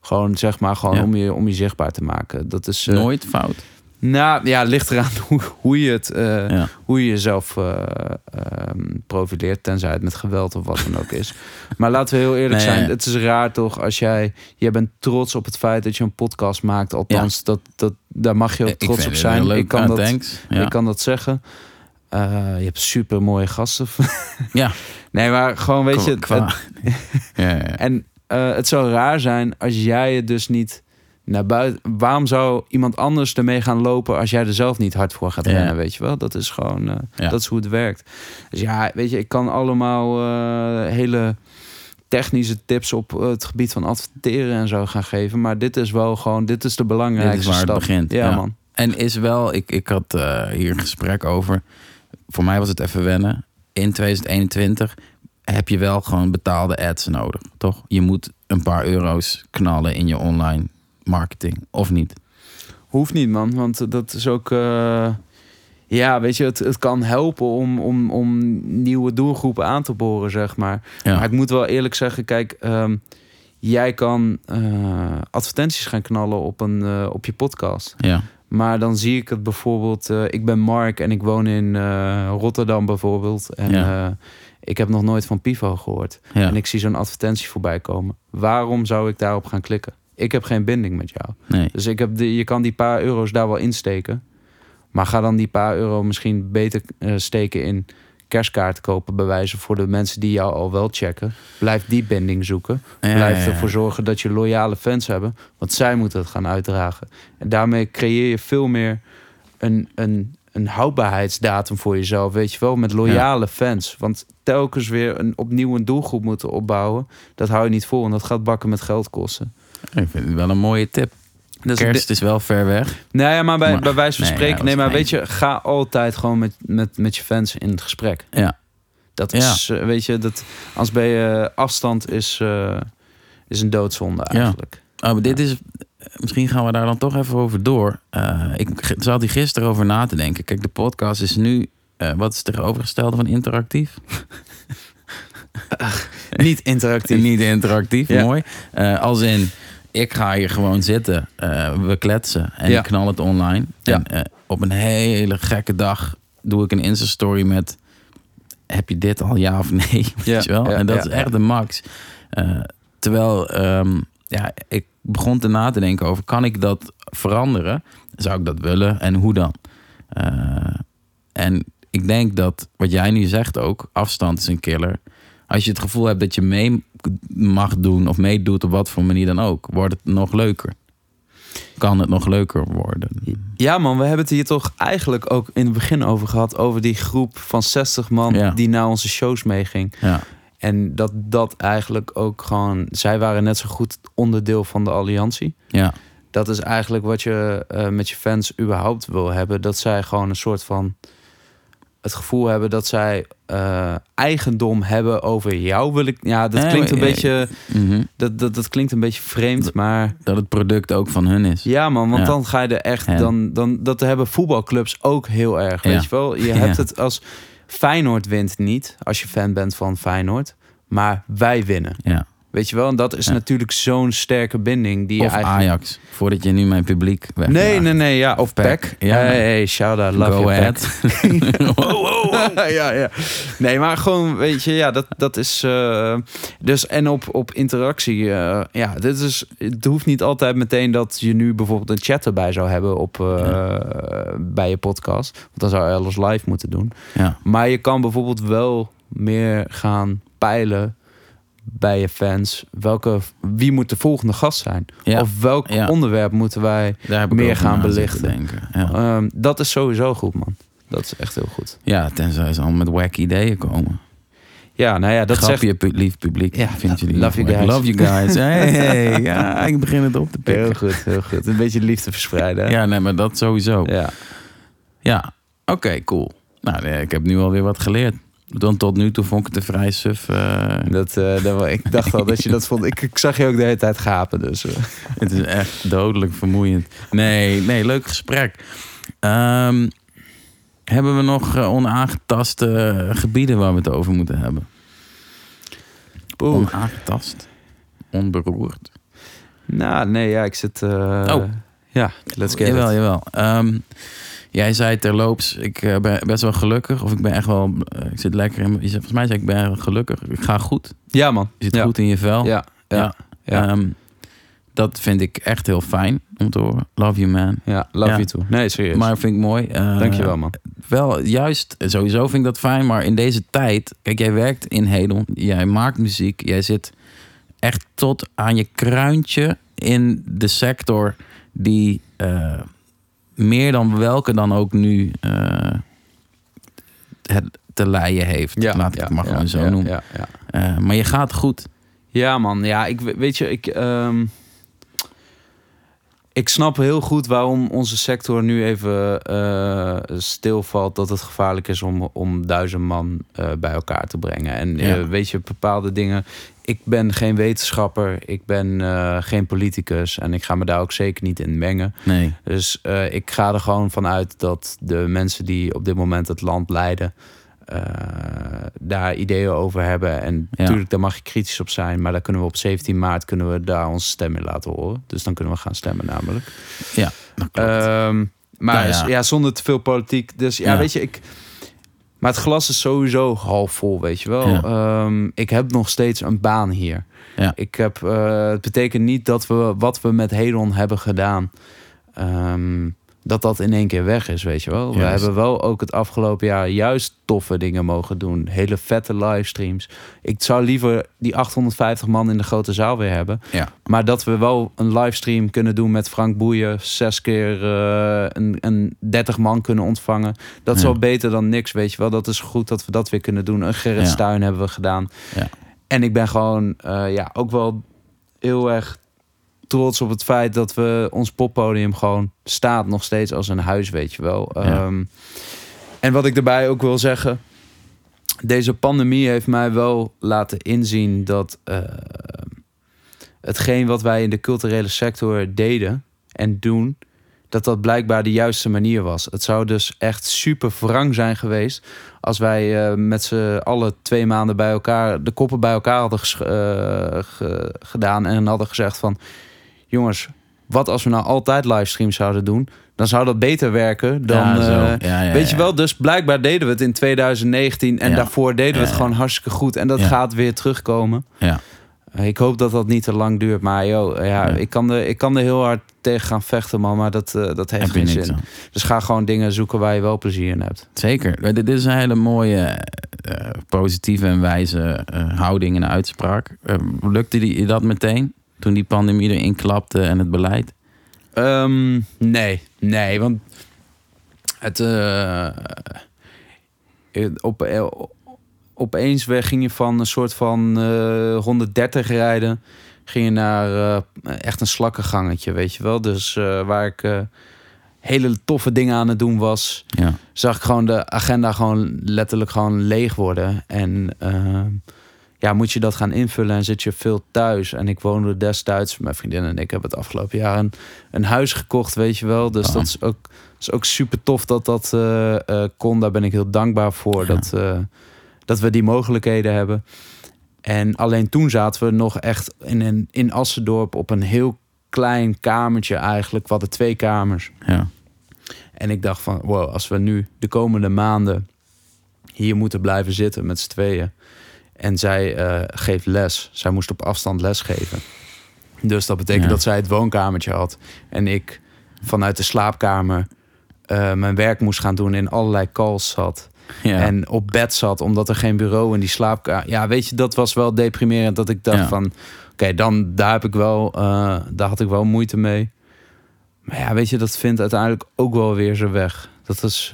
Gewoon zeg maar, gewoon Ja. om, je, om je zichtbaar te maken. Dat is. eh, Nooit fout. Nou ja, ligt eraan (laughs) hoe, hoe je het, Ja. hoe je jezelf ehm, profileert, tenzij het met geweld of wat dan ook is. Maar laten we heel eerlijk Nee, zijn, ja. het is raar toch als jij, jij bent trots op het feit dat je een podcast maakt. Althans, dat, dat, daar mag je ook Ik trots vind op het zijn. heel leuk. Ik kan, Ah, dat, ik kan dat zeggen. Eh, je hebt super mooie gasten. (laughs) Ja. Nee, maar gewoon weet je, het- (laughs) ja, ja. en het zou raar zijn als jij het dus niet naar buiten. Waarom zou iemand anders ermee gaan lopen als jij er zelf niet hard voor gaat Ja. rennen? Weet je wel? Dat is gewoon eh, Ja. dat is hoe het werkt. Dus ja, weet je, ik kan allemaal eh, hele technische tips op het gebied van adverteren en zo gaan geven. Maar dit is wel gewoon, dit is de belangrijkste Dit is waar het stap. begint, Ja, ja. man. En is wel, ik, ik had eh, hier een gesprek over. Voor mij was het even wennen. In 2021 heb je wel gewoon betaalde ads nodig, toch? Je moet een paar euro's knallen in je online marketing, of niet? Hoeft niet, man. Want dat is ook. eh, ja, weet je, het, het kan helpen om, om, om nieuwe doelgroepen aan te boren, zeg maar. Ja. Maar ik moet wel eerlijk zeggen, kijk, ehm, jij kan eh, advertenties gaan knallen op, een, eh, op je podcast. Ja, Maar dan zie ik het bijvoorbeeld. eh, ik ben Mark en ik woon in eh, Rotterdam bijvoorbeeld. En Ja. eh, ik heb nog nooit van Pivo gehoord. ja. En ik zie zo'n advertentie voorbij komen. Waarom zou ik daarop gaan klikken? Ik heb geen binding met jou. nee. Dus ik heb de, je kan die paar euro's daar wel insteken. Maar ga dan die paar euro misschien beter eh, steken in kerstkaart kopen, bewijzen voor de mensen die jou al wel checken. Blijf die binding zoeken. Ja, Blijf ja, ja. ervoor zorgen dat je loyale fans hebben. Want zij moeten het gaan uitdragen. En daarmee creëer je veel meer een, een, een houdbaarheidsdatum voor jezelf. Weet je wel, met loyale fans. Want telkens weer een, opnieuw een doelgroep moeten opbouwen. Dat hou je niet vol. En dat gaat bakken met geld kosten. Ik vind het wel een mooie tip. Dus Kerst is wel ver weg. Nee, ja, maar bij, Maar- bij wijze van nee, spreken. ja, nee, maar weet je, ga altijd gewoon met, met, met je fans in het gesprek. Ja, Dat is, eh, weet je, dat als bij je afstand is, eh, is een doodzonde Ja. eigenlijk. Oh, maar dit is. Misschien gaan we daar dan toch even over door. Eh, ik zat hier gisteren over na te denken. Kijk, de podcast is nu. eh, wat is het tegenovergestelde van interactief? Niet interactief. (laughs) Niet interactief, Ja. mooi. Eh, als in, ik ga hier gewoon zitten. eh, we kletsen en Ja. ik knal het online. Ja. En eh, op een hele gekke dag doe ik een Insta-story met... Heb je dit al, ja of nee? (laughs) Ja, Weet je wel? en dat is echt de max. Eh, terwijl, ehm, ja, ik begon te na te denken over... kan ik dat veranderen? Zou ik dat willen? En hoe dan? En ik denk dat wat jij nu zegt ook, afstand is een killer. Als je het gevoel hebt dat je mee mag doen of meedoet op wat voor manier dan ook, wordt het nog leuker. Kan het nog leuker worden? Ja man, we hebben het hier toch eigenlijk ook in het begin over gehad. Over die groep van 60 man Ja. die naar onze shows meeging. Ja, En dat dat eigenlijk ook gewoon... Zij waren net zo goed onderdeel van de alliantie. ja, dat is eigenlijk wat je eh, met je fans überhaupt wil hebben. Dat zij gewoon een soort van het gevoel hebben dat zij eh, eigendom hebben over jou. Wil ik, ja, dat klinkt een eh, beetje, mhm. dat, dat, dat klinkt een beetje vreemd, maar dat het product ook van hun is. ja, man, want Ja. dan ga je er echt, Ja. dan, dan dat hebben voetbalclubs ook heel erg, Ja. weet je wel. Je (laughs) hebt het als Feyenoord wint niet, als je fan bent van Feyenoord, maar wij winnen, Ja. Weet je wel. En dat is Ja. natuurlijk zo'n sterke binding die je eigenlijk Ajax, voordat je nu mijn publiek weg. Nee, nee, nee, ja. Of Pack. Ja. Hey, hey, shout out, love Go you, ahead. (laughs) (laughs) Ja, ja. Nee, maar gewoon, weet je, ja, dat, dat is... eh, dus, en op, op interactie, eh, ja, dit is... Het hoeft niet altijd meteen dat je nu bijvoorbeeld een chat erbij zou hebben op, eh, bij je podcast. Want dan zou je alles live moeten doen. Ja, Maar je kan bijvoorbeeld wel meer gaan peilen bij je fans. Welke, wie moet de volgende gast zijn? ja. Of welk Ja. onderwerp moeten wij meer gaan belichten. Denken. Ja. Ehm, dat is sowieso goed, man. Dat is echt heel goed. ja, tenzij ze al met wacky ideeën komen. Ja, nou ja, dat Dat zegt... pu- lief publiek. Ja, vind jullie love you guys. Love you guys. (laughs) Hey, hey, ja, ik begin het op te Heel pikken. goed, heel goed. Een beetje liefde verspreiden. hè? Ja, nee, maar dat sowieso. ja. Ja, oké, cool. Nou, nee, ik heb nu alweer wat geleerd. Dan tot nu toe vond ik het een vrij suf. eh, Dat, eh, dat, ik dacht al dat je dat vond. Ik, ik zag je ook de hele tijd gapen, dus... eh. (laughs) het is echt dodelijk vermoeiend. Nee, nee, leuk gesprek. Ehm, hebben we nog onaangetaste gebieden waar we het over moeten hebben? Oeh. Onaangetast? Onberoerd? Nou, nee, ja, ik zit... Oh. Ja, let's get jawel, it. jawel. Ehm, jij zei terloops, ik eh, ben best wel gelukkig. Of ik ben echt wel, eh, ik zit lekker in Volgens mij zei ik, ben gelukkig. Ik ga goed. Ja, man. Je zit ja. goed in je vel. Ja, ja, ja. Ehm, dat vind ik echt heel fijn om te horen. Love you, man. ja, love you too. Nee, serieus. Maar vind ik mooi. Eh, Dankjewel, man. Wel, juist, sowieso vind ik dat fijn. Maar in deze tijd, kijk, jij werkt in Hedon. Jij maakt muziek. Jij zit echt tot aan je kruintje in de sector die meer dan welke dan ook nu eh, het te leien heeft. Ja, Laat ik ja, het maar ja, gewoon zo ja, noemen. Ja, ja. Eh, maar je gaat goed. Ja, man. Ja, ik we- weet je, ik, ehm, ik snap heel goed waarom onze sector nu even eh, stilvalt. Dat het gevaarlijk is om, om duizend man eh, bij elkaar te brengen. En eh, weet je, bepaalde dingen. Ik ben geen wetenschapper, ik ben geen politicus en ik ga me daar ook zeker niet in mengen. Nee. Dus ik ga er gewoon vanuit dat de mensen die op dit moment het land leiden, eh, daar ideeën over hebben. En natuurlijk, daar mag je kritisch op zijn. Maar daar kunnen we op 17 maart kunnen we daar onze stem in laten horen. Dus dan kunnen we gaan stemmen namelijk. Ja. Ehm, maar ja. ja. zonder te veel politiek. Dus ja, weet je, ik. Maar het glas is sowieso half vol, weet je wel. Ja. Ehm, ik heb nog steeds een baan hier. Ja. Ik heb, eh, het betekent niet dat we wat we met Hedon hebben gedaan, ehm, dat dat in één keer weg is, weet je wel. We hebben wel ook het afgelopen jaar juist toffe dingen mogen doen. Hele vette livestreams. Ik zou liever die 850 man in de grote zaal weer hebben. Ja. Maar dat we wel een livestream kunnen doen met Frank Boeien. Zes keer eh, een, een 30 man kunnen ontvangen. Dat is Ja. wel beter dan niks, weet je wel. Dat is goed dat we dat weer kunnen doen. Een Gerrit Ja. Stuin hebben we gedaan. Ja. En ik ben gewoon eh, ja, ook wel heel erg trots op het feit dat we ons poppodium gewoon staat nog steeds als een huis, weet je wel. Ja. Ehm, en wat ik erbij ook wil zeggen, deze pandemie heeft mij wel laten inzien dat eh, hetgeen wat wij in de culturele sector deden en doen, dat dat blijkbaar de juiste manier was. Het zou dus echt super wrang zijn geweest als wij eh, met z'n allen twee maanden bij elkaar de koppen bij elkaar hadden eh, ge- gedaan en hadden gezegd van jongens, wat als we nou altijd livestreams zouden doen? Dan zou dat beter werken dan. Ja, eh, Ja, ja, Weet je wel, dus blijkbaar deden we het in 2019 en daarvoor deden we het gewoon hartstikke goed. En dat gaat weer terugkomen. Ja. Eh, Ik hoop dat dat niet te lang duurt, maar joh, ja, Ja. Ik, kan er, ik kan er heel hard tegen gaan vechten, man, maar dat, eh, dat heeft Heb geen zin. Dus ga gewoon dingen zoeken waar je wel plezier in hebt. Zeker. Dit is een hele mooie, eh, positieve en wijze eh, houding en uitspraak. Eh, lukte die, dat meteen toen die pandemie erin klapte en het beleid? Ehm, nee, nee, want het uh, op, eh, opeens ging je van een soort van eh 130 rijden, ging je naar eh, echt een slakkengangetje, weet je wel. Dus eh, waar ik eh, hele toffe dingen aan het doen was, Ja. zag ik gewoon de agenda gewoon letterlijk gewoon leeg worden. En ehm, ja, moet je dat gaan invullen en zit je veel thuis. En ik woonde destijds, mijn vriendin en ik hebben het afgelopen jaar een, een huis gekocht, weet je wel. Dus Ah. dat is ook, is ook super tof dat dat eh, eh, kon. Daar ben ik heel dankbaar voor Ja. dat, eh, dat we die mogelijkheden hebben. En alleen toen zaten we nog echt in, een, in Assendorp op een heel klein kamertje eigenlijk. We hadden twee kamers. Ja. En ik dacht van, wow, als we nu de komende maanden hier moeten blijven zitten met z'n tweeën. En zij eh, geeft les. Zij moest op afstand les geven. Dus dat betekent Ja. dat zij het woonkamertje had. En ik vanuit de slaapkamer eh, mijn werk moest gaan doen in allerlei calls zat. Ja. En op bed zat, omdat er geen bureau in die slaapkamer... Ja, weet je, dat was wel deprimerend. Dat ik dacht Ja. van, oké, dan daar heb ik wel... eh, daar had ik wel moeite mee. Maar ja, weet je, dat vindt uiteindelijk ook wel weer zijn weg. Dat is...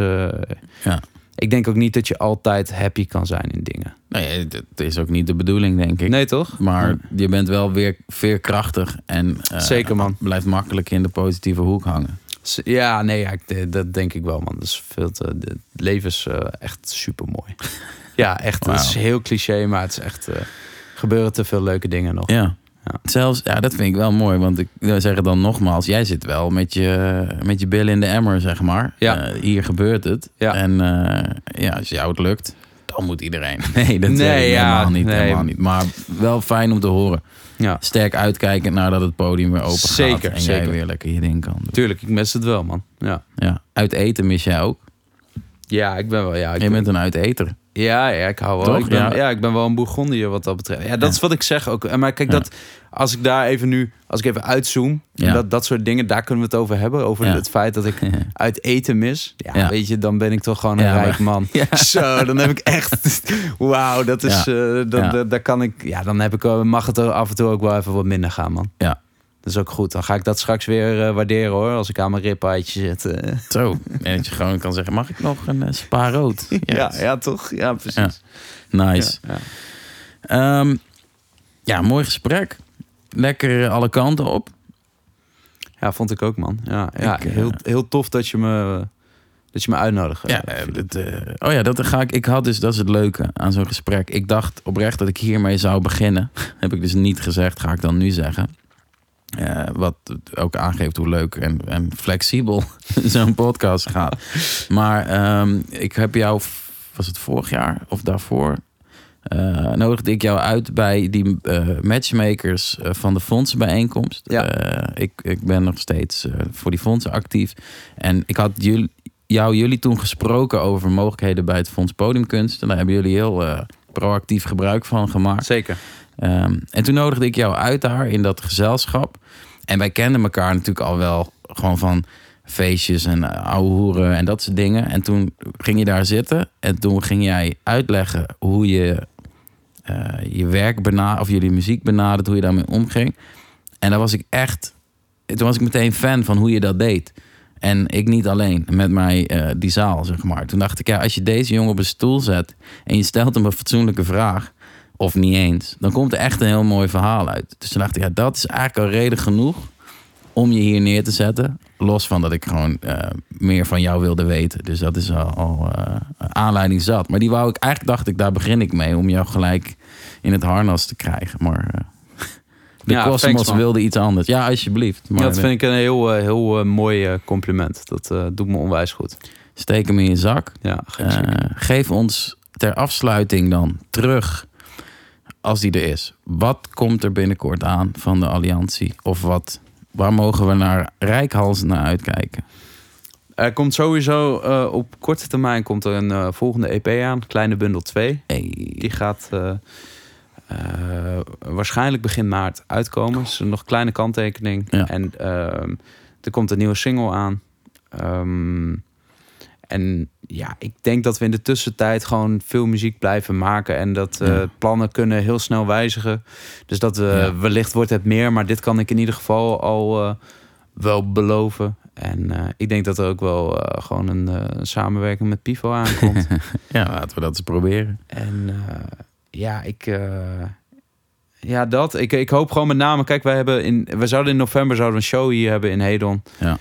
Ja. Ik denk ook niet dat je altijd happy kan zijn in dingen. Nee, dat is ook niet de bedoeling, denk ik. Nee, toch? Maar je bent wel weer veerkrachtig en eh, Zeker, man. blijft makkelijk in de positieve hoek hangen. Ja, nee, ja, dat denk ik wel, man. Dat is veel te, het leven is eh, echt super mooi. (laughs) ja, echt. Het is heel cliché, maar het is echt. eh gebeuren te veel leuke dingen nog. Ja. Ja. Zelfs, ja, dat vind ik wel mooi. Want ik wil zeggen dan nogmaals, jij zit wel met je, met je billen in de emmer, zeg maar. Ja. Eh, hier gebeurt het. Ja. En eh, ja, als jou het lukt, dan moet iedereen. (laughs) Nee, dat zeg Nee, ik ja, helemaal niet. nee. Helemaal niet. Maar wel fijn om te horen. Ja, Sterk uitkijkend naar dat het podium weer open gaat. Zeker, En jij weer lekker je ding kan doen. tuurlijk. Ik mis het wel, man. Ja, Ja. Uit eten mis jij ook. ja ik ben wel. Ja, ik Je ben, bent een uiteter. Ja, ja, ik hou wel. Toch? Ik ben, ja. Ja. ik ben wel een Bourgondier wat dat betreft. Ja, dat Ja. is wat ik zeg ook. En Maar kijk, Ja. dat, als ik daar even nu, als ik even uitzoom, dat, dat soort dingen, daar kunnen we het over hebben. Over het feit dat ik uit eten mis. Ja, weet je, dan ben ik toch gewoon een rijk man. (laughs) Zo, dan heb ik echt. (laughs) Wauw, dat is. Eh, dat, daar kan ik. Ja, dan heb ik, mag het er af en toe ook wel even wat minder gaan, man. Ja. Dat is ook goed. Dan ga ik dat straks weer eh, waarderen hoor. Als ik aan mijn ribbeitje zit. eh. Zo. En dat je gewoon kan zeggen, mag ik nog een uh, spa rood? (laughs) Ja, Yes. ja, toch? Ja, precies. Nice. Ja, ja. Ehm, ja, mooi gesprek. Lekker alle kanten op. Ja, vond ik ook, man. Ja, ja Ik, heel, heel tof dat je me, dat je me uitnodigt. Ja, dat, oh ja, dat ga ik. Ik had dus, dat is het leuke aan zo'n gesprek. Ik dacht oprecht dat ik hiermee zou beginnen. (laughs) Heb ik dus niet gezegd, ga ik dan nu zeggen. Eh, wat ook aangeeft hoe leuk en, en flexibel (laughs) zo'n podcast gaat. Maar ehm, ik heb jou, was het vorig jaar of daarvoor? eh nodigde ik jou uit bij die eh, matchmakers van de fondsenbijeenkomst. Ja. Ik, ik ben nog steeds voor die fondsen actief. En ik had jullie, jou, jullie toen gesproken over mogelijkheden bij het Fonds Podiumkunst. En daar hebben jullie heel proactief gebruik van gemaakt. Zeker. Ehm, en toen nodigde ik jou uit daar in dat gezelschap. En wij kenden elkaar natuurlijk al wel gewoon van feestjes en uh, ouwe hoeren en dat soort dingen. En toen ging je daar zitten en toen ging jij uitleggen hoe je eh, je werk benadert, of jullie muziek benadert, hoe je daarmee omging. En daar was ik echt, toen was ik meteen fan van hoe je dat deed. En ik niet alleen, met mij eh, die zaal, zeg maar. Toen dacht ik, ja, als je deze jongen op een stoel zet en je stelt hem een fatsoenlijke vraag, of niet eens, dan komt er echt een heel mooi verhaal uit. Dus toen dacht ik, ja, dat is eigenlijk al reden genoeg om je hier neer te zetten. Los van dat ik gewoon eh, meer van jou wilde weten. Dus dat is al, al eh, aanleiding zat. Maar die wou ik, eigenlijk dacht ik, daar begin ik mee om jou gelijk in het harnas te krijgen. Maar eh, (laughs) de Ja, wilde iets anders. Ja, alsjeblieft. Maar Ja, dat vind ik een heel, heel mooi compliment. Dat doet me onwijs goed. steek hem in je zak. Ja, geef ons ter afsluiting dan terug, als die er is. Wat komt er binnenkort aan van de Alliantie? Of wat, waar mogen we naar rijkhalsen naar uitkijken? Er komt sowieso eh, op korte termijn komt er een eh, volgende EP aan. Kleine bundel 2. Hey. Die gaat eh, waarschijnlijk begin maart uitkomen. Dus nog kleine kanttekening. Ja. En ehm, er komt een nieuwe single aan. Ehm, en ja, ik denk dat we in de tussentijd gewoon veel muziek blijven maken. En dat eh, plannen kunnen heel snel wijzigen. Dus dat Ja. wellicht wordt het meer. Maar dit kan ik in ieder geval al eh, wel beloven. En ik denk dat er ook wel gewoon een samenwerking met Pivo aankomt. (laughs) Ja, laten we dat eens proberen. En ja, ik. ja, dat. Ik, ik hoop gewoon met name. Kijk, wij hebben in. We zouden in november zouden we een show hier hebben in Hedon. Ja.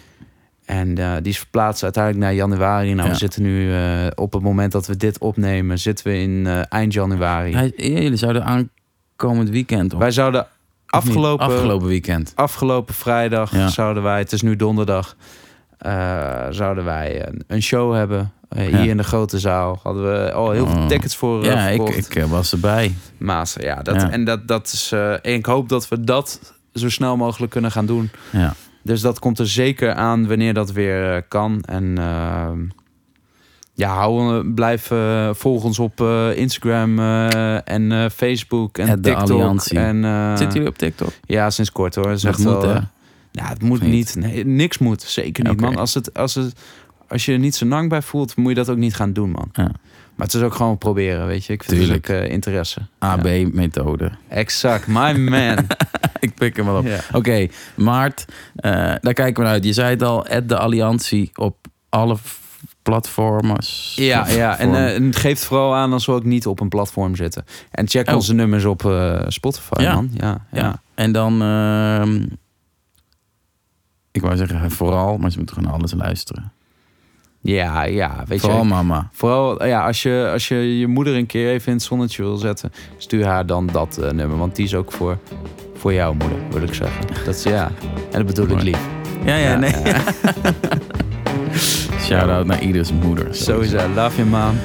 En eh, die is verplaatst uiteindelijk naar januari. Nou, Ja. we zitten nu eh, op het moment dat we dit opnemen, zitten we in eh, eind januari. Hij- jullie zouden aankomend weekend op. Wij zouden afgelopen, afgelopen weekend. afgelopen vrijdag Ja. zouden wij, het is nu donderdag, zouden wij een, een show hebben. Ja. Hier in de grote zaal hadden we al heel veel Oh. tickets voor Ja, ik, ik was erbij. Master, ja. Dat. En dat, dat is. en ik hoop dat we dat zo snel mogelijk kunnen gaan doen. Ja. Dus dat komt er zeker aan wanneer dat weer eh, kan. En ehm, ja, hou, blijf eh, volg ons op eh, Instagram eh, en eh, Facebook en At TikTok. Alliantie. En, eh, Zitten jullie op TikTok? Ja, sinds kort hoor. Dat moet, wel, hè? eh, Ja, het moet niet? niet. Nee, niks moet. Zeker niet, man. Als, het, als, het, als je er niet zo lang bij voelt, moet je dat ook niet gaan doen, man. Ja. Maar het is ook gewoon proberen, weet je. Ik vind Tuurlijk. het ook eh, interesse. Ja. AB-methode. Exact, my man. (laughs) (laughs) ik pik hem wel op. Oké, maart, eh, daar kijken we naar uit. Je zei het al, at de Alliantie op alle platforms. Ja, ja. En, Platform. eh, en geef vooral aan als we ook niet op een platform zitten. En check Oh. onze nummers op eh, Spotify, Ja. man. Ja, ja. ja. En dan, ehm, ik wou zeggen vooral, maar ze moeten gewoon alles luisteren. ja, ja, weet vooral je. mama. Vooral, ja, als je, als je je moeder een keer even in het zonnetje wil zetten, stuur haar dan dat nummer. Want die is ook voor, voor jouw moeder, wil ik zeggen. Dat is ja. En dat bedoel ik lief. Ja, ja, Ja, nee. ja. (laughs) Shout-out naar ieders moeder. Sowieso. Love you, man.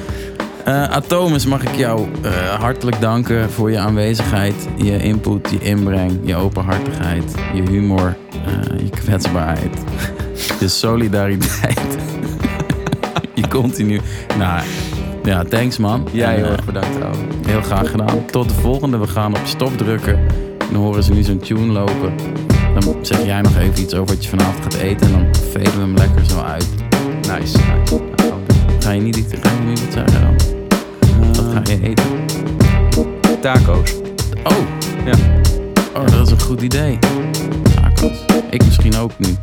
Eh, Atomus mag ik jou eh, hartelijk danken voor je aanwezigheid, je input, je inbreng, je openhartigheid, je humor, eh, je kwetsbaarheid, (laughs) je solidariteit, (laughs) je continu. Nou, ja, thanks man. Jij En, heel erg bedankt, ouwe. heel graag gedaan. Tot de volgende. We gaan op stop drukken. Dan horen ze nu zo'n tune lopen. Dan zeg jij nog even iets over wat je vanavond gaat eten. En dan veden we hem lekker zo uit. Nice. nice. Ga je niet, iets- ga je nu iets zeggen dan? Wat ga je eten? Taco's. Oh, Ja. oh, dat is een goed idee. Tacos. Ik misschien ook nu.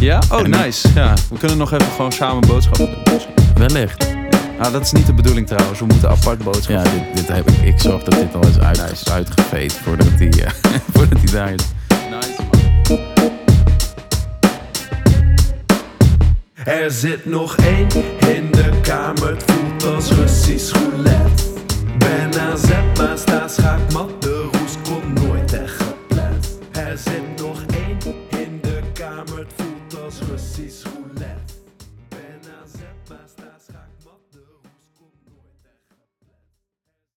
Ja? Oh, nice. Ja, we kunnen nog even gewoon samen boodschappen doen. Wellicht. Nou, dat is niet de bedoeling trouwens. We moeten apart boodschappen. Ja, dit, dit heb ik. Ik zorg dat dit al is uit, Nice. uitgeveed voordat hij eh, (laughs) voordat hij daar is. Nice man. Er zit nog één in de kamer, het voelt als Russisch roulette. Ben aan zet, maar sta schaakmat, de